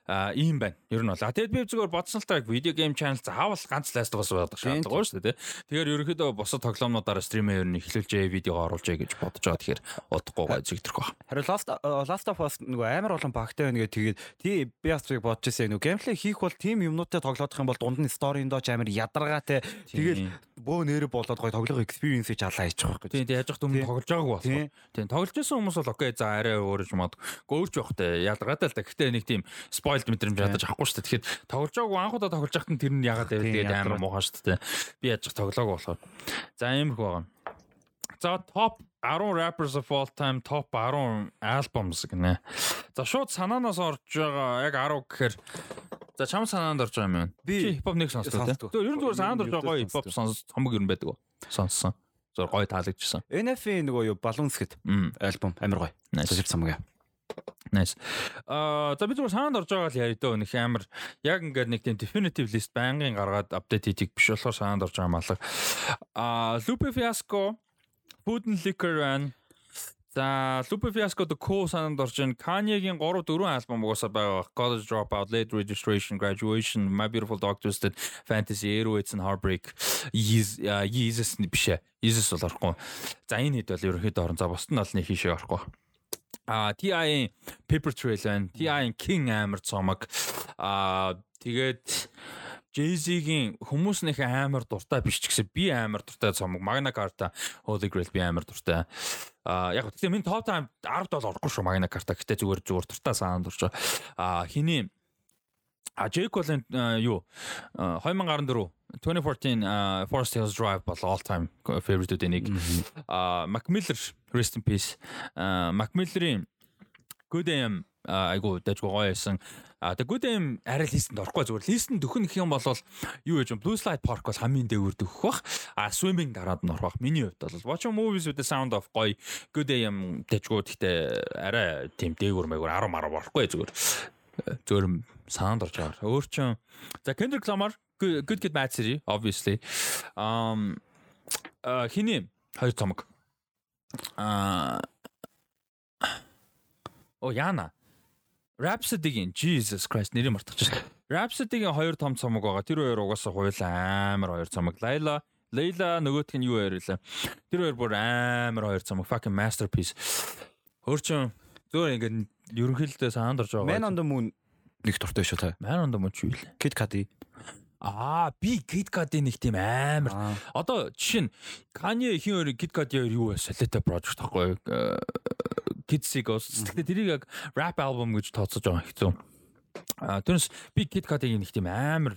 А ийм байна. Ер нь бол. А тэгэд би зүгээр бодсон л та видео гейм channel заавал ганц ласт бас байдаг шаардлагагүй шүү дээ. Тэгэхээр ерөнхийдөө босод тоглоомнуудаар стримээ ер нь эхлүүлжээ, видеого оруулжээ гэж бодож байгаа. Тэгэхээр удахгүй гой зэгдэрх баг.
Харин Last Last of Us нөгөө амар олон багтай байна гэдэг тэгээд тий би бас яг бодож ирсэн нөгөө геймплей хийх бол тийм юмнуудтай тоглоодох юм бол дунд нь сторийн дооч амар ядаргаатай тэгэл бөө нэрэ болоод гой тоглох experience-ийг алаа хийчих байхгүй.
Тийм яаж ч өмнө тоглож байгаагүй болсон. Тийм тоглож байсан хүмүүс бол окей за арай өөр юм мод өөрч явахтай ялгаатай л да. Гэхдээ нэг тийм spoiled мэдрэмж ядаж авахгүй шүү дээ. Тэгэхээр тоглож байгаагүй анхудаа тоглож байхад нь тэр нь ягаад байв тэгээд амар муухай шүү дээ. Би яаж ч тоглоагүй болохоор. За иймэрхүү байгаа. За топ 10 rappers of all time топ 10 albums гинэ. За шууд санаанаас орж байгаа яг 10 гэхээр За чам санаанд орж байгаа юм байна. Би хипхоп нэг сонсдог тийм. Тэр ер нь зүгээр санаанд орж байгаа гоё хипхоп сонс хамаг ер нь байдаг. Сонссон. Зур гоё таалагдчихсан.
NF-ийн нөгөө юу Balloons гэд альбом амар гоё. Сошиал самгаа.
Nice. Аа за би зүгээр санаанд орж байгаа л яа дөө нөх амар яг ингээд нэг тийм definitive list байнгын гаргаад апдейт хийдэг биш болохоор санаанд орж байгаа малаг. Аа Lupe Fiasco, Putin Liquor and За Lupe Fiasco the Cool санаанд орж ин Kanye-гийн 3 4 альбом угаасаа байгаа. College Dropout, Late Registration, Graduation, My Beautiful Dark Twisted, Fantasy, Airways and Heartbreak, Yeezus биш ээ. Yeezus бол орохгүй. За энэ хэд бол ерөнхийдөө орон. За бусд нь бол нэг хийшээ орохгүй. А TI-ийн Paper Trail байна. TI-ийн King амар цомог. А тэгээд Jay-Z-гийн хүмүүс нэх амар дуртай биш ч гэсэн би амар дуртай цомог Magna Carta Holy Grail би амар дуртай. А яг гэхдээ миний топ тайм 10-д бол орохгүй шүү Magna Carta. Гэтэ зүгээр зүгээр дуртай санаанд орж байгаа. А хиний А Jake Paul юу 2014 2014 Forest Hills Drive бол all time favorite-үүдийн нэг. А Mac Miller rest in peace. Mac Miller-ийн Good AM айгу дайггүй гоё байсан. А тэг good aim арай листэнд орохгүй зүгээр листэнд дөхөн гэх юм бол юу гэж Blue Slide Park бол хамгийн дээгүүр дөхөх бах. А swimming дараад нь орох бах. Миний хувьд бол watch movies with the sound of гоё good aim дайггүй гэхдээ арай тийм дээгүүр мэгүүр 10 10 орохгүй зүгээр. Зүгээр санаанд орж байгаа. Өөр чин за Kendrick Lamar good kid bad city obviously. Um хиний хоёр цомог. А О яана Rhapsody-гийн Jesus Christ нэрийг мартчихсан. Rhapsody-гийн хоёр том цомог байгаа. Тэр хоёр угаасаа хуйлаа амар хоёр цомог. Layla Layla нөгөөх нь юу яриулаа. Тэр хоёр бүр амар хоёр цомог. Fucking masterpiece. Хөрчөн зөөр ингээд ерөнхийдөө саанд орж байгаа.
Man on the Moon нэг дуртай шүү та.
Man on the Moon ч юу вэ?
Kid Cudi.
Аа би Kid Cudi нэг тийм амар. Одоо жишээ нь Kanye хин хоёр Kid Cudi хоёр юу вэ? Solitaire project тахгүй Kids-ийг гэхдээ тэрийг яг rap album гэж тооцож байгаа хэцүү. А тэрнээс би Kid Cudi-ийг нэг тийм амар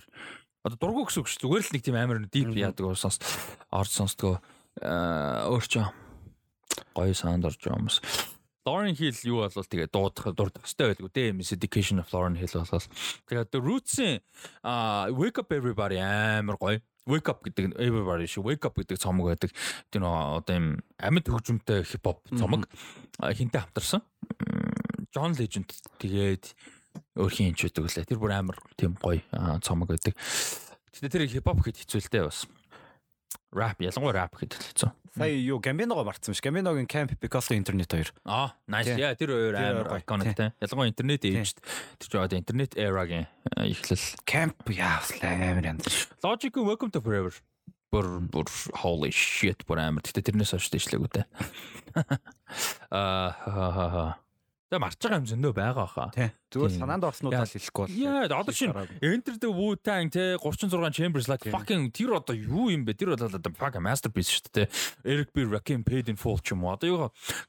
одоо дургу гэсэн үг шүү. Зүгээр л нэг тийм амар deep яадаг уусаас орж сонсдгоо өөрчөө гоё саунд орж байгаа юмс. Lauren Hill юу болвол тэгээ дуудах дурдах хэрэгтэй байлгүй дээ. Miss Education of Lauren Hill болвол. Тэгээд The Roots-ийн Wake Up Everybody амар гоё. Wake Up гэдэг Everybody шиг Wake Up гэдэг цомог байдаг. Тэр нөө одоо юм амьд хөгжмөнтэй хипхоп цомог хинтээ хамтарсан. John Legend тэгээд өөрхийн энэ ч гэдэг үлээ. Тэр бүр амар тийм гоё цомог байдаг. Гэтэ тэр хипхоп гэхэд хэцүү л дээ бас. Rap ялангуяа rap гэхэд хэцүү.
Сая юу Гамбиногоо марцсан ш. Гамбиногийн Camp Because of Internet 2.
Аа, nice. Яа, тэр хоёр амар
хоёр
iconic те. Ялангуяа интернет age тэр ч одоо интернет era-гийн э, эхлэл.
Camp яавс амар янз.
Logic-ийн Welcome to Forever. Бүр бүр holy shit бүр амар. Гэтэ тэрнээс хойш дэжлээгүү те. Аа Тэ марч байгаа юм зөндөө байгаа хаа.
Тий. Зүгээр санаанд орснуудаа хэлэхгүй бол.
Яа, одоо чинь Enter the Wu-Tang те 36 Chambers like fucking тэр одоо юу юм бэ? Тэр бол одоо fucking masterpiece шүү дээ. Eric B. Rakim Paid in Full ч юм уу. Одоо юу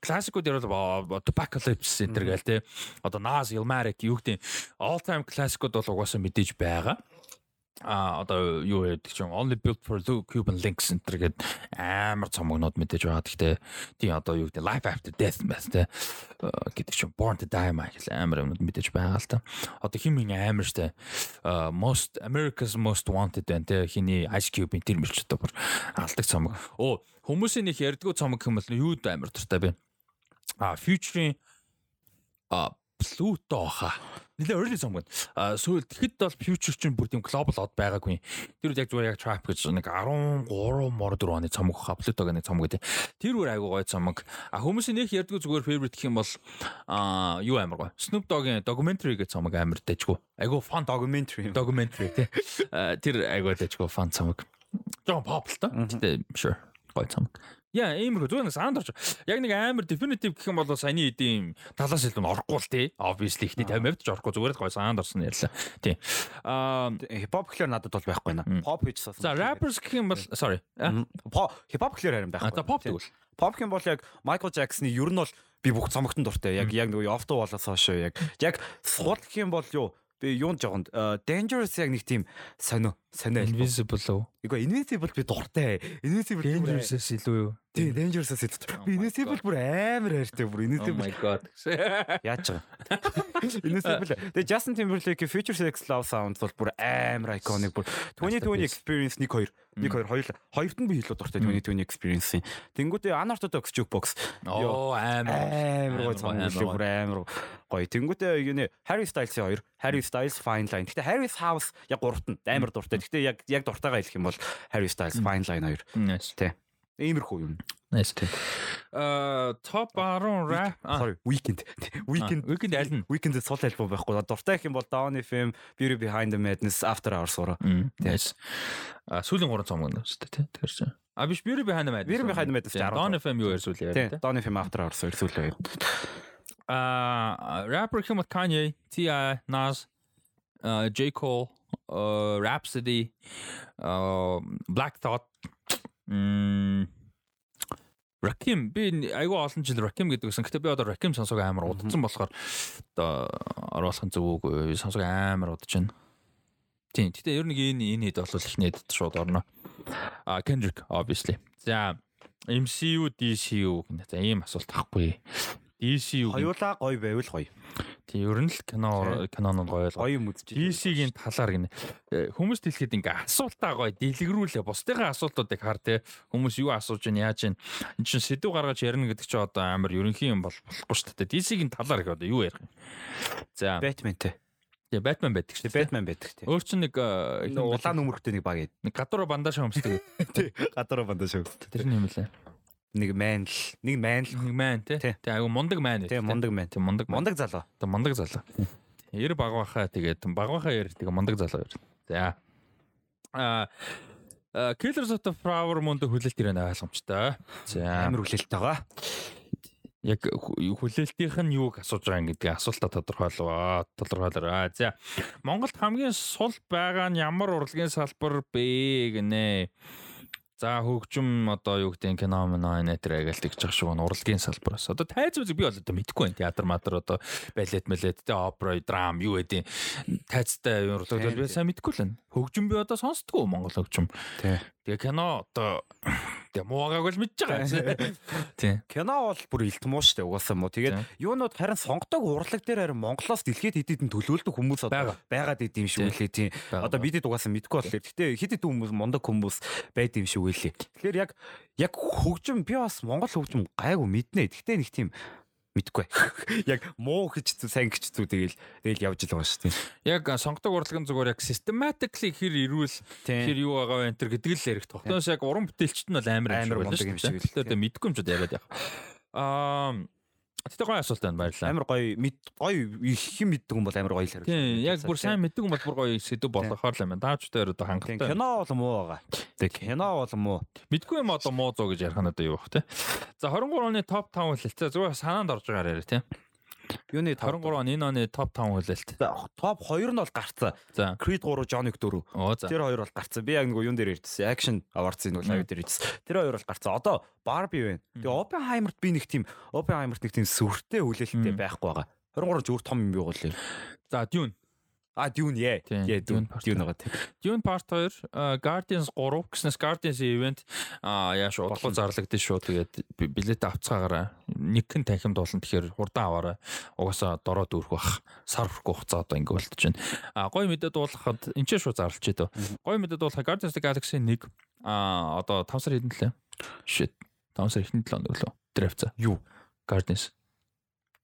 классикууд дээр бол Apocalypse энэ гээл те. Одоо Nas, Illmatic юу гэдэг all time классикууд бол угаасаа мэдээж байгаа. А одоо юу гэдэг чинь only built for the Cuban links энэ гээд амар цомгнууд мэдээж байгаа. Гэхдээ тий одоо юу гэдэг life after death мэт те э, гэдэг чинь born to die маа гэл амар юмнууд мэдээж байгаа л та. Одоо хин мин амар штэ э, most America's most wanted байна те хиний Ice Cube-ийн тэр мэлч одоо бүр алдаг цомог. Оо хүмүүсийн нэг ярдгуу цомог юм бол юуд амар дуртай бэ? А future-ийн а Pluto хаа. Нилээ early song байна. А сүүл тэгэхэд бол future чинь бүр тийм global од байгаагүй. Тэр үед яг зүгээр яг trap гэж нэг 13 мор 4 оны цомог Pluto-гийн нэг цомог гэдэг. Тэр үр айгуу гоё цомог. А хүмүүсийн нэг ярдгуу зүгээр favorite гэх юм бол а юу амар гоё. Snoop Dogg-ийн documentary гэх цомог амар дэжгүй. Айгуу fun
documentary.
documentary тий. Тэр айгуу дэжгүй fun цомог. Жон pop л та. Гэтэ sure гоё цомог. Яа, иймэрхүү зүгээр нэг саанд орч. Яг нэг амар definitive гэх юм бол саяны эдийн талаас илүү орохгүй л тий. Obviously ихний 50% ч орохгүй зүгээр л гоё саанд орсон ярьлаа. Тий. Аа
Хипхоп гэхэлэр надад бол байхгүй наа. Pop гэж сонсон.
за rappers гэх юм бол sorry.
Хипхоп гэхэлэр харин байхгүй.
за pop тэгвэл.
Pop гэх юм бол яг Michael Jackson-ы ер нь бол би бүх цомогтон дуртай. Яг яг нөгөө Ofto болоос хойш яг яг сул гэх юм бол юу би юунд жоохонд э, Dangerous яг нэг тийм сонио сонио.
Invisible уу?
Эгаа Invincible би дуртай. Invincible би бүр-
Dangerous илүү юу?
Тийм Dangerous-аас
Oh
хэлдэг.
my
Би Invincible бүр амар хайртай бүр
Oh
Invincible
my god.
яаж байгаа. Invincible. Тэгээ Justin Timberlake Future Sex Love Sound бол бүр амар iconic бүр 2020 experience 1 2 1 2 хоёул хоёрт нь би илүү дуртай 2020 experience-ийн. Тэнгүүдээ Unorthodox Jukebox
Оо амар.
амар
гоё.
амар гоё. Тэнгүүтээ юу нэ Harry Styles-ийн хоёр, Harry Styles Fine Line. Гэтэ Harry's House яг гуравт нь амар дуртай. Гэтэ яг яг дуртайгаа хэлэх юм бол Harry Styles Fine Line хоёр. Тэ. Иймэрхүү юм.
Nice. Аа top 10 rap. Аа,
Sorry, Weekend. Weekend.
Weekend аль нь?
Weekend сул альбом байхгүй. Дуртай гэх юм бол Down FM, Beauty Behind the Madness, After Hours ураа.
Мм. Nice. А сүүлийн гурван цомог нь шүү дээ тий. Тэр чинь. А биш Beauty Behind the Madness.
Beauty Behind the Madness
Тий,
чинь 10.
Don FM юу ярьсүүл
Тэ,
яриа тий.
Down FM After Hours ерсүүлээ.
А rapper гэх юм бол Kanye, T.I., Nas, а, J Cole, а, Rhapsody, Black Thought. Rakim би айгүй олон жил Rakim гэдэг гэсэн. Гэтэ би одоо Rakim сонсог амар удсан болохоор одоо оруулах нь зөв үгүй сонсог амар удаж байна. Тийм. Гэтэ ер нь энэ энэ хэд бол их нэт шууд орно. А Kendrick obviously. За MCU DCU гэнэ. За ийм асуулт ахгүй. DCU.
Хоёулаа гоё байвал гоё.
Тийм ер нь л кино кинон нь гоё л.
Гоё юм үзэж.
DC-гийн талаар гинэ. Э, Хүмүүс дэлгэхэд ингээ асуултаа гоё дэлгэрүүлээ. Бусдынхаа асуултуудыг хар те. Хүмүүс юу асууж байна, яаж байна. Энд чинь сэдв гаргаж ярина гэдэг чинь одоо амар ерөнхий юм бол болохгүй шүү дээ. DC-гийн талаар их одоо юу ярих юм. За,
Batman-тэй.
тэгээ Batman байдаг шүү.
Batman байдаг тий.
Өөр чинь нэг э?
Улаан өмөрхтэй нэг баг
нэг гадуур бандаж хамсдаг.
Тий. Гадараа бандаа шүү.
Тэр нь юм лээ.
Нэг man л, нэг man л.
Нэг те.
Тий.
Тэгээ айгу мундаг мэн.
Тий, мундаг man.
Тэг мундаг мундаг
залуу.
Тэг мундаг залуу. Ер баг бахаа тэгээд баг бахаа ер тэг мундаг залуу ер. За. А Killers of the Flower Moon хүлээлт ирэх ойлгомжтой. За.
Амар хүлээлт байгаа.
Яг хүлээлтийнх нь юуг асууж байгаа гэдгийг асуултаа тодорхойлоо. Тодорхойлоо. За. Монголд хамгийн сул байгаа нь ямар урлагийн салбар бэ гинэ. За хөгжим одоо юу гэдэг нь кино мино нэтэр агаал тэгж байгаа шүү н урлагийн салбараас. Одоо тайз үзэг би бол одоо мэдгүй байна. Театр матер одоо балет малет тэ опера драм юу гэдэг тайцтай урлаг бол би сайн мэдгүй л байна. Хөгжим би одоо сонсдгоо Монгол хөгжим.
Тий.
Тэгээ кино одоо тэгээ муугааг бол мэдж байгаа. Тий.
Кино бол бүр илтмуу шүү дээ угаасаа мó. Тэгээд юунууд харин сонгодог урлаг дээр харин Монголоос дэлхийд хэд хэдэн төлөөлдөг хүмүүс одоо байгаад идэм шиг үлээ.
Бага.
Одоо бидэд угаасаа мэдгүй болохоор. Гэтэ хэд хэдэн хүмүүс мундаг хүмүүс байд юм шиг үлээ. Тэгэхээр яг яг хөгжим би бас Монгол хөгжим гайгүй мэднэ. Гэтэ нэг тийм мэдгүй. Яг муу гэж сайн гэж зүү тэгэл тэгэл явж л байгаа шүү дээ.
Яг сонгодог урлагын зүгээр яг systematically хэр ирүүл хэр юу байгаа вэ энэ гэдэг л ярих тогтоос яг уран бүтээлчт нь бол амар
Амар мундаг юм шиг л.
Тэгээ мэдгүй юм ч яриад яг. Аа тэгтээ гоё асуулт байна баярлалаа.
Амар гоё мэд гоё их юм мэддэг юм бол амар гоё л хариулт.
Тийм яг бүр сайн мэддэг юм бол бүр гоё сэдв болгохоор л юм байна. Даачтай одоо
Тийм
хангалттай.
кино бол муу байгаа. Тэг кино бол муу.
Мэдгүй юм одоо муу зоо гэж ярих нь одоо юу бах те. За 23 оны топ 5 хэлэлцээ зүгээр санаанд орж байгаа яриа те.
Юуны
23 он энэ оны топ 5 хэлэлт.
топ 2 нь бол гарцсан. Creed 3, John Wick 4.
Оо за.
Тэр хоёр бол гарцсан. Би яг нэг юун дээр ирдсэн. Action Awards-ын бол аюу дээр ирдсэн. Тэр хоёр бол гарцсан. Одоо Barbie байна. Тэгээ Oppenheimer-т би нэг тийм Oppenheimer-т нэг тийм сүртэй хүлээлттэй байхгүй байгаа. 23 зүгээр том юм би гол.
За Dune.
А Dune яа. Яа
Dune
Dune. байгаа тийм.
Dune Part 2, uh, Guardians 3 гэснээс Guardians event аа яаш удлуу зарлагдсан шүү. Тэгээд би- билет авцгаагаараа нэг хэн танхимд болно. Тэгэхээр хурдан аваарай. Угаасаа дороо дүүрэх бах. Сар хүрхгүй хугацаа одоо ингэ болтож байна. А гоё мэдээ дуулахад энэ ч шүү зарлж идэв. Гоё мэдээ дуулахад Guardians of the Galaxy 1 а одоо 5 сар хэдэн лээ. Shit. 5 сар ихний 7 өглөө. Тэр авцаа.
Юу?
Guardians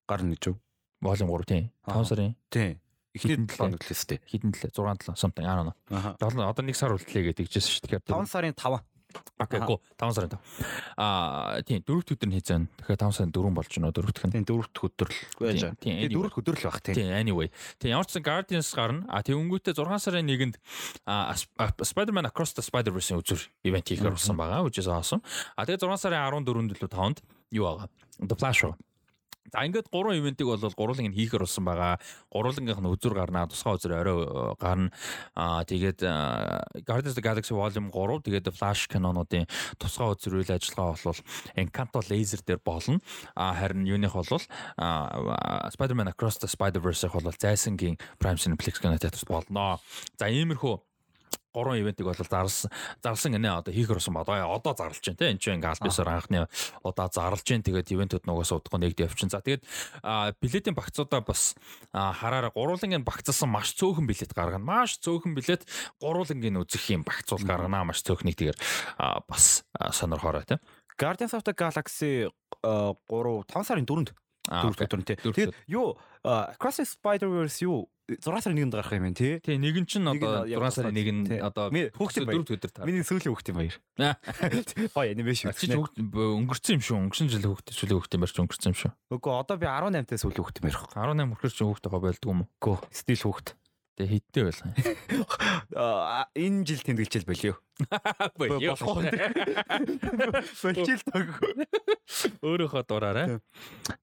Гарна гэж юу?
Volume 3 тийм. 5
Аа.
сарын
Тийм. Эхний
Хэдэн
7 өглөөс тээ.
хэдэн лээ? 6 7 something. I don't know.
Аха.
7 одоо 1 сар үлдлээ гэдэг жишээ шүү. Тэгэхээр
5 сарын 5.
Окей, го 5 сарын 5. Аа, тийм дөрөвт өдөр нь хийцэн. Тэгэхээр 5 сарын 4 болж байна дөрөвтх нь.
Тийм дөрөвт өдөр л байж
Тийм,
байгаа.
тийм,
дөрөвт өдөр л баг тийм.
Тийм, anyway. Тийм, ямар ч сан Guardians гарна. А тийм өнгөтэй 6 сарын 1-нд а Spider-Man Across the Spider-Verse-ийн үзүр ивент хийхээр болсон байгаа. Which is awesome. А тэгээ 6 сарын 14-нд л 5-нд юу байгаа? The Flash байгаа. За ингээд гурван ивентийг бол гурван нь хийхээр болсон байгаа. Гурвангийнх нь үзүр гарнаа, тусгай үзүр орой э, гарна. Аа тэгээд э, Guardians of the Galaxy Volume 3 тэгээд Flash кинонуудын тусгай үзүр үйл ажиллагаа бол Encanto Laser дээр болно. А харин юуных бол Spider-Man Across the Spider-Verse-ийг бол Зайсангийн Prime Cineplex кино театрт болно. За иймэрхүү гурван ивентийг бол зарлсан зарлсан гинэ одоо хийхэр болсон ба одоо зарлж байна те. Энэ чинь ингээ альбисаар анхны удаа зарлж байна. Тэгээд ивентүүд нугаас удахгүй нэгд явчихсан за тэгээд билетийн багцуудаа бас хараараа гурвангийн багцсан маш цөөхөн билет гаргана. Маш цөөхөн билет гурвангийн үзэх юм багцуул гаргана. Маш цөөхнийг тэгээд бас сонирхоорой те.
Guardians of the Galaxy 3 5 сарын 4-нд
А,
дөрөвт
окей.
өдөр нь тий. Тэгээд юу Across the Spider-Verse юу 6 сарын 1-нд гарах юм байна тий.
Тий, нэг нь чинь одоо
яг
6 сарын 1 нь
тий.
одоо
Ми- хүүхдийн баяр.
дөрөвт өдөр таа.
Миний сүүлийн хүүхдийн баяр. Гоё анимашн.
Чи өнгөрцөн юм шүү. Өнгөрсөн жил хүүхд сүүлийн хүүхд юм барьч өнгөрцөн юм шүү.
Үгүй одоо би 18-тай сүүлийн хүүхдийн баяр.
18 хүрэх чинь хүүхд байгаа байлдгүй юм уу?
Үгүй стил хүүхд.
Тэгээ хиттэй байлаа.
Энэ жил тэмдэглэж болио.
Болио.
Болох Болчил таг.
Өөрөөхөө дураарай.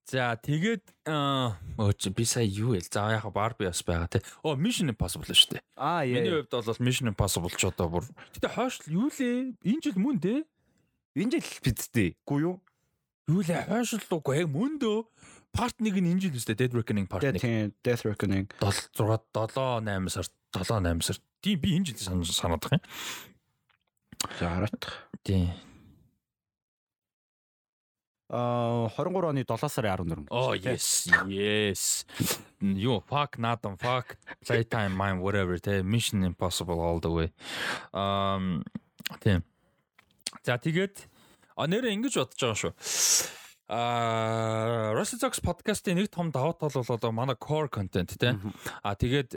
За тэгээд өөч би сая юу ял. За яг Барби бас байгаа те. Оо Mission Impossible шүү дээ.
Аа
Миний
яа.
хувьд бол Mission Impossible ч одоо бүр. Гэтэ хойш юу лээ? Энэ жил мөн дээ.
Энэ жил бидтэй. Үгүй юу?
Юу лээ? Хойш л үгүй яг мөн дөө. Part 1 нь энэ жил үстэй Dead Reckoning Part 1.
Тийм Death Reckoning.
7 6 7 8 сар 7 8 сар. Тийм би энэ жил сан- санаад байгаа юм.
За хараад.
Тийм.
Аа 23 оны 7 сарын 14-нд.
Oh yes, yes. Юу, fuck Nathan, fuck Playtime Mine whatever те Mission Impossible all the way. Um тийм. За тэгээд а нэрээ ингэж бодож байгаа шүү. Аа Russell Zox podcast-ийн нэг том давуу тал бол одоо манай core content те. А тэгээд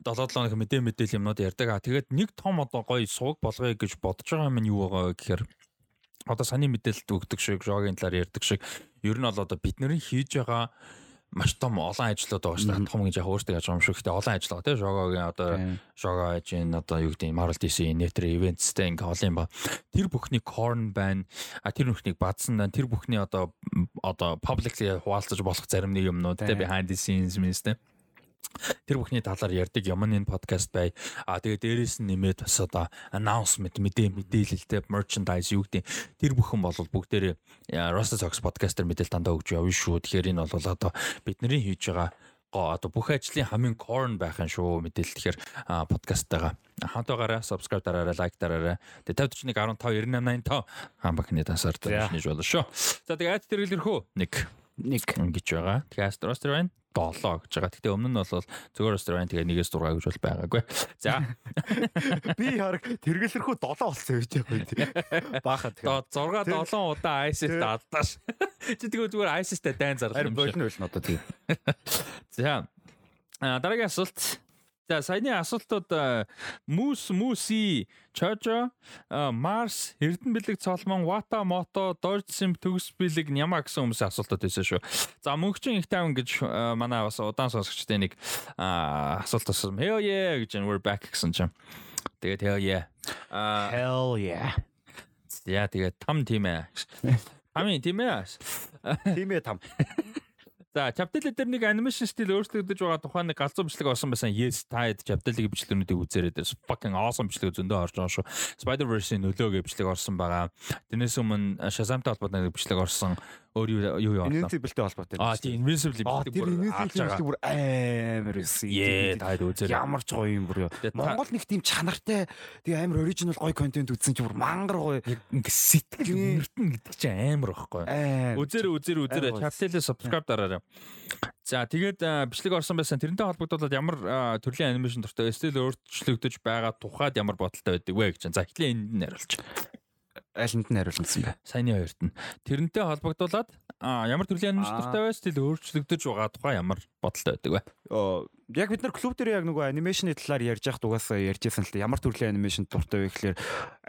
7 7 хоног мэдээ мэдээл юмнууд ярьдаг. А тэгээд нэг том одоо гоё сувг болгоё гэж бодож байгаа юм нь юу байгаа гэхээр одоо саний мэдээлэлт өгдөг шиг, жогийн талаар ярьдаг шиг ер нь бол одоо бидний хийж байгаа маш том олон ажлууд байгаа шүү дээ. Том гэж яг өөртөө яаж юм шиг. Гэтэ олон ажил байгаа тийм жогогийн одоо жого ажин одоо юу гэдэг Marvel DC Netr events-тэй ингээ олон юм ба. Тэр бүхний corn байна. А тэр бүхнийг бадсан байна. Тэр бүхний одоо одоо publicly хуваалцаж болох зарим нэг юмнууд тийм behind the scenes мэс тийм тэр бүхний талаар ярьдаг юм энэ подкаст бай. А тэгээ дээрэс нь нэмээд бас одоо announcement мэдээ мэдээлэлтэй merchandise юу гэдэг. Тэр бүхэн бол бүгдээрээ Rusty Sox подкастер мэдээлэл дандаа өгч явна шүү. Тэгэхээр энэ бол одоо бидний хийж байгаа гоо одоо бүх ажлын хамгийн corn байх юм шүү мэдээлэл тэгэхээр подкасттайгаа хамтаагаараа subscribe дараарай лайк дараарай. Тэгээ 5041 15 9885 хаан бахны дансаар дэмжиж болно шүү. За тэгээ айд тэргэлэрхүү нэг
нэг
ингэж байгаа. Тэгээ астростер байна 7 гэж байгаа. Гэтэ өмнө нь бол зөвхөн ресторан тэгээ нэгээс 6 гэж бол байгаагүй. За
Би хараг тэргэлэрхүү 7 болсон байж байгаа юм тий. Баахад
тэгээ 6 7 удаа ISIS даалдаа ш. Чи тэгээ зүгээр ISIS-тай дайн зарлах
харин
юм шиг.
болно болно одоо тий.
За. А дараагийн асуулт. За саяны асуултууд Мус Муси Чожо Марс Эрдэн бэлэг цолмон Вата Мото Дорж Сим төгс бэлэг Няма гэсэн хүмүүсийн асуултууд байсан шүү. За мөнхчин их тавин гэж манай бас удаан сонсогчтой нэг асуулт асуусан. Hell yeah гэж we're back гэсэн чинь. Тэгээд hell yeah.
Hell yeah.
яа тэгээд там тийм ээ. Амин тийм ээ.
Тийм ээ там.
За, chapter дээр нэг анимашн стил өөрчлөгдөж байгаа тухайн нэг галзуу бичлэг олсон байсан. Yes, та хэд chapter-ийн бичлэгнүүдийг үзээрэй fucking awesome бичлэг зөндөө орж байгаа шүү. Spider-Verse-ийн нөлөөгөө бичлэг орсон байгаа. Тэрнээс өмнө Shazam-тай холбоотой нэг бичлэг орсон. Өөр юу юу орлоо.
Invincible-тэй холбоотой.
Аа, тийм Invincible
тэр
бүр алж байгаа.
бүр амар өссөн.
Ее, та хэд үзээрэй.
Ямар ч гоё юм бүр
та-
Монгол нэг тийм чанартай тэгээ амар оригинал гоё контент үзсэн чи бүр мангар гоё.
Ингээ сэтгэл
Тийм.
өртөн гэдэг чинь амар байхгүй. Үзэр
Амар гоё.
chapter-ийг subscribe дараарай. За тэгээд бичлэг орсон байсан. Тэрнтэй холбогдуулаад ямар төрлийн анимашн дуртай стил өөрчлөгдөж байгаа тухайд ямар бодолтой байдаг вэ гэж. За эхлээ энд нь хариулж.
Айланд нь хариулсан гэсэн бэ.
Саяны хоёрт нь. Тэрнтэй холбогдуулаад а, ямар төрлийн
Аа.
дуртай вэ? Стил өөрчлөгдөж байгаа тухай ямар бодолтой байдаг вэ?
Оо яг бид нар клуб дээр яг нөгөө анимашны талаар ярьж байхад угаасаа ярьжсэн л та ямар төрлийн анимашн дуртай вэ гэхээр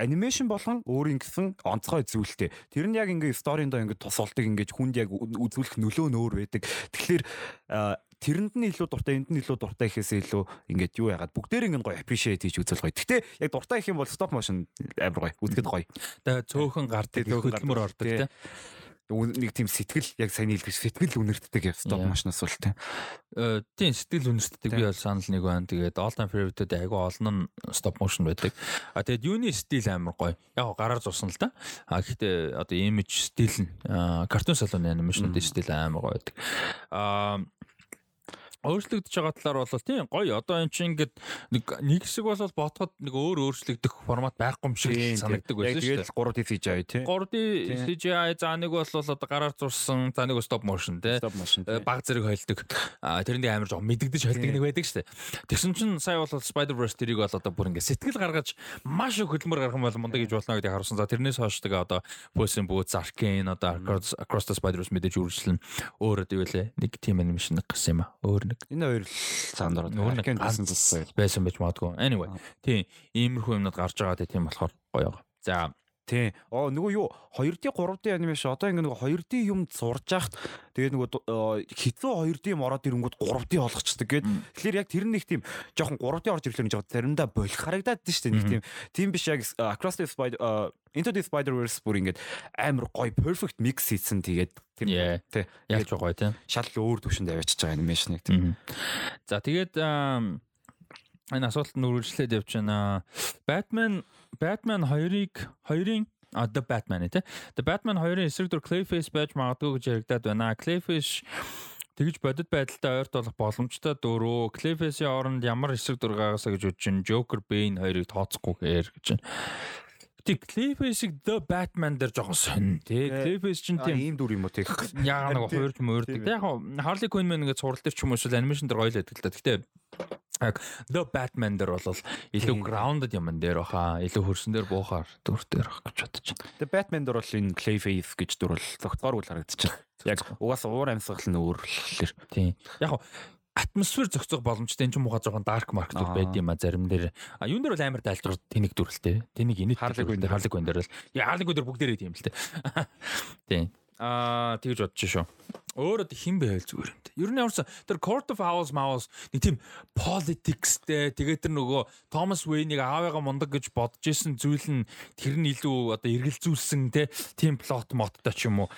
анимашн болгон өөрийн гэсэн онцгой зүйлтэй. Тэр нь яг ингээ сториндоо ингээ тус болдог ингээ хүнд яг үзүүлэх нөлөө нь өөр байдаг. Тэгэхээр аа, тэрэнд нь илүү дуртай, энд нь илүү дуртай гэхээс илүү ингээд юу яагаад бүгдээр ингээ гоё appreciate хийж үзэл гоё. Гэтэ яг дуртай гэх юм бол stop motion амар гоё. Үзэхэд гоё.
Тэгээ цөөхөн гардаг,
гардаг,
ордог
тий.
тий.
Үн- Нэг тийм сэтгэл яг сайн хэлдэг сэтгэл үнэртдэг stop
Yeah.
motion-оос бол тий.
Э, Тийм сэтгэл үнэртдэг би бол санал нэг байна. Тэгээд all time favorite-үүд айгүй олон нь stop motion байдаг. А тэгээд юуны стил амар гоё. Яг гараар зурсан л да. А гэхдээ одоо image стил нь картун салууны анимашнуудын стил амар гоё байдаг. А өөрчлөгдөж байгаа талаар бол тийм гоё. Одоо эн чинь ингээд нэг нэг хэсэг бол ботход нэг өөр өөрчлөгдөх формат байхгүй юм шиг санагддаг байсан шүү дээ.
Тэгээд 3D CGI тий.
3D
Тийм.
CGI за нэг бол одоо гараар зурсан за нэг stop motion
motion.
Э, баг зэрэг хойлдог. Тэрэндээ амар жоо мэддэж хойлдог
Тийм.
нэг байдаг штэ. Тэгсэн чинь сая бол Spider-Verse тэрийг бол одоо бүр ингээ сэтгэл гаргаж маш их хөдөлмөр гаргах юм бол мундаг гэж болно гэдгийг харуулсан. За тэрнээс хойш тэгээ одоо Puss in Boots, Arcane одоо Across, the Spider-Verse мэдээж үргэлжлэн өөр одоо юу лээ нэг team animation гасан юм а. Өөр нэг
Энэ хоёр л цаанд ороод.
Нэг
Arcane
ганц
байсан
байж магадгүй. Anyway, тийм иймэрхүү юмнууд гарч байгаа тийм болохоор гоё. За
Тий. Оо нөгөө юу 2D 3D анимашн одоо ингэ нөгөө 2D юм зурж яхад тэгээд нөгөө хэцүү 2D юм ороод ирэнгүүт 3D болгочдөг гээд тэгэхээр яг тэр нэг тийм жоохон 3D орж ирэхлээр жоо заримдаа болох харагдаад шүү дээ нэг тийм тийм биш яг Across the Spider Into the Spider-Verse бүр ингээд амар гоё perfect mix хийсэн тэгээд
Yeah.
тий
ялч гоё тийм.
шал өөр төвшөнд аваачиж байгаа анимашныг тийм.
За тэгээд энэ асуулт нь үргэлжлээд явж байна. Batman Batman 2-ыг 2-ын а The Batman тий. The Batman 2-ын эсрэг дүр Clayface байж магадгүй гэж яригадаад байна. Clayface тэгж бодит байдалтай ойрт болох боломжтой дөрөө Clayface-ийн оронд ямар эсрэг дүр гаргасаа гэж бодож байна. Joker Bane хоёрыг тооцохгүйгээр гэж байна. Тэг Clayface-ийг The Batman дээр жоохон сонь тий. Clayface чинь тийм
ийм дүр юм уу тий
яа нэг хуурж мөрдөг.
Тийм.
Яг Harley Quinn мэн ингээд сурал дээр ч юм уу эсвэл анимашн дээр гоё л байдаг л да. Гэтэ яг The Batman дээр бол илүү grounded юм дээр баха. Илүү хөрсөн дээр буухаар дүр дээр бах гэж бодож байна.
Тэгээ Batman дээр бол энэ Clayface гэж дүр бол зөгцгооргүй л харагдчихэв. Яг угаасаа уур амьсгал нь өөр л хэлэр.
Тийм. Яг атмосфер зохицох боломжтой энэ ч муухай жоохон dark mark дүр
Аа.
байд юм а зарим дээр. А юун дээр бол амар дайлтгар тэнийг дүрлтэй. Тэнийг инэт
Harley Quinn дээр.
Harley Quinn дээр бол яа Quinn дээр бүгдээрээ тийм л тэ. Тийм. Аа тэгж бодож шүү. Өөрөө хин байвал зүгээр юм. Ер нь ямарсан тэр Court of Owls Mouse нэг тийм politicsтэй тэгээд тэр нөгөө Thomas Wayne-ыг аавыгаа мундаг гэж бодож исэн зүйл нь тэр нь илүү одоо эргэлзүүлсэн те тийм плот моттой ч юм уу.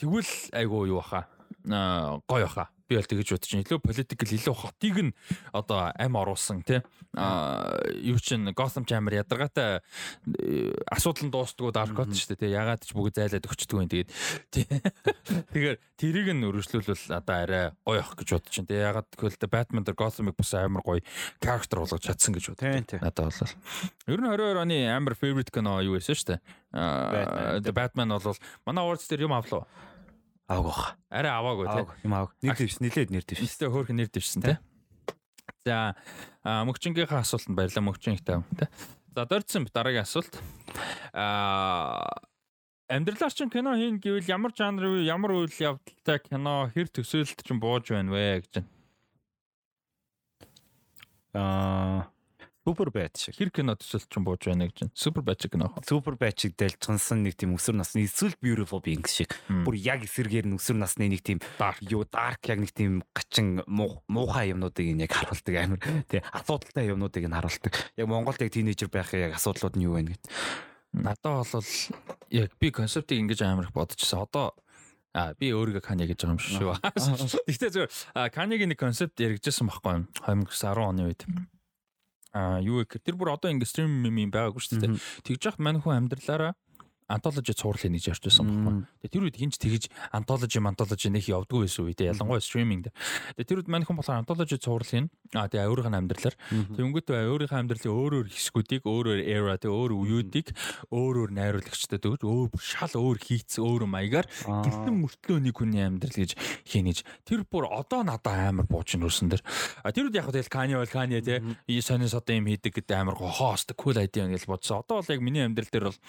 Тэгвэл айгуу юу баха. Аа гоё баха. Би бол тэгэж бодож чинь илүү political илүү хотыг нь одоо ам оруулсан тий. Аа юу чин Gotham амар ядаргаатай э, асуудал нь дуустдаггүй dark god шүү дээ тий. Ягаад ч бүгд зайлаад өгчдөг юм тэгээд тий. Тэгэхээр тэрийг нь өргөжлүүлвэл одоо арай гоё ах гэж бодож чинь тий. Ягаад гэвэл Batman дээр Gotham-ыг бас амар гоё character болгож чадсан гэж боддог. Надад бол. Ер нь 22 оны амар favorite кино юу байсан шүү дээ. Аа
Batman.
The Batman бол манай awards дээр юм авлаа.
Ааг баха.
Арай аваагүй тий.
Ааг юм ааг. Нэр дэвс нилээд нэр дэвс.
Ихтэй хөөрхөн нэр дэвшсэн тий. За мөгчингийнхаа асуултанд баярлалаа мөгчингтэй тий. За дөрцөн дараагийн асуулт. Аа амьдралаар чинь кино хийн гэвэл ямар жанр вэ? Ямар үйл явдалтай кино хэр төсөөлөлт чинь бууж байна вэ гэж байна.
Аа Супер шиг.
Хэр кино төсөөлөлт чинь бууж байна гэж байна. Супер шиг кино.
Супер бат шиг дэлжгансан нэг тийм өсвөр насны эсвэл beautiful beings шиг. Бүр яг эсэргээр нь өсвөр насны нэг тийм юу dark яг нэг тийм гачин муухай юмнуудыг яг харуулдаг амар тий асуудалтай юмнуудыг нь харуулдаг. Яг Монголд яг тийнейжер байхын яг асуудлууд нь юу вэ гэд.
Надад бол яг би концептыг ингэж амар их бодчихсон. Одоо А би өөрийгөө Кани гэж байгаа юм шүү. Гэхдээ зөв Канигийн нэг концепт яригдсан байхгүй юу? 2010 оны үед юу гэх тэр бүр одоо ингэ стрим юм байгаагүй шүү дээ. Тэгж яхад мань хүн амьдралаараа антологи цуурлыг нэг ярьж байсан байхгүй. Тэгээ тэр үед хинч тэгж антологи антологи нэг явдггүй байсан үе дээ. Ялангуяа стриминг дээр. Тэгээ тэр үед мань хүн болохоор антологи цуурлыг а тэгээ өөрийнх нь амьдралаар тэнгуүт өөрийнхөө амьдралын өөр өөр хэсгүүдийг өөр өөр era тэгээ өөр үеүүдийг өөр өөр найруулагчтай дөгж өөр шал өөр хийц өөр маягаар гэлтэн мөртлөө нэг хүний амьдрал гэж хийнэж тэр бүр одоо надад амар буучин нүсэн дэр. А тэр үед яг тэгэл Kanye бол Kanye те сонин содон юм хийдэг гэдэг амар хост cool idea гэж бодсон. Одоо бол яг миний амьдрал дээр бол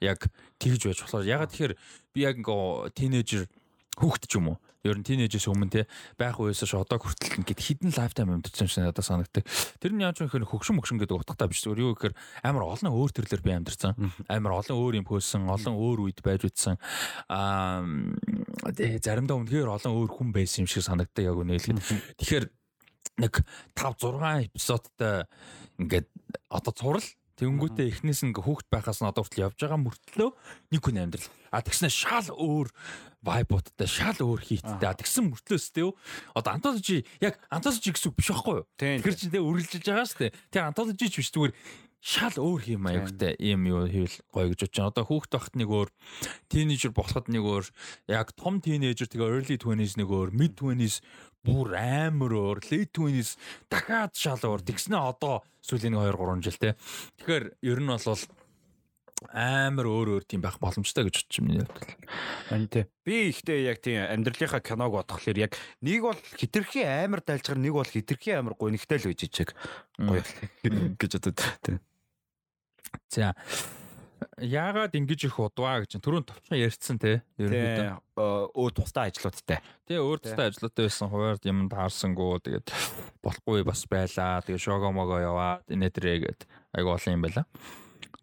яг тэгж байж болохоор ягаад тэгэхээр би яг ингээ тинейжер хүүхэд ч юм уу ер нь тинейжээс өмнө те байх үеэс ш одоо хүртэл ингээд хідэн лайфтайм амьдэрсэн шиг надад санагддаг. Тэр нь яаж вэ гэхээр хөгшин мөгшин гэдэг утгатай биш зүгээр юу гэхээр амар олон өөр төрлөөр би амьдэрсэн. Амар олон өөр юм хөөсөн, олон өөр үед байж үтсэн. Аа заримдаа үнэхээр олон өөр хүн байсан юм шиг санагддаг яг үнэ хэлэхэд. Тэгэхээр нэг 5 6 эпизодтай ингээд одоо цурал Тэнгүүтээ эхнээс нь хүүхд байхаас нь одоо хүртэл явж байгаа мөртлөө нэг хүн амьдрал. А тэгснэ шал өөр вайбуудтай, шал өөр хийттэй. А тэгсэн мөртлөөс тээ одоо антологи яг антологи гэсэн үг биш байхгүй юу? Тэгэхээр чи тээ үргэлжилж байгаа шүү дээ. Тэр антологи ч биш зүгээр шал өөр юм аюутай юм юу хийвэл гоё гэж бодож байна. Одоо хүүхд байхад нэг өөр, тийнейжер болоход нэг өөр, яг том тийнейжер тэгээ early 20s нэг өөр, mid 20s бүр амар өөр, late 20s дахиад шал өөр. Тэгснэ одоо сүүлийн 2 3 жил те. Тэгэхээр ер нь бол амар өөр өөр тийм байх боломжтой гэж бодчих миний хувьд.
Харин тий. Би ихтэй яг тийм амьдралынхаа киног бодхолоор яг нэг бол хитрхи амар дайлжгаар нэг бол хитрхи амар гонигтай л үжиж чиг. Гоё гэж бодод тий.
За яагаад ингэж их удваа гэж түрүүн товчхон ярьсан те
ерөнхийдөө өө тустай ажлуудтай.
Тэ өөр тустай ажлуудтай байсан хуваард юм таарсангуу тэгээд болохгүй бас байлаа. Тэгээд шого мого яваад инээдрээ гэд айгу олон юм байла.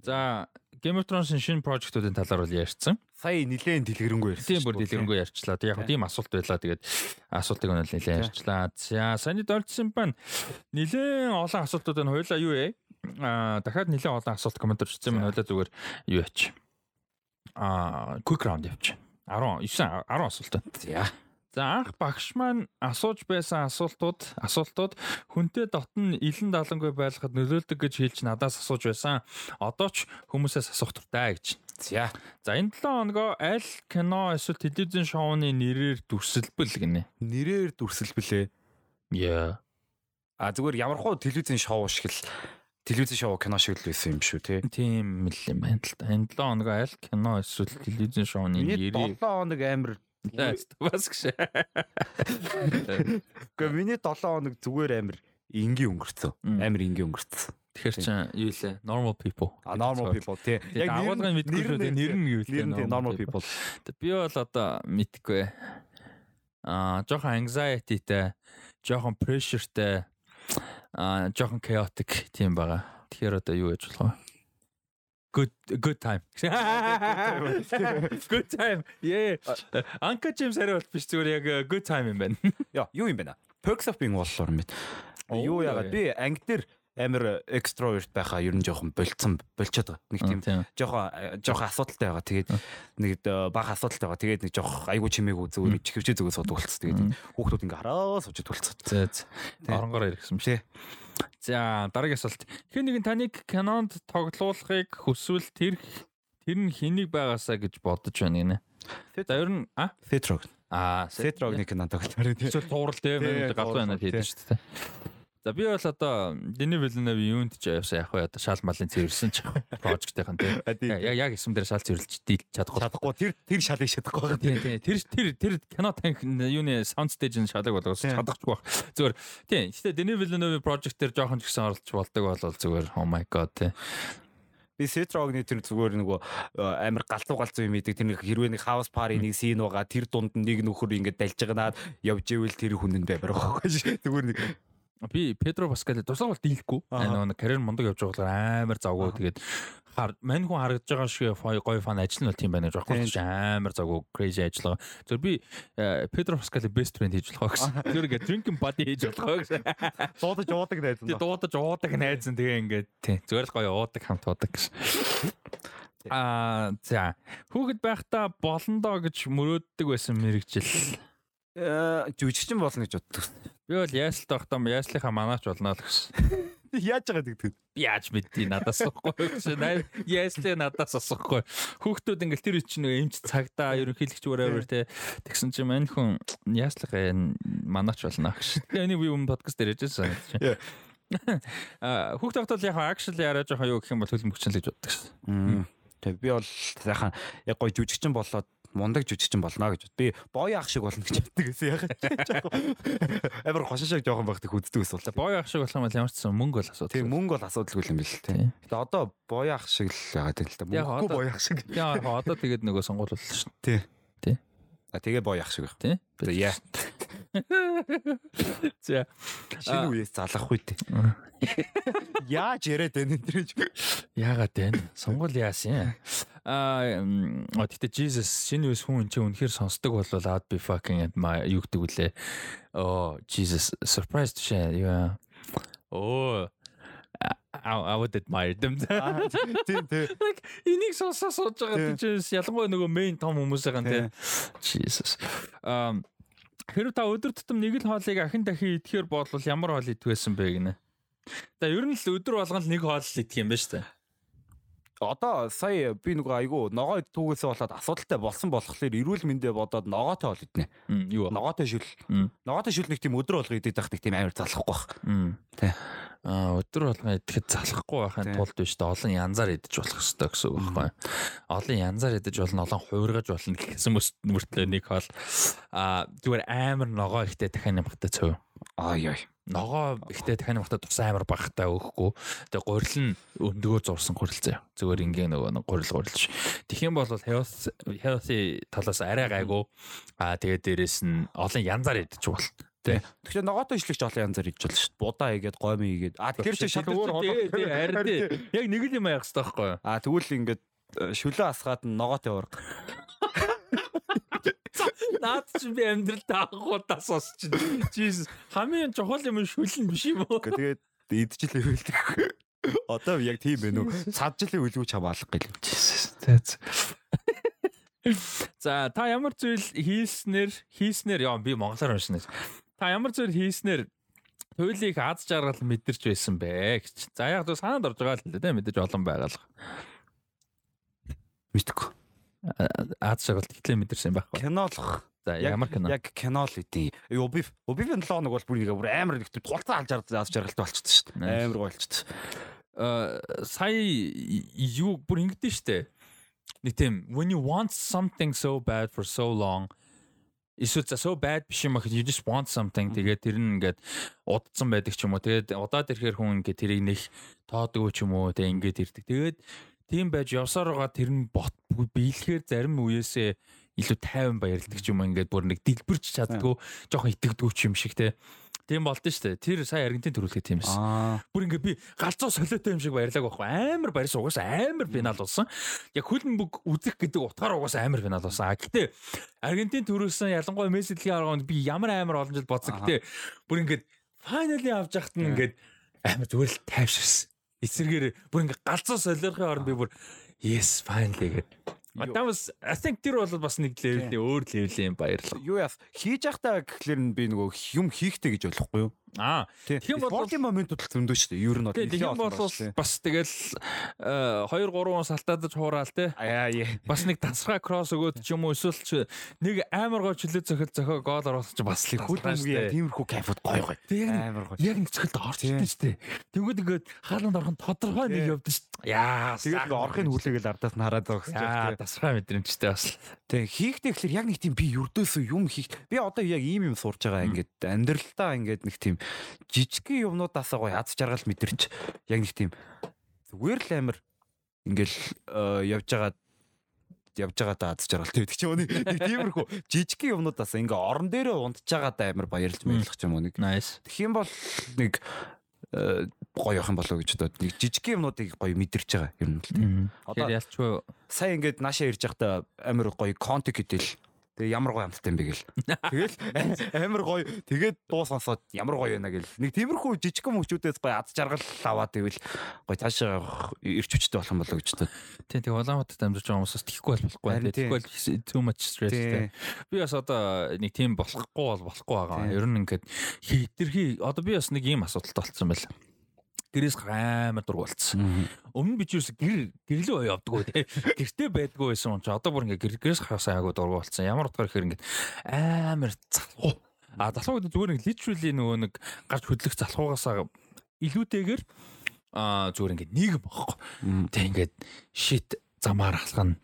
За Game of Thrones шинэ прожектуудын талаар бол ярьсан.
Сая нилээн дэлгэрэнгүй ярьсан.
Тийм бүр дэлгэрэнгүй ярьчлаа. Тэг яг тийм асуулт байлаа. Тэгээд асуултыг нь нилээн ярьчлаа. За саяны дөржсөн байна. Нилээн олон асуултууд нь хоёлаа юу вэ? Аа дахиад нэлээд олон асуулт коммент орчихсан юм хойлоо зүгээр юу яач. Аа quick round явууч. 10 9 10 асуулт.
За.
За анх багш маань асууж байсан асуултууд асуултууд хүнтэй дотн илэн далангүй байлгахад нөлөөлдөг гэж хэлж надаас асууж байсан. Одоо ч хүмүүсээс асуух туртай гэж.
За.
За энэ 7 хоногоо аль кино эсвэл телевизэн шоуны нэрээр дүрсэлбэл гинэ.
Нэрээр дүрсэлбэлээ.
Яа.
А зүгээр ямархуу телевизэн шоу шиг л телевиз шоу кино шиг л байсан юм шүү те.
Тийм л юм байна л та. Энэ 7 хоног аль кино эсвэл телевизэн шоуны
нэрийг 7 хоног амар
бас гэж.
Гэхдээ миний 7 хоног зүгээр амар энгийн өнгөрцөө. Амар энгийн өнгөрцөө.
Тэгэхээр чи юу лээ? Normal people.
А normal people тий.
Яг агуулгын мэдгүй шүү дээ. Нэр нь юу
лээ? Нэр нь normal people.
Би бол одоо мэдгүй. Аа, жоохон anxiety-тэй, жоохон pressure-тэй аа жоохон chaotic тийм байгаа. Тэгэхээр одоо юу яж болох вэ? Good good time. Good time. Yeah. Анка Джеймс арай бол биш зүгээр яг good time юм байна.
Яа, юу юм бэ? Perks of being болохоор байна. Юу яагаад би анги дээр амар экстроверт байхаа ер нь жоохон болцсон болчиход байгаа. Нэг тийм жоохон жоохон асуудалтай байгаа. Тэгээд нэг бага асуудалтай байгаа. Тэгээд нэг жоох айгу чимээгүй зүгээр чихвчээ зүгээр суудаг болцсон. Тэгээд хүүхдүүд ингээ хараа суужид болцсон.
За за. Оронгоор ирсэн биш. За дараагийн асуулт. Хэн нэгэн таныг кинонд тоглуулахыг хүсвэл тэр тэр нь хэнийг байгаасаа гэж бодож байна гинэ. За ер нь а
Thetrog.
А
Thetrog-ны кинонд тоглолтоор
тийм. Эсвэл туурал тийм гадуу байна хийдэж шүү дээ. За би бол одоо Дэни Вилленов юунд ч явсан яг одоо шал малын цэвэрсэн ч прожектийнхан тийм. Яг яг эсэм дээр шал цэвэрлж дийл чадахгүй.
Чадахгүй тэр тэр шалыг шатахгүй.
Тийм тийм. Тэр тэр тэр кино танк юуны саунд стейжийн шалыг болгоос чадахгүй байх. Зүгээр тийм. Гэтэ Дэни Вилленов прожект дээр жоохон ч гэсэн оролцож болдог бол зүгээр oh my god тийм.
Би Сетрогны тэр зүгээр нөгөө амар галзуу галзуу юм идэг тэр нэг хэрвээ нэг хаус пари нэг син байгаа тэр дунд нэг нөхөр ингээд дальж байгаанаад явж ивэл тэр хүнэн дээр байхгүй зүгээр нэг
Би Педро Паскаль туслах бол дийлэхгүй. Нөгөө карьер мундаг явж байгаа болохоор амар завгүй. Тэгээд мань хүн харагдаж байгаа шиг гоё фан ажил нь бол тийм байна гэж байхгүй ч амар завгүй crazy ажиллага. Зөв би Педро Паскаль best friend хийж болох гэсэн. Тэр ингээ drinking buddy хийж болох гэсэн.
Дуудаж уудаг найз нь.
Дуудаж уудаг найз нь тэгээ ингээ тий зүгээр л гоё уудаг хамт уудаг гэсэн. Аа за хүүхэд байхдаа болондоо гэж мөрөөддөг байсан мэрэгжил.
Э жүжигчин болно гэж боддог.
Би бол яаслт байхдаа яаслынхаа манаач болно л гэсэн.
Яаж байгаа гэдэг.
Би яаж мэдтий надаас авахгүй гэсэн. Яаслын надаас асахгүй. Хүүхдүүд ингээл тэр чинь нэг эмч цагтаа ерөнхийлөгч whatever те тэгсэн чинь мань хүн яаслах манаач болно гэж. Тэгээ энийг би өмнө подкаст дээр ярьжсэн. Аа хүүхд тогтол яг actually яриа жоохон юу гэх юм бол хөлбөмбөгч л гэж боддог
шээ. Тэг би бол сайхан яг гой жүжигчин болоод мундаг жүжигчин болно гэж. Би боё ах шиг болно гэж боддог гэсэн ягаад. Амар хошин шиг жоохон багтыг үздэг ус бол.
Боё ах шиг болох юм бол ямар ч сан мөнгө бол асуудал.
Тийм мөнгө бол асуудалгүй юм биш тийм. Гэтэ одоо боё ах шиг л яагаад юм л та. Мөнгөгүй боё ах шиг.
Яа одоо тэгээд нөгөө сонгуул боллоо шүү.
Тий.
Тий.
А тэгээ боё ах шиг байх.
Тий.
За яа.
За
шинэ үеэс залах үедээ. Яаж яриад байна энэ гэж.
Яагаад байна? Сонгол яасан? Аа тэгтээ Jesus шинэ үеэс хүн чи үнэхээр сонсдог бол I'd be fucking at my юу гэдэг үлээ. Oh Jesus surprised шээ. Яа. Оо I would admire them.
Тийм тийм.
Like энийг сонсоо сууж байгаа тийм ялангуяа нөгөө main том хүмүүс байгаа тийм. Jesus. Um Хэрвээ та өдөр тутам нэг л хоолыг ахин дахин идэхээр бодлол ямар хоол идвэсэн бэ гинэ? За ер нь л өдөр болгон л нэг хоол идэх юм шүү дээ.
Одоо сая би нөгөө айгу ногоо түүгээсээ болоод асуудалтай болсон болохоор эрүүл мэндэ бодоод ногоотой хоол иднэ.
Юу?
Ногоотой шүл. Ногоотой шүл нэг тийм өдөр болго идэх байх тийм амар залахгүй байх.
Тэ. Өдөр болгон идэхэд залахгүй байхын тулд биш дээ олон янзаар идэж болох хэрэгтэй гэсэн үг байхгүй. Олон янзаар идэж болно, олон хуургаж болно гэсэн мөртлөө нэг хоол аа зүгээр амар ногоо ихтэй дахин нэмхтэй цөв.
Ай ай
ногоо ихтэй дахин багтаа тус амар багтаа өгөхгүй. Тэгээ гурил нь өндгөө зурсан гурил заяа. Зүгээр ингийн нөгөө гурил гурилж. Юм бол health healthy талаас арай гайгүй. Аа тэгээ дээрэс нь олон янзаар идэж бол.
Тэ. Тэгэхээр ногоотой ишлэгч олон янзаар идэж болно шүү дээ. Будаа игээд гомь игээд. Аа тэгэхээр чи шал өөр
хоолой. Тий, харин. Яг нэг л юм аях хэрэгтэй байхгүй юу?
Аа тэгвэл ингээд шүлээ асгаад ногоотой ураг.
Наад чи би амьдралдаа анхудаа сонсч чинь. Jesus хамгийн чухал юм шүлэн биш юм уу?
Тэгээд идчихлээ хэлдэг. Одоо яг тийм байна уу? Цаджилын үлгүү чамаалах гэл.
Jesus. За та ямар зүйл хийснээр хийснээр яа би монголоор уншина. Та ямар зүйл хийснээр туйлыг аз жаргал мэдэрч байсан бэ гэж. За яг л санаанд орж байгаа л дээ мэдээж олон байгалах.
Мэдгүй.
Аз жаргал тэгтлээ мэдэрсэн байхгүй.
Кинолох.
За ямар кино?
Яг кино л үгүй. Убив Убивын 7 хоног бол бүр нэг амар нэг тулцаа алж аз жаргалтай болчихсон шүү дээ. Амар болчихсон.
Аа сая юу бүр ингэдэж штэ. Нэг тийм when you want something so bad for so long эсвэл so bad биш юм ахад you just want something. Тэгээд тэр нь ингээд удцсан байдаг ч юм уу. Тэгээд удаад ирэхээр хүн ингээд тэрийг нэх тоодгүй ч юм уу тэгээд ингээд ирдэг. Тэгээд тийм байж явсаар байгаа тэр нь бот биелэхээр зарим үеэсээ илүү тайван баярладаг ч юм ингээд бүр нэг дэлбэрч чаддгүй жоохон итгэдэггүй ч юм шиг те. Тийм болд нь штэ. Тэр сая Аргентин төрүүлгээ тийм байсан. Бүр ингээд би галзуу солиотой юм шиг баярлаг байхгүй. Амар баярс угаасаа амар финал болсон. Яг хөлн бүг үзэх гэдэг утгаар угаасаа амар финал болсон. А гэтээ Аргентин төрүүлсэн ялангуяа Месси дэлхийн арганд би ямар амар олон жил бодсон. Гэтээ бүр ингээд файнали авч яхад нь ингээд амар зүгээр л тайвширсан эсэргээр бүр ингээ галзуу солиорхын оронд би бүр yes finally гэдэг. Адамс I think тэр бол бас нэг левелний өөр левелийн баярлал.
Юу яа хийж явахдаа гэхлээр нь би нөгөө юм хийхтэй гэж болохгүй юу?
Аа.
Тийм бол спортын моментууд л зөндөө шүү дээ. Ер нь бол
нэлээд бол бас тэгэл 2 3 салтаадаж хураал те.
Аа яа.
Бас нэг тасраа кросс өгөөд ч юм уу эсвэл нэг амар гоо чөлөө зөхөл зөхөө гол оруулах чи бас л
хөлбөмбөгийн тиймэрхүү кайфуд гоё гоё.
Амар гоё. Яг нэг цохилд орч ирдэ шүү дээ. Тэгвэл ингээд хаалганд орхон тодорхой нэг явдсан шүү дээ. Яа.
Тэгээд орохын хүлээгээл ардаас нь хараад байгаа
гэсэн. Тасраа мэдрэмжтэй бас.
Тэг хийхдээ гэхэлэр яг нэг тийм би юрдөөсөө юм хийх. Би одоо яг ийм юм сурж байгаа ингээд амьдралдаа ингээд нэг тийм жижигхэн юмнуудаас гоё аз жаргал мэдэрч. Яг нэг тийм зүгээр л амир ингээл э, явж байгаа явж байгаа да аз жаргал тэгдэг ч юм уу нэг тиймэрхүү жижигхэн юмнуудаас ингээ орон дээрээ унтж байгаа амар баярлж баярлах ч юм уу нэг. Тэгэх юм бол нэг э, гоё явах юм болоо гэж бодоод нэг жижигхэн юмнуудыг гоё мэдэрч байгаа юм л тийм.
Одоо ялчгүй
сая ингээд наашаа ирж байхдаа амар гоё контек гэдэл Тэгээ ямар гоё амттай юм бэ гэл. Тэгэл амар гоё. Тэгээд дуу сонсоод ямар гоё байна гэл. Нэг тиймэрхүү жижигхэн мөчүүдээс гоё ад жаргал аваад ивэл гоё цаашаа ирч хүчтэй болох юм болоо гэж бодод.
Тийм тийм Улаанбаатарт амьдарч байгаа хүмүүсээс тэхгүй бол болохгүй. Тэхгүй бол too much stress. Би бас одоо нэг тийм болохгүй бол болохгүй байгаа. Ер нь ингээд хитрхи одоо би бас нэг ийм асуудалтай болцсон байл гэрээс амар дург болцсон. Өмнө би ч юус гэр гэрлөө явдггүй тий. Гэртээ байдгүй байсан юм чи одоо бүр ингээ гэрээс хасаа агуу дург болцсон. Ямар утгаар ихээр ингээ амар залхуу. А залхуу гэдэг зүгээр нэг literally нөгөө нэг гарч хөдлөх залхуугаасаа илүүтэйгээр а зүгээр ингээ нийгэм багхгүй. Тэг ингээд shit замаар алхана.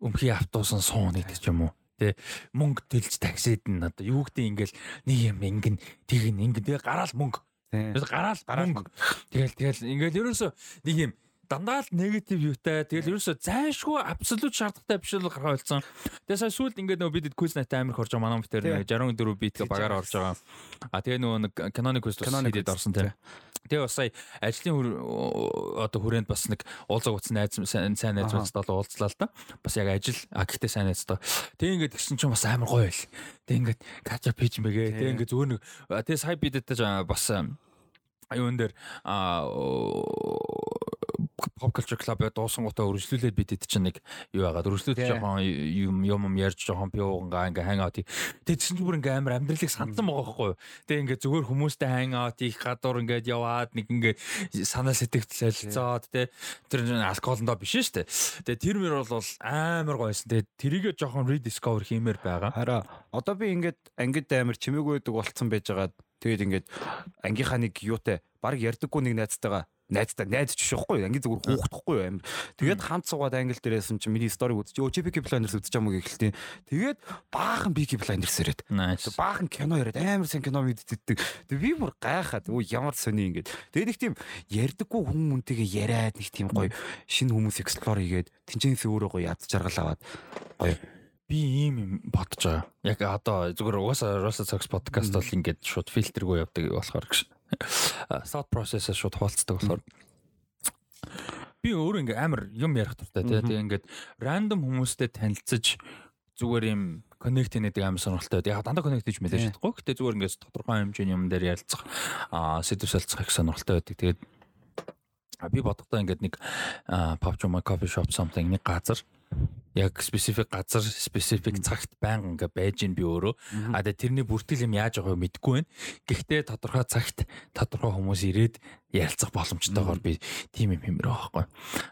Өмхий автобусан суун гэдэг юм уу тэ мөнгө төлж таксид нь одоо юу гэдэг ингээл нэг юм ингэн тийг ингэн тэгээ гараал мөнгө Тэгэл гараал. Мөнгө. Тэгэл тэгэл. Ингээл ерөөсөө нэг юм дандаа л негатив юутай. Тэгэл ерөөсөө зайшгүй абсолют шаардлагатай биш л гаргаа болсон. Тэгээ сая сүүлд ингээд нөгөө бид quiz night амар хорж байгаа манай мэтэр 64 бит багаар орж байгаа. А тэгээ нөгөө нэг canonic quiz хийгээд орсон тийм. Тэгээ бас сая ажлын одоо хүрээнд бас нэг уулзаг утас найз сайн найз уулзтал уулзлаа л да. Бас яг ажил а гэхдээ сайн найз тоо. Тэгээ ингээд гисэн чинь бас амар гоё байл. Тэгээ ингээд кача пич мэгээ. Тэгээ ингээд зүгээр нэг тэгээ сая бидэд бас юун дээр а pop culture club-ыг дуусангуудаа өргөжлүүлээд бид хэд чинь нэг юу яагаад өргөжлүүлж жоохон юм юм ярьж жоохон би уугангаа ингээ hang out. Тэгээд чинь бүр ингээ амар амьдралыг сандсан байгаа байхгүй юу. Тэгээд ингээ зүгээр хүмүүстэй hang out их гадуур ингээд яваад нэг ингээ санаа сэтгэлцэлцоод тэ тэр алкоголондоо биш шүү дээ. Тэгээд тэр мөр бол амар гоёсэн. Тэгээд тэрийгэ жоохон rediscover хиймээр байгаа.
Хараа одоо би ингээд ангид амар чимээгүй байдаг болцсон байж байгаа. Тэгээд ингээд ангийнхаа нэг юутай баг ярдаггүй нэг найзтайгаа найзтай найз ч шихгүй анги зүгээр хүүхдахгүй амир тэгээд хамт суугаад англи дээрээсэн чи миний сториг үзчих өө чи бики планерс үзэж байгаа мó гэхэлтийн тэгээд баахан бики планерс ирээд баахан кино яриад амар сан кино мэддэг тэгээд би бүр гайхаад өө ямар сони ингээд. Тэгээд их тийм ярдаггүй хүн мөнтэйгээ яриад нэг тийм гоё шинэ хүмүүс эксплор хийгээд тэнцэнээс өөрөө гоё яд жаргал аваад гоё
би ийм юм бодож байгаа. Яг одоо зүгээр угаасаа Rosa Sox podcast бол ингээд шууд фильтргүй явдаг болохоор гэж thought process-аас шууд хуваалцдаг болохоор би өөрөө ингээ амар юм ярих дуртай тий. Тэгээ ингээд random хүмүүстэй танилцаж зүгээр юм connect хийдэг амар сонирхолтой. Яг дандаа connect хийж мэдээж чадахгүй. Гэтэ зүгээр ингээд тодорхой хэмжээний юм дээр ярилцах аа сэдв солилцох их сонирхолтой байдаг. Тэгээд би бодохдоо ингээд нэг PUBG Mobile coffee shop something нэг газар яг специфик газар специфик цагт байнга ингээ байж ин би өөрөө а тэрний бүртгэл юм яаж байгааг мэдэхгүй байна. Гэхдээ тодорхой цагт тодорхой хүмүүс ирээд ярилцах боломжтойгоор би тим юм байгаа байхгүй.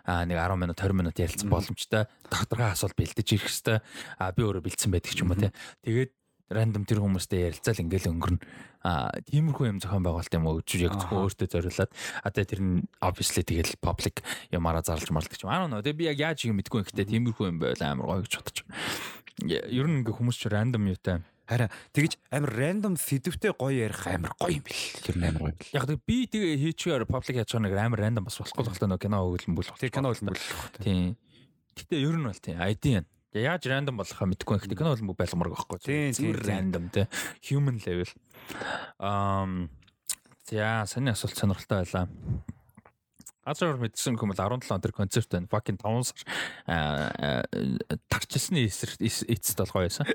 А нэг 10 минут 20 минут ярилцах боломжтой. Тодорхой асуулт бэлдэж ирэх хэвээр а би өөрөө бэлдсэн байдаг ч юм уу те. Тэгээд рандом тэр хүмүүстэй ярилцаал ингээл өнгөрнө. А тиймэрхүү юм зохион байгуулалт юм өгч яг зөвхөн өөртөө зориулаад одоо тэр нь obviously тэгэл public ямаараа зарлж марлдаг юм. Аа нөө тэгээ би яг яаж юм мэдгүй ихтэй тиймэрхүү юм байл амар гоё гэж бодож байна. Ер нь ингээ хүмүүс ч рандом юутай
Харин тэгэж амар рандом сэдвтэй гоё ярих амар гоё юм бэл. Тэр амар гоё.
Яг тэг би тэгээ хийчихээр public яаж байгаа нэг амар рандом бас болохгүй болохгүй нөө кино өгүүлэн бүл.
Тэр кино өгүүлэн бүл.
Тийм. Гэтэ ер нь бол тийм ID юм. Яаж рандом болохоо мэдэхгүй. Гэхдээ кино бол байлгамарг байхгүй.
Тийм
рандом те. Human level. Um за саний асуулт сонирхолтой байлаа. Азар мэдсэн хүмүүс 17 он тэр концерт байна. Fucking 5 сар тагчсны эцэст бол гоё байсан.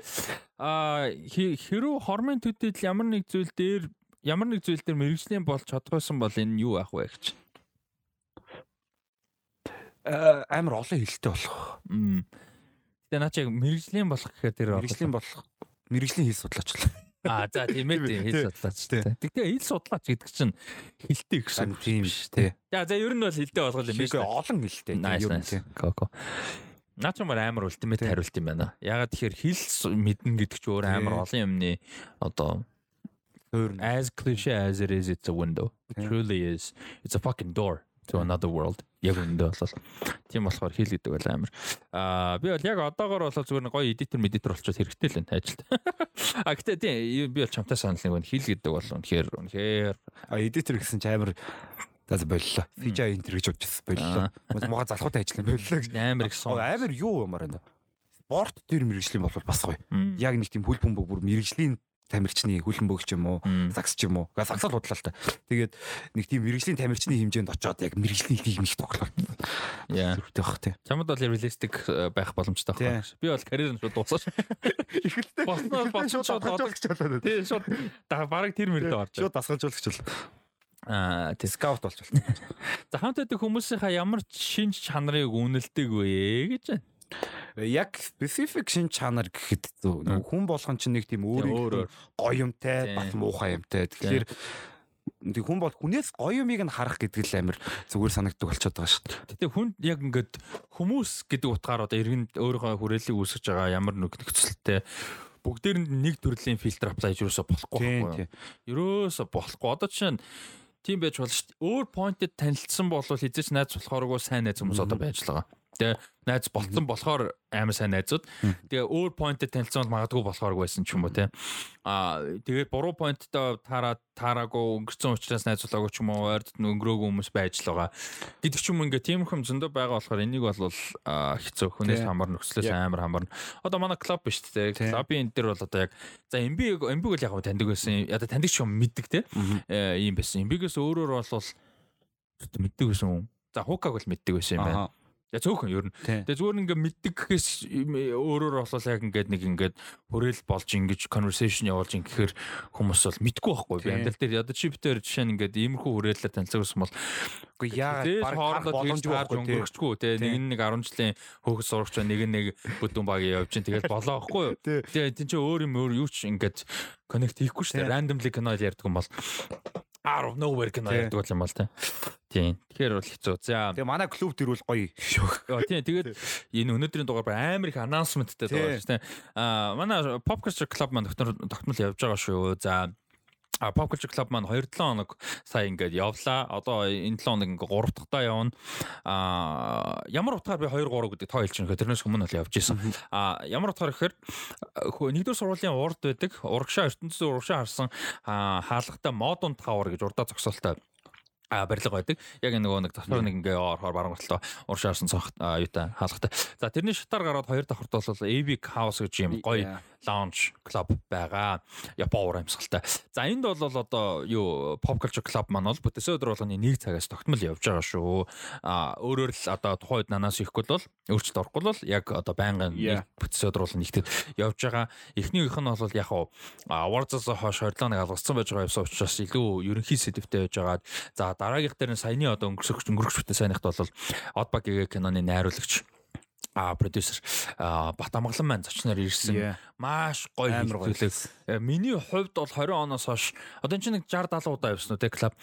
Аа хэрүү хормын төдийд ямар нэг зүйл дээр ямар нэг зүйл дээр мэрэгжлийн болж чадхбайсан бол энэ юу ах вэ гэж.
амар олон хэлтэй болох.
Тэгээ наа чи мэрэгжлийн болох гэхээр тэр
мэрэгжлийн болох мэрэгжлийн хэл судлаач л.
Аа за тийм ээ тийм хэл судлаач. Тэгтээ хэл судлаач гэдэг чинь хэлтэй гэсэн үг
тийм биш тий.
За за ер нь бол хэлтэй болгол юм
Биш олон хэлтэй
Nice
ер нь тий.
Коко. Наа ч ямар амар ультимейт хариулт юм байна. Ягаад тэгэхээр хэл мэднэ гэдэг чинь өөр амар
Тий.
олон юмны одоо as cliche as it is it's a window. It
Тий.
truly is. It's a fucking door to another world. Яг үндэ болол. Тийм болохоор хэл гэдэг бол амар. Аа би бол яг одоогор бол зүгээр нэг гоё эдитер медитер болчиход хэрэгтэй л энэ ажилд. А гэтээ тийм би бол чамтай санал нэг байна. Хэл гэдэг бол үнэхээр үнэхээр
А эдитер гэсэн чи амар за боллоо. Фижа интер гэж бодчихсон боллоо. Мага залхуутай ажил юм боллоо
амар их сон.
Амар юу юмар байна. Спорт төр мэрэгжлийн бол бас гоё. Яг нэг тийм хөл бөмбөг бүр мэрэгжлийн тамирчны хөлбөмбөг ч юм уу сакс ч юм уу. Га саксал бодлоо л та. Тэгээд нэг тийм мэрэгжлийн тамирчны хэмжээнд очиод яг мэрэгжлийн тийм их тоглолт.
Яа.
Зүрхтэй бах тий.
Чамд бол реалистик э, байх боломжтой байна. Би бол карьер нь шууд дуусаач.
Ихэлтэй.
Босноо босон шууд
дасгалжуулагч болоод.
Тий шууд бараг тэр мөрөд орж.
Шууд дасгалжуулагч бол.
Аа.
Скаут болж байна.
За хамт байдаг хүмүүсийнхаа ямар шинж чанарыг үнэлдэг вэ гэж байна.
Яг specific шин чанар гэхэд нэг хүн болгон чинь нэг тийм
өөр
өөр гоё юмтай бас муухай юмтай. Тэгэхээр тэг хүн бол хүнээс гоё юмыг нь харах гэдэг л амир зүгээр санагддаг болчиход байгаа шүү дээ.
Гэтэ хүн яг ингээд хүмүүс гэдэг утгаар одоо иргэнд өөрийнхөө хүрээллийг үүсгэж байгаа ямар нэг нөхцөлтэй бүгдээр нэг төрлийн фильтр аплай хийж юусоо болохгүй байхгүй юу? Ерөөсө болохгүй. Одоо жишээ нь тийм байж болно шүү дээ. Өөр поинтэд танилцсан бол хизээч найз болохооргүй сайн найз хүмүүс одоо байж л байгаа. Тэгээ найз болцсон болохоор амар сайн найзууд. Тэгээ өөр поинтэд танилцсан бол магадгүй болохооргүй байсан ч юм уу те. Аа тэгээд буруу поинттай таараа таараагүй өнгөрцөн учраас найзуулаагүй ч юм уу ойрд өнгөрөөгүй хүмүүс байж л байгаа. Гэдэг ч юм ингээ тийм хүм зөндөө байгаа болохоор энийг бол хэцүү хүнээс хамар нөхцлөөс амар хамарна. Одоо манай клуб биш те. Клубын энэ дээр бол одоо яг за MB MB бол яг таньдаг байсан. Одоо таньдаг ч юм мэддэг те. Э, ийм байсан. MB-гээс өөрөөр бол мэддэг байсан. За хукаг бол мэддэг байсан юм байна. Я цөөхөн ер нь. Тэгээ зүгээр ингээ мэддэг гэхээс өөрөөр бол яг ингээд нэг ингээд хүрээл болж ингэж conversation явуулж ин гэхээр хүмүүс бол мэдгүй байхгүй. Би амьдрал дээр одоо чи битээр жишээ нь ингээд иймэрхүү хүрээлэлээр танилцсан бол
Үгүй яа баг
хоорондоо
боломжгүй
өнгөрчихгүй
Тий.
нэг нэг 10 жилийн хөөхс сурагч нэг нэг бүдүүн багийн явж ин тэгээд болоо байхгүй юу? Тэгээ тийм чи өөр юм өөр юу ч ингээд connect хийхгүй шүү дээ. Randomly кино ярьдаг юм бол out of nowhere
Тий.
ярьдаг юм бол те тийм тэгэхээр бол хэцүү за
Тэгээ манай клуб дэр бол гоё.
Яа тийм тэгээд энэ өнөөдрийн дугаар ба амар их анонсменттэй дугаар шүү дээ. Аа манай Pop Culture Club маань тогтмол тогтмол явж байгаа шүү. За А Pop Culture Club маань 2-7 хоног сая ингээд явлаа. Одоо энэ 7 хоног ингээд 3 дахьтаа явна. А ямар утгаар би 2 3 гэдэг тоо хэлж байгаа. Тэрнээс өмнө л явж исэн. А ямар утгаар гэхээр нэгдүгээр сургуулийн урд байдаг. Урагшаа ертөнцийн урагшаа харсан хаалгатай модон тавар гэж урдаа зогсоолтой а барилга байдаг. Яг нөгөө нэг татвар нэг ингээ орохоор баруун талаа уршаарсан цонх юутай хаалгатай. За тэрний шатаар гараад хоёр давхарт бол AV House гэж юм гоё. Lounge club байгаа. Япон уур амьсгалтай. За энд бол одоо юу pop culture club маань бол бүтээсээ өдөр болгоны нэг цагаас тогтмол явж байгаа шүү. А өөрөөр л одоо тухайд нанаас ихгүй бол өөрчлөлт орохгүй бол яг одоо байнгын бүтээсээ өдөр болгоно нэгтгэд явж байгаа. Эхнийх нь бол яг хуу awards-аас хойш 27 нэг алгацсан байж байгаа юмсан учраас илүү ерөнхий сэдвтэй байж байгаа. За дараагийнх дээр нь саяны одоо өнгөрсөх өнгөрөх бүтээ сайнхт бол Oddbug гээ киноны найруулагч а продюсер а Батамглан маань зочноор ирсэн маш гоё хэлбэлээ. Миний хувьд бол 20 оноос хойш одоо энэ чинь нэг 60 70 удаа явсан үү те клуб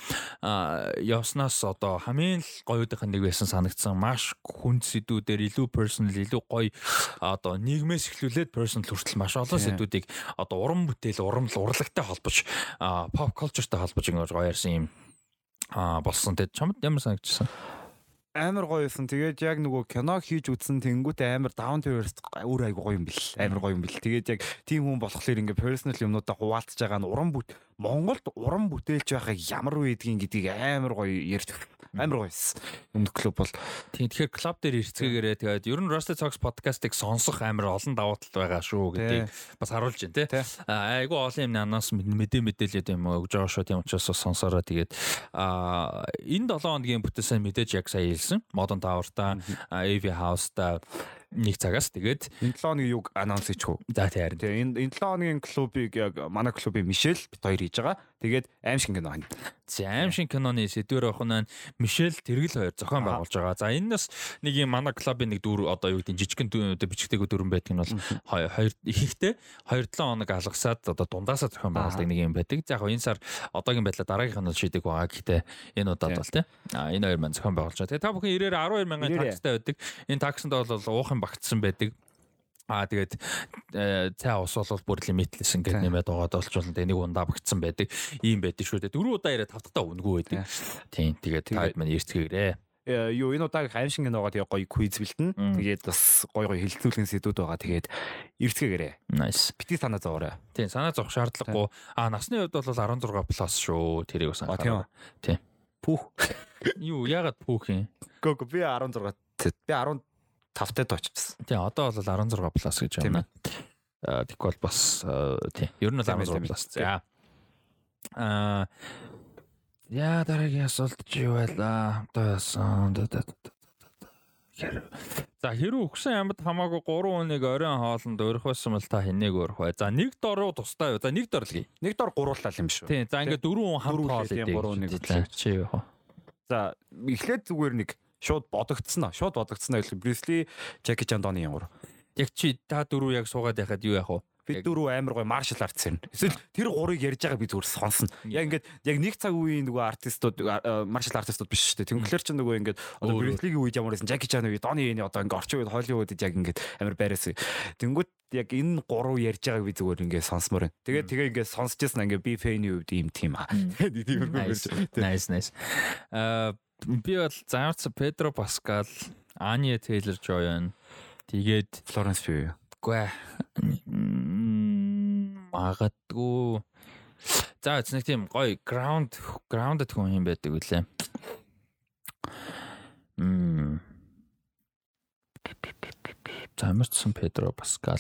а явснаас одоо хамгийн л гоёудынх нь нэг байсан санагдсан. Маш хүнд сэдвүүдээр илүү personal илүү гоё одоо нийгмээс эхлүүлээд personal хүртэл маш олон сэдвүүдийг одоо уран бүтээл уран урлагтай холбож pop cultureтай холбож ингэж гоё ярьсан юм а болсон. Тэгэд чамд ямар санагдчихсан?
Амар гоё байсан. Тэгээд яг нөгөө кино хийж үзсэн тэнгуүтээ амар to earth өөр айгу гоё юм бэл. Амар гоё юм бэл. Тэгээд яг тийм хүн болохоор ингээ personal юмнуудаа хуваалцаж байгаа нь уран бүт Монголд уран бүтээлч байхыг ямар вэ гэдгийг амар гоё ярьж амар гоё байсан. Өмнөх клуб бол.
Тийм тэгэхээр клуб дээр ирцгээгээрээ тэгээд ер нь Rusty Talks podcast-ыг сонсох амар олон давуу тал байгаа шүү гэдгийг бас харуулж байна те. Айгу олон юм анаас мэдээ мэдээлэл юм өгж байгаа шүү тийм учраас сонсороо. Тэгээд энэ 7 хоногийн бүтээсэн мэдээж яг сая хэлсэн. Modern Tower-та, AV House-та Нэг цагаас тэгээд
Энэ 7 хоногийн юг анонс хийчихв.
за тий харин.
Тэгээ энэ энэ 7 хоногийн клубыг яг манай клубын Мишель бит хоёр хийж байгаа. Тэгээд аим шиг кино хань.
За аим шиг киноны сэдвэр авах нь Мишель Тэргэл хоёр зохион байгуулж байгаа. За энэ нас нэг юм манай клубын нэг дүр одоо юу гэдэг жижигхэн одоо бичгтэйг дүрэн байдаг нь бол хоёр хоёр ихэнхдээ 2-7 хоног алгасаад одоо дундаасаа зохион байгуулдаг нэг юм байдаг. За яг энэ сар одоогийн байдлаар дараагийнх нь бол шийдэг байгаа. Гэхдээ энэ удаад бол тий. А энэ хоёр маань зохион байгуулж байгаа. Тэгээ та бүхэн ирээр 12 мянган
Ирээрээ.
такстай байдаг. Энэ таксанд бол уухан багтсан байдаг. Аа тэгээд э, цай ус бол бүр лимитлсэн гэдэг
Тийм.
нэмээд байгаа болчулна тэгээ нэг ундаа багтсан байдаг. Ийм байдаг шүү дээ. Дөрөв удаа ирээд тавталтаа өнгөө байдаг. Тийм тэгээд таад маань эртгээрээ.
Юу энэ удаагийн шиг киногоо тэгээ гоё квиз бэлтэн. Тэгээд бас гоё гоё хилцүүлэн сэдвүүд байгаа. Тэгээд эртгээгээрээ.
Nice.
Бити санаа зовоорой.
Тийм санаа зовх шаардлагагүй. Аа насны хувьд бол 16 плюс шүү. Тэрийг бас
А тийм үү.
Тийм.
Пүүх.
Юу ягаад пүүх юм?
Гөө би 16 би 15 тад очсон.
Тийм одоо бол 16 плюс гэж байна. Аа тэгвэл бас аа, тийм. Ер нь бол
Тийм ээ,
16
тийм ээ.
плюс. За. Аа яа дараагийн асуулт чи юу байлаа? Одоо яасан. За хэрүү өгсөн ямд хамаагүй 3 хүнийг оройн хоолнд өрөх байсан бол та хинээг өрөх бай. За нэг дороо тустай юу? За нэг дор л гээ.
Нэг дор гурууллаа юм шүү.
Тийм. За ингээд дөрвөн хүн хамт хоол идэх.
гурван нэг
За,
хүлээ.
Чи юу хоо?
За эхлээд зүгээр нэг шууд бодогдсон аа. Шууд бодогдсон аа. Брюсли, Жаки Чан Доны янгур.
Яг чи та дөрөв яг суугаад яхад юу яах вэ?
Би
Яг-
дөрөв амар гоё маршал артс юм. Эсвэл тэр гурыг ярьж байгаа би зүгээр сонсно. Яг ингээд яг нэг цаг үеийн нөгөө артистууд маршал артистууд биш шүү дээ. Тэнглэр чинь нөгөө ингээд одоо. Брюслигийн үед ямар байсан, Жаки Чан үед, Доны энэ одоо ингээд орчин үед Холливуудад яг ингээд амар байраас. Тэнгүүт яг энэ гурав ярьж байгааг би зүгээр ингээд сонсмоор байна. Тэгээд тэгээ ингээд сонсч ясна ингээд би фэйний үед ийм тийм аа. Тиймэрхүү ярьж.
Nice, nice. Аа би бол Замц Педро Паскал, Аня Тейлор Жойн тэгээд
Флоренс Пью.
үгүй магадгүй За эцэг тийм гоё ground grounded хүн юм байдаг үлээ. Мм. Замэрсэн Педро Паскал.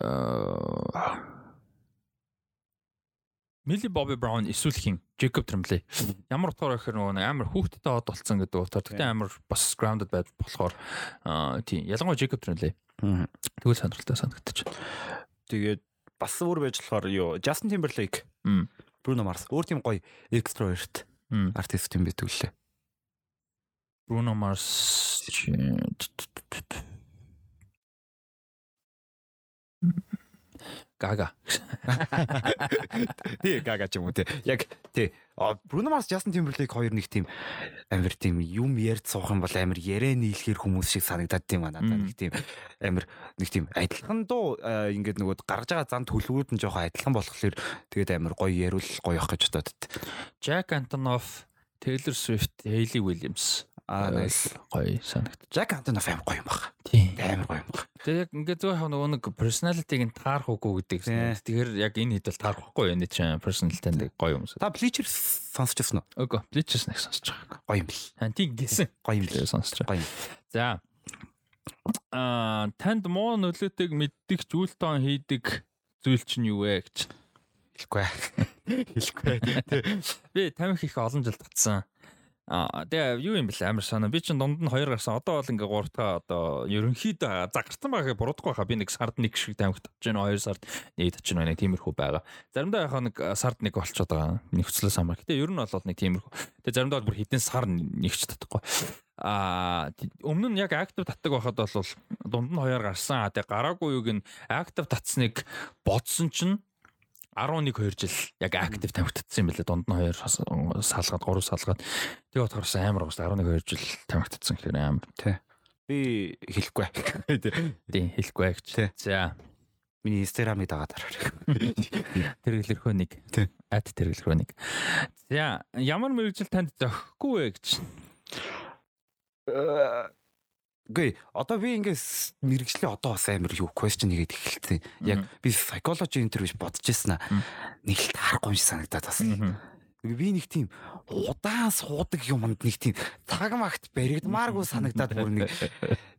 Аа Милли Бобби Браун эсвэл хин Джейкоб Тремлей. Ямар утгаар гэхээр нөгөө нэг амар хүүхдэд од болцсон гэдэг утгаар. Тэгтээ амар бас grounded байд болохоор тийм ялангуяа Джейкоб Тремлей. Тэгвэл сонирхолтой санагдчих.
Тэгээд бас өөр байж болохоор юу Justin Timberlake. Bruno Mars өөр тийм гоё extrovert артист юм байдаг лээ.
Bruno Mars Гага.
Тий, гага ч юм уу тий. Яг тий. Bruno Mars, Justin Timberlake хоёр нэг тийм амар тийм юм ярьж суух юм бол амар яриа нийлэхэр хүмүүс шиг санагдаад тийм аа надад нэг тийм амар нэг тийм адилхан дуу ингээд нөгөө гарч байгаа зан төлөвүүд нь жоохон адилхан болохоор тэгээд амар гоё яриул гоё явах гэж бодоод.
Jack Antonoff, Taylor Swift, Hailey Williams.
Аа nice.
Гоё санагд.
Jack Antonoff амар гоё юм байна.
Тийм.
Амар гоё байна.
Тэгээ яг ингээд зөв яг нөгөө нэг personality-г нь таарах үгүй гэдэг. Тэгэхээр яг энэ хэд бол таарах байхгүй энэ чинь personality нь гоё юм.
Та Bleacher сонсч ирсэн үү?
Үгүй, Bleachers нэг сонсож байгаа.
Гоё юм бэл.
Антиг гисэн.
Гоё юм.
Тэгээ сонсож байгаа.
Гоё.
За. Аа, танд муу нөлөөтэйг мэддэг зүйлтон хийдэг зүйл чинь юу вэ гэж.
Хэлэхгүй. Хэлэхгүй.
Би тамхи их олон жил татсан. Аа тэгээ юу юм бэлээ амар санаа. Би чинь дунд нь хоёр гарсан. Одоо бол ингээ гурав дахь одоо ерөнхийдөө загарсан байгаа буруудахгүй хаа. Би нэг сард нэг шиг тамхи татж байна. Хоёр сард нэг татж байна. Нэг тиймэрхүү байгаа. Заримдаа яхаа нэг сард нэг болчиход байгаа. Нэгцлээс амар. Гэтэ ер нь бол нэг тиймэрхүү. Тэгээ заримдаа бол бүр хэдэн сар нэгч татахгүй. Аа өмнө нь яг актив татдаг байхад бол дунд нь хоёр гарсан. Тэгээ гараагүй юг нь актив татсныг бодсон чинь 11 2 жил яг актив тамхитцсан юм билээ дунд нь хоёр салгаад 3 салгаад тэгээ бодохоос амар гоос 11 2 жил тамхитцсан гэхээр амар
Би хэлэхгүй. Тий.
хэлэхгүй
Тий.
гэж. За
Миний Instagram-ыг дагаад хараарай.
тэргэлэрхөө нэг.
Тий.
Ад тэргэлэрхөө нэг. За ямар мэрэгжил танд зохихгүй вэ гэж.
Гүй одоо би ингээс мэрэгжлийн одоо бас амар юу question нэгэд эхэлсэн. Яг би psychology интервью бодож ирсэн аа. Нэг л таарахгүй юм санагдаад бас. Би нэг тийм удаан суудаг юмд нэг тийм цагмагт баригдмааргүй санагдаад бүр нэг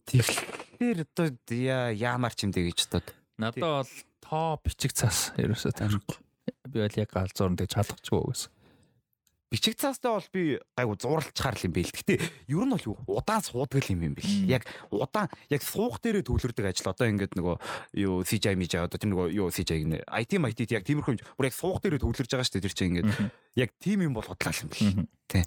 тэгэхээр одоо яа яамар ч юм дэ гэж бодоод.
Надад бол тоо бичиг цаас ерөөсөө таахгүй. Би бол яг галзуур нэг чадахчгүй гэсэн.
Бичиг цаастай бол би гайгу зурлалчаар л юм бэ л. Гэтэ ер нь бол юу удаан суудаг юм юм бэл. Яг удаан яг суух дээрээ төвлөрдөг ажил одоо ингээд нөгөө юу CJ мэж одоо тэр нөгөө юу CJ гэнэ IT IT яг тиймэрхүү юм. бүр яг суух дээрээ төвлөрж байгаа шүү дээ тэр чинь ингээд яг тим юм бол худлаа юм бэл. Тий.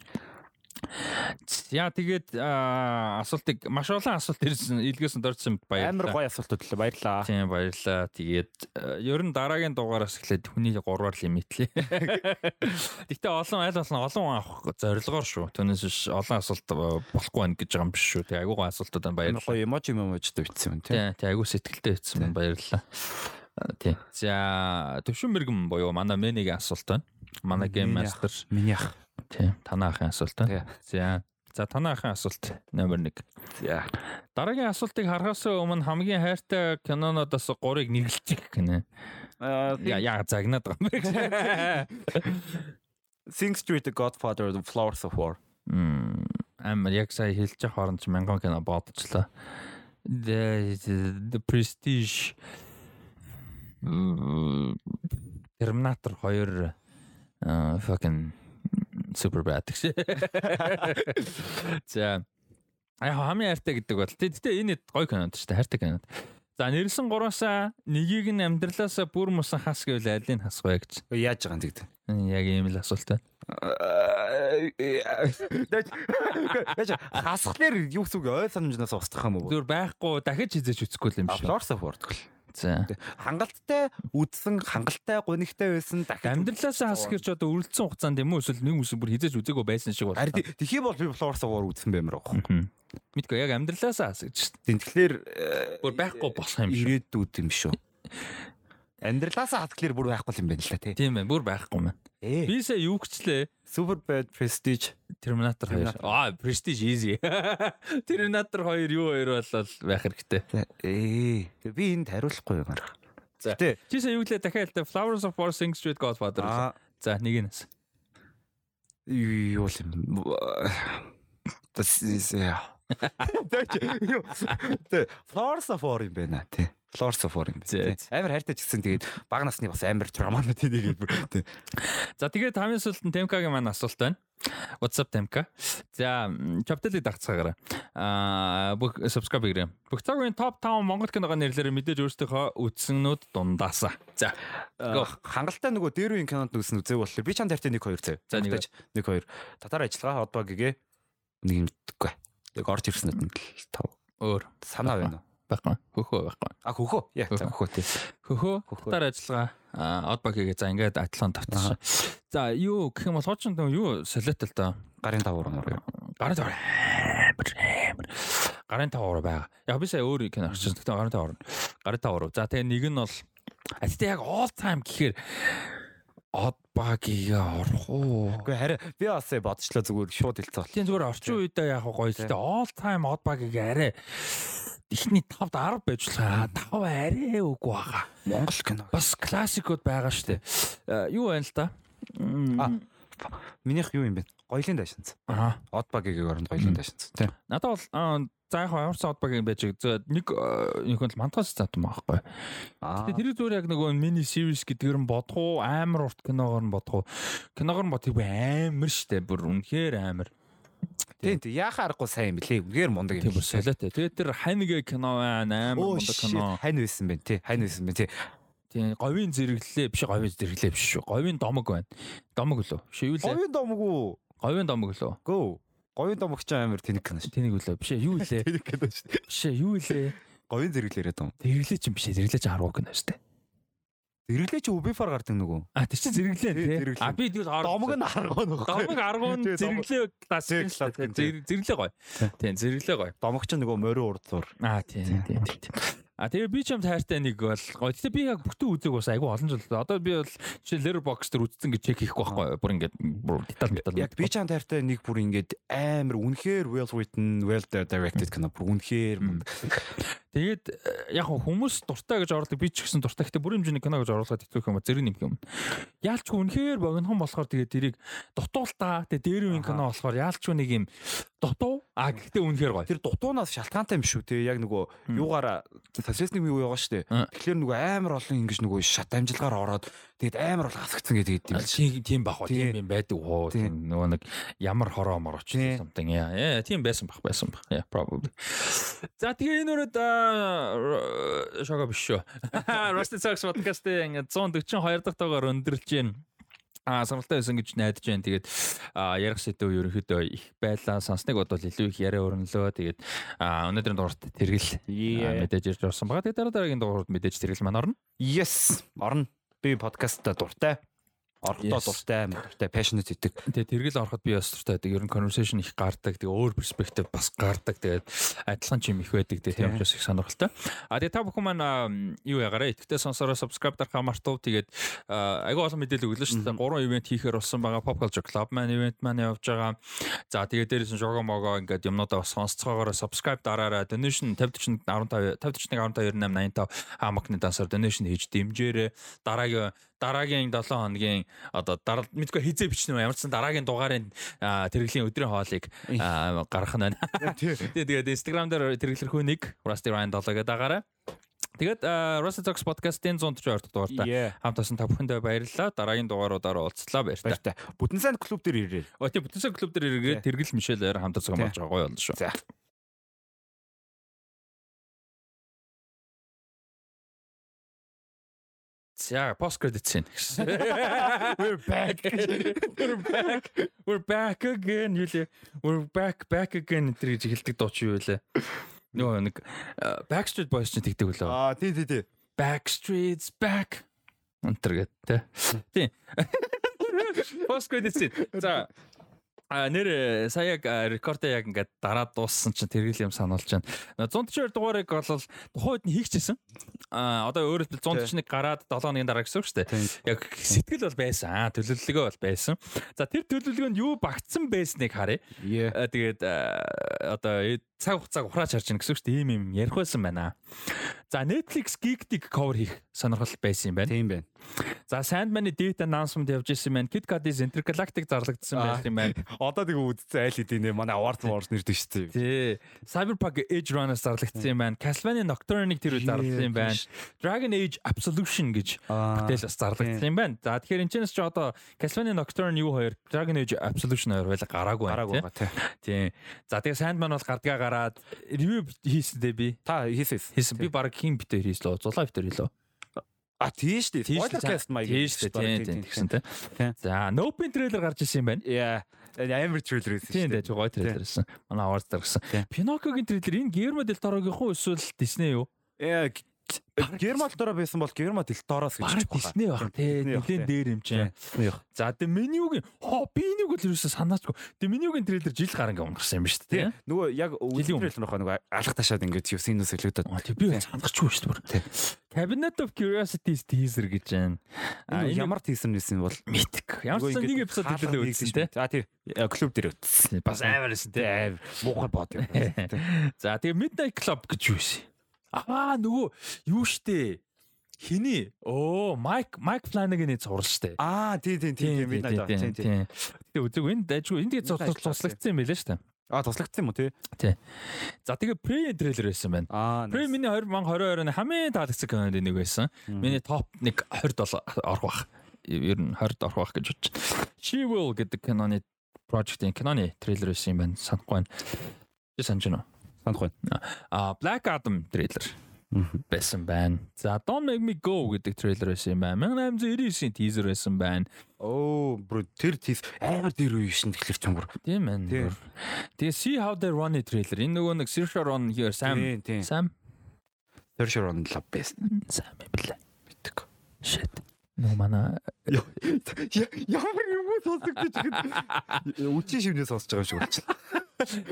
Яа тэгээд асуултыг маш олон асуулт ирсэн илгээсэн дорцсон баярлалаа.
Амар гоё асуултууд л баярлаа.
Тийм баярлалаа. Тэгээд ер нь дараагийн дугаараас эхлээд хүний 3-аар лимитлээ. Гэтэ олон айл олон олон авах зорилгоор шүү. Түүнээс биш олон асуулт болохгүй байх гэж байгаа юм биш шүү. Тэгээ айгуу асуултууд байна баярлалаа.
гоё эможи эможтой бичсэн юм тий.
Тийм тийм айгуу сэтгэлтэй байсан байна баярлалаа. Тийм. За төвшин мэрэгэн буюу манай менегийн асуулт байна. Манай
ах.
master
Миний ах.
Тийм танаа ахын асуулт. За за танаа ахын асуулт номер 1.
За.
Дараагийн асуултыг харахаас өмнө хамгийн хайртай кинонуудаас 3-ыг нэрлэлчих гинэ.
Аа
яа загнаад байгаа юм бэ?
Sing Street The Godfather The Flowers of War.
Мм амар яг сая хэлж явах хооронд ч мянган кино бодчихлоо. The The Prestige Terminator 2 аа fucking super bad гэж. За яг хамгийн хайртай гэдэг бол тэгтээ энэ гоё кинод шүү дээ хайртай кинод. За нэрсэн гураасаа нэгийг нь амьдралаасаа бүр мусан хас гэвэл алийг хасах вэ гэж.
Яаж байгаа юм тэгтээ?
Яг ийм л асуулт байна.
Яаж хасхлаар юу гэсэн үг ой санамжнаас устгах юм уу?
Зүгээр байхгүй дахиж хизээч үцэхгүй юм
of War гэл.
За.
Хангалттай үдсэн хангалттай гонигтай байсан дахиж
Амьдралаасаа хасах гэж одоо өрөлдсөн хугацаанд юм уу эсвэл нэг үс бүр хизээж үзээгүй байсан шиг байна.
Тхий бол би of War үзсэн баймар байгаа.
Мэдгүй яг амьдралаасаа хасах гэж.
Тэгэхээр
Бүр байхгүй болох юм шүү.
ирээдүйд юм шүү. Амьдралаасаа хатглэр бүр байхгүй юм байна л та тий.
Тийм байна. Бүр байхгүй маань.
Ээ.
Би сая юу гिचлээ?
Super Bad Prestige
Terminator 2.
Terminator.
Аа, Prestige easy. Terminator 2 юу хоёр болол байх хэрэгтэй.
Ээ. Би энд хариулахгүй юм аа.
За. Чи сая юу гэлээ дахиад л Flowers of War Sing Street Godfather. За, нэг нь.
юу юм. Das ist ja. Тэ War юм байна тий. War юм байна. тий. Амар хайртай ч гэсэн тэгээд баг насны бас амар драманууд энийг бүр тий.
За тэгээд хамгийн сүүлд нь Темкагийн маань асуулт байна. What's up Темка? За, чапталыг дагцгаагаарай. Аа, бүх subscribe хийгээрэй. Бүх цагийн топ 5 Монгол киногоо нэрлэлээр мэдээж өөрсдийнхөө үтсэнүүд дундаасаа. За, Go.
Хангалттай нөгөө дээр үеийн кинонд үзсэн үзээг болохоор би чанд хайртай 1 2 зав.
За, нэг,
1 2. Татар ажиллагаа хот багигээ нэг юм мэдхгүй. Яг орж ирсэн нь л тав.
өөр
Санаа байна уу?
байхгүй. Хөхөө байхгүй.
А хөхөө. Яг за
Хөхөө.
тий.
Хөхөө татар ажиллагаа аа од багигээ за ингээд атлон тавьчихсан. За, юу гэх юм бол хооч нь юу солиот л доо.
Гарын тавар мөр.
Гарын тавар. амар, амар. Гарын тавар байгаа. Яг би сая өөр кино харчихсан. Тэгтээ гарын тавар. Гарын тавар. За тэгээ нэг нь бол а тэгтээ яг all time гэхээр од багигээ орох уу?
Үгүй харин би бас бодчихлоо зүгээр шууд хэлцээ.
Тийм зүгээр орчин үедээ яг гоё л дээ all time од багигээ арай ихний 5-д 10 байж байгаа. 5 арай үгүй байгаа.
Монгол кино.
Бас классикуд байгаа штэ. Э, Юу байна л да?
А. Минийх юу юм бэ? Гоёлын дашинц.
Аа.
Од багигийн оронд гоёлын дашинц. Тий.
Надад бол за яг ямар ч од багийн байж нэг хөл мантаас цаатсан байхгүй.
Аа.
Тэр зүгээр яг нөгөө мини series гэдгээр нь бодох уу, амар урт киногоор нь бодох уу. Киногоор нь би амар штэ, бүр үнэхээр амар.
Тийм тийм яхаа аргагүй сайн юм блэ. Үгээр мундаг
Тийм бүр солиотой. Тэгээд тэр ханьгээ кино байна, амар мундаг кино.
хань байсан байна тий. Хань байсан байна тий.
Тийм говийн зэрэглэлээ биш говийн зэрэглэлээ биш шүү. Говийн домог байна. Домог лөө. Биш юу лээ?
Говийн домгүй.
Говийн домог лөө.
Гөө. Говийн домогч амар тэнэг кино шүү.
Тэнийг үлээ. Биш юу лээ?
Тэнэг кино шүү.
Биш юу лээ?
Говийн зэрэглээрээ дом.
Зэрэглээ чинь биш. Зэрэглээ чинь 10 кино штэ.
Зэрэглээ чи UB-фар гардаг нөгөө.
А тэр чинь зэрэглээ
Тий,
тий.
зэрэглээ.
А би тэгвэл
Домог нь аргаа нөгөө.
Домог 10
Тий,
зэрэглээ классик
Тий, тий.
Зэрэглээ гоё. Тийм зэрэглээ гоё.
Домогч нөгөө морио урдуур.
Аа тийм тийм тийм. А тэгээ би ч юм тайртай нэг бол гоё. Гэтэ би яг бүтэн үзег бас айгүй олон жил. Одоо би бол жишээ Letterboxd дээр үзсэн гэж чек хийхгүй байхгүй. Бүр ингээд бүр деталь деталь.
Яг би чам таартай нэг бүр ингээд амар үнэхээр well written, well directed кино бүр үнэхээр.
Тэгээд э, яг хүмүүс дуртай гэж оруулдаг би ч гэсэн дуртай. Гэтэ бүр хэмжээний кино гэж оруулаад итгэх юм а зэрэг нэмэх юм. Яалчгүй үнэхээр богинохон болохоор тэгээд тэрийг дутуултаа тэгээд дээр үеийн кино болохоор яалчгүй нэг юм дутуу а гэхдээ үнэхээр гоё.
Тэр дутуунаас шалтгаантай юм шүү те. Яг нөгөө юугаараа социализм юу шүү дээ. Тэгэхээр нөгөө амар олон ингэж нөгөө шат амжилгаар ороод тэгээд амар бол хасагдсан гэдэг юм.
Тийм тийм баг. Тийм юм байдаг уу. Нөгөө нэг ямар хороо мороч something яа. Тийм байсан баг байсан баг. Yeah probably. За тэгээ энэ үрээд шага биш шүү. Rusty Socks podcast-ийн 142 дахь дугаар өндөрлж байна. А сонирхолтой байсан гэж найдаж байна. Тэгээд ярих сэдв ерөнхийдөө их байлаа. Сонсныг бодвол илүү их яриа өрнөлөө. Тэгээд өнөөдрийн дугаарт тэргэл мэдээж ирж орсон байгаа. Тэгээд дараа дараагийн дугаарт мэдээж тэргэл маань орно.
Yes, орно. Би подкастта дуртай орохдоо дуртай дуртай passionate гэдэг.
Тэгээ тэргэл ороход би бас дуртай. Тэгээ ер нь conversation их гардаг. Тэгээ өөр перспектив бас гардаг. Тэгээд адилхан ч юм их байдаг. Тэгээ тийм учраас их сонирхолтой. А тэгээ та бүхэн маань юу ягаараа итгэвтэй сонсороо subscribe дарахаа мартав. Тэгээд агүй олон мэдээлэл өглөө шүү дээ. Гурван ивент хийхээр болсон байгаа. Pop Culture Club маань ивент маань явж байгаа. За тэгээ дээрээс нь жого мого ингээд юмнуудаа бас сонсцоогоороо subscribe дараарай. Donation 50 40 15 50 41 15 98 85 хамакны дансаар donation хийж дэмжээрэй. Дараагийн дараагийн 7 хоногийн одоо дараа мэдгүй хизээ бичнэ ямар ч сан дараагийн дугаарын тэрэглийн өдрийн хоолыг гаргах нь байна. Тэгээд Instagram дээр тэргэлэрхүү нэг Rusty Ryan 7 гэдэг дагаараа Тэгээд Rusty Talks podcast-ийн 142 дахь дугаартай хамт байсан та бүхэндээ баярлалаа. Дараагийн дугааруудаар уулзлаа баярлалаа.
Бүтэн сайн клуб дээр ирээ.
Оо тийм бүтэн сайн клуб дээр ирээд тэргэл Мишелээр хамт болж байгаа гоё болно шүү.
За.
За, post credit scene. We're back. We're back. We're back again. Юлээ. We're back back again энэ гэж хэлдэг дуу чи юу вэ? Нөгөө нэг Backstreet Boys ч тэгдэг үлээ.
Аа, тий, тий, тий.
Backstreet's back. Өнтер гэдэг. Тий. Post credit scene. За, А нэр сая яг рекорд яг ингээд дараад дууссан чинь тэргэл юм сануулж байна. 142 дугаарыг бол тухайд нь хийчихсэн. А одоо өөрөөр хэлбэл 141 гараад 7 хоногийн дараа гэсэн үг шүү дээ. Яг сэтгэл бол байсан. Төлөвлөгөө бол байсан. За тэр төлөвлөгөөнд юу багтсан байсныг харъя. Тэгээд одоо цаг хугацааг ухрааж харж байна гэсэн үг шүү дээ. Ийм юм ярих байсан байна. За Netflix Geek-ийг cover хийх сонирхол байсан юм байна.
Тийм байна.
За Sandman-ы date announcement явж исэн байна. Kit Kat-ийн Intergalactic зарлагдсан байх юм байна.
Одоо тэгээ үдцсэн айл хэдийн нэ манай Award Wars нэрдэг шүү дээ.
Тий. Cyberpunk Edge Runners зарлагдсан юм байна. Castlevania Nocturne-ыг тэр үе зарлагдсан юм байна. Dragon Age Absolution гэж бүтээл бас зарлагдсан юм байна. За тэгэхээр энэ ч ч одоо Castlevania Nocturne юу хоёр Dragon Age Absolution хоёр байла гараагүй байна.
Гараагүй байгаа
тий. За тэгээ Sandman бол гардгаа гараад ревю хийсэн дээ би.
Та хийсэн.
Хийсэн. Би баг хин битэр хийслөө. Зулаа битэр хийлөө.
А тийм шүү дээ. Spoiler cast маяг.
Тийм шүү дээ. Тийм тэгсэн тэ. За, Nope трейлер гарч ирсэн юм байна.
Яа. Амар трейлер байсан
шүү дээ. Тийм, гоё трейлер байсан. Манай аваад дарсан. Pinocchio-гийн трейлер энэ Guillermo del Toro-гийн хуу эсвэл Disney юу?
Яа, Гермал дороо байсан бол Гермал ил дороос гэж
байна. Дисней баг тий. Нэгэн дээр юм чинь. За тэгээ менюгийн хоо би энийг л ерөөсөө санаачгүй. Тэгээ менюгийн трейлер жил гарan ингээ унгарсан юм ба шүү дээ.
Нөгөө яг трейлер нөхөө нөгөө алга ташаад ингээ синус өлөөдөд.
Тий би санахчгүй шүү дээ. Cabinet of Curiosities teaser гэж байна.
Ямар teaser нэсэн бол
мэдик. Ямар ч нэг эпизод хэлээ үзсэн тий.
За тий. Клуб дээр үзсэн.
Бас амар байсан тий.
Муухай бод юм.
За тэгээ Midnight Club гэж юу вэ? Аа нөгөө юу штэ Хиний? Оо, Майк Майк Фланаганы зураг штэ.
Аа, тий, тий, тий, би надад тий, тий.
Тэгээ үзэг энэ дайггүй энэ тэгээ туслагдсан юм байлаа штэ.
Аа, туслагдсан юм уу тий?
Тий. За тэгээ Prey трейлер байсан байна. Prey миний 2022 оны хамгийн таалагдсан кинонд нэг байсан. Миний топ 1 20 орох бах. Ер нь 20-д орох бах гэж бодож байна. She Will гэдэг киноны project-ийн киноны трейлер байсан юм байна. Санахгүй байна. Чи санаж байна уу?
Санах байна.
А Black Adam трейлер байсан байна. За Don't Make Me Go гэдэг трейлер байсан юм байна. 1899-ийн тизер байсан байна.
Оо, бро тэр тиз амар дээр үе шин тэгэхээр ч юм бүр.
Тийм ээ. Тэгээ See How They Run трейлер. Энэ нөгөө нэг Saoirse Ronan here Sam Sam
Saoirse Ronan love best.
Sam юм блэ. Мэддэг. Shit. Нөө манай
ямар юм сонсогдож ихэд үчи шивнээ сонсож байгаа юм шиг болчихлоо.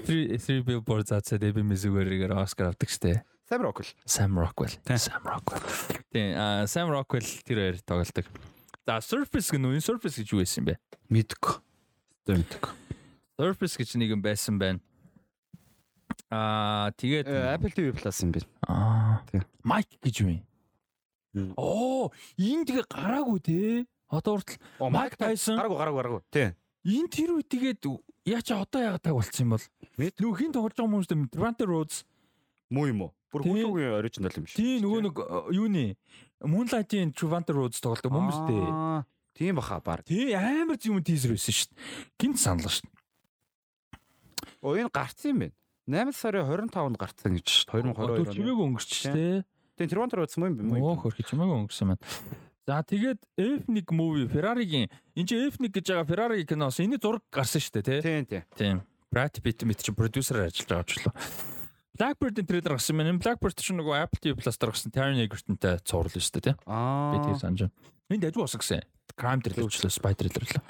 Three three billboards outside Ebbing, Missouri-гээр Оскар авдаг штэ.
Sam Rockwell.
Sam Rockwell. Sam Rockwell. Тийм, а Sam Rockwell тэр хоёр тоглолдог. За Surface гэнэ үү? Surface гэж юу байсан бэ?
Мэдгүй. Мэдгүй.
Surface гэж нэг юм байсан байна. Аа тэгээд
Apple TV Plus юм байна.
аа
Тий.
майк гэж юу юм? Оо, энэ тэгээ гараагүй те. Одоо хүртэл Майк Тайсон
Гараагүй гараагүй гараагүй. Тий.
энэ тэр үе тэгээд яа чи одоо яагаад таг болцсон юм бол? Нөгөө хин тоглож байгаа хүмүүст Devante Rhodes
Муу юм уу? Бүр хөлөгийн оригинал юм шиг.
тий нөгөө нэг э, юуны Moonlight-ийн Devante Rhodes тоглож байгаа хүмүүс дээ.
Тийм баха баг.
Тий амар юм тийзер байсан шүү дээ. Гинт санал шүү дээ.
Оо энэ гарцсан юм байна. 8 сарын 25-нд гарцсан гэж шүү дээ. 2022
Одоо чимээг өнгөрч
Тий.
тээ.
Тэгээ Toronto утсан юм байна.
Оо хөрхи чимээг өнгөрсөн байна. За тэгээд F1 movie Ferrari-гийн энэ чи F1 гэж байгаа Ferrari киноос энэ зураг гарсан шүү дээ тий.
Тийм тийм.
Тийм. Brad Pitt мэт чи продюсераар ажиллаж байгаа ч лөө. Blackbird-ийн трейлер гарсан байна. Blackbird чи нөгөө Apple TV Plus дээр гарсан Taron Egerton-тай цуврал шүү дээ тий. Би
Аа.
тэгээ санаж байна. Энд ажиг босгоо гэсэн. Crime трейлер ч лөө spy трейлер лөө.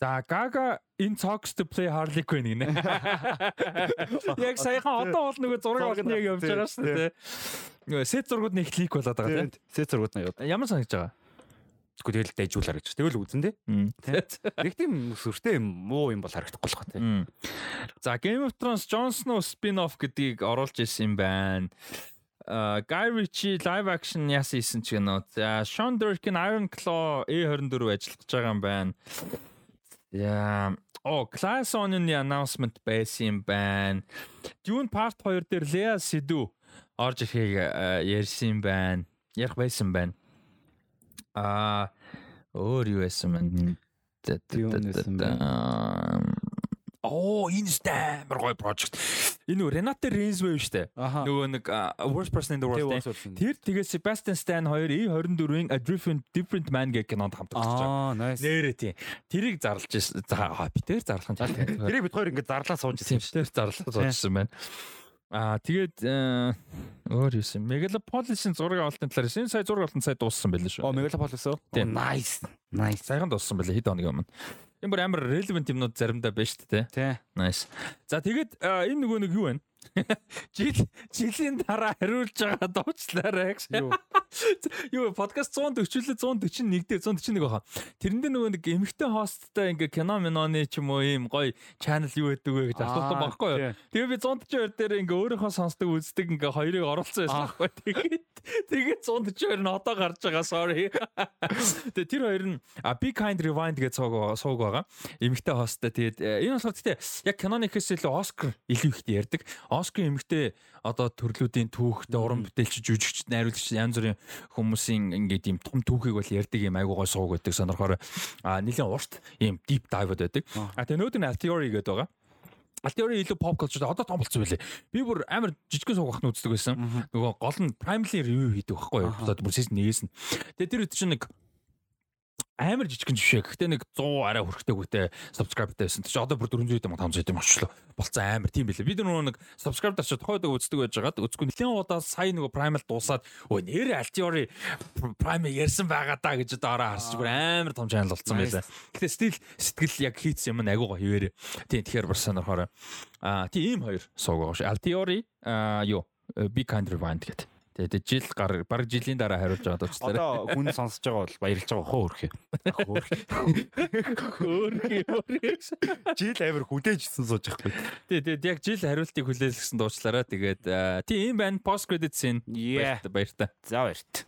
За Gaga in talks to play Harley Quinn гинэ. Яг саяхан одоо бол нөгөө зураг авалтны яг явж байгаа шүү дээ. Нөгөө сет зургууд нэг лик болоод байгаа
Тийм. Сет зургууд нь яваад.
тийм. Ямар санагч байгаа?
Тэгвэл тэгэл дайжуулаар гэж. Тэгвэл үзэн дээ. Нэг тийм сүртэй юм муу юм бол харагдахгүй л хаа.
За Game of Thrones Jon Snow spin-off гэдгийг оруулж ирсэн юм байна. А Guy Ritchie live action яасан исэн ч гэнэ. За Sean Durkin Iron Claw A24 ажиллаж байгаа юм байна. Яа О, Class On-ын announcement байсан юм байна. Dune Part 2 дээр Lea Seydoux орж ирэхийг ярьсан юм байна. Ярих байсан байна. Аа өөр юу байсан бэ? Оо, энэ сте амар гоё project. Энэ үү Renate Reinsve шүү дээ. Нөгөө нэг worst person in the world.
Тэр
тэгээ Sebastian Stan 2 E24-ийн A Different Different Man гэх кинонд хамтарч байгаа.
Аа, nice.
Нэрээ тийм. Тэрийг зарлж ирсэн. За аа, би тэр зарлах тийм.
Тэрийг бид хоёр ингээд зарлаа сууж ирсэн шүү.
тэр зарлах зурсан байна. Аа тэгээд э, өөр юусэн. Megalopolis-ийн зураг авалтын талаар энэ сая зураг авалтын сая дууссан байлээ шүү.
Оо, Megalopolis уу?
Тийм.
Nice. Nice.
Саяхан дууссан байлээ хэд хоног өмнө. Энэ бүр амар relevant юмнууд заримдаа байна шүү дээ.
Тий.
Nice. За тэгээд э, энэ нөгөө нэг юу вэ? Жил жилийн дараа хариулж байгаа дуучлаарай гэж.
Юу?
Юу подкаст 140-лээ 141 дээр 141 баха. Тэрэн дээр нөгөө нэг эмэгтэй хосттай ингээ кино миноны ч юм уу ийм гоё channel юу гэдэг вэ гэж асуусан байхгүй юу? Тэгээ би 142 дээр ингээ өөрийнхөө сонсдог үздэг ингээ хоёрыг оруулсан байсан байхгүй. Тэгээд тэгээд 142 нь одоо гарч байгаа sorry. Тэгээ тэр хоёр нь а Be Kind Rewind гэж сууг сууг байгаа. Эмэгтэй хосттой тэгээд э, энэ болохоор тэгтээ яг киноны илүү Оскар илүү ихтэй ярьдаг. Оскар эмэгтэй одоо төрлүүдийн түүхтэй уран бүтээлч жүжигч найруулагч янз бүрийн хүмүүсийн ингээд ийм том түүхийг бол ярьдаг юм айгуу гой сууг байдаг сонирхоор а нэлийн урт ийм deep dive байдаг. А тэгээ нь Theory гэдэг байгаа. Альтиори илүү pop culture одоо том болцсон байлээ. Би бүр амар жижигхэн суугахт нь үздэг байсан. Нөгөө гол нь primarily review хийдэг байхгүй юу? Бүр season 1-ээс нь. Тэгээ тэр үед чинь нэг амар жижигхэн жишээ. Гэхдээ нэг 100 арай хүрэхтэйгүйтэй subscribe-тай байсан. Чи одоо бүр 400 юм 500 юм очлоо. Болцсон амар тийм байлээ. Би нөгөө нэг subscribe дарчаад хойд үздэг байж байгаад үзгүй нэлээд удаа сая нөгөө primal дуусаад өө нэрэ Altiori prime ярьсан байгаа даа гэж одоо ороо харсч бүр амар том channel болцсон байлаа. Гэхдээ still сэтгэл яг хийц юм агуугаа хിവэрэ. Тийм тэгэхээр бас сонирхороо. Аа тийм ийм хоёр сууг байгаа шүү. Altiori аа юу Big Kind Rewind гэдэг. Тэгээд жил гар баг жилийн дараа хариулж байгаа дуучлаарай.
Одоо хүн сонсож байгаа бол баярлж байгаа хөө өрхөө.
Хөөрхий хөөрхий.
Жил амир хүлээжсэн сууж байхгүй.
Тий, тий, яг жил хариултыг хүлээлгэсэн дуучлаараа. Тэгээд тийм байна. Post credit scene. Баяртай.
За баярт.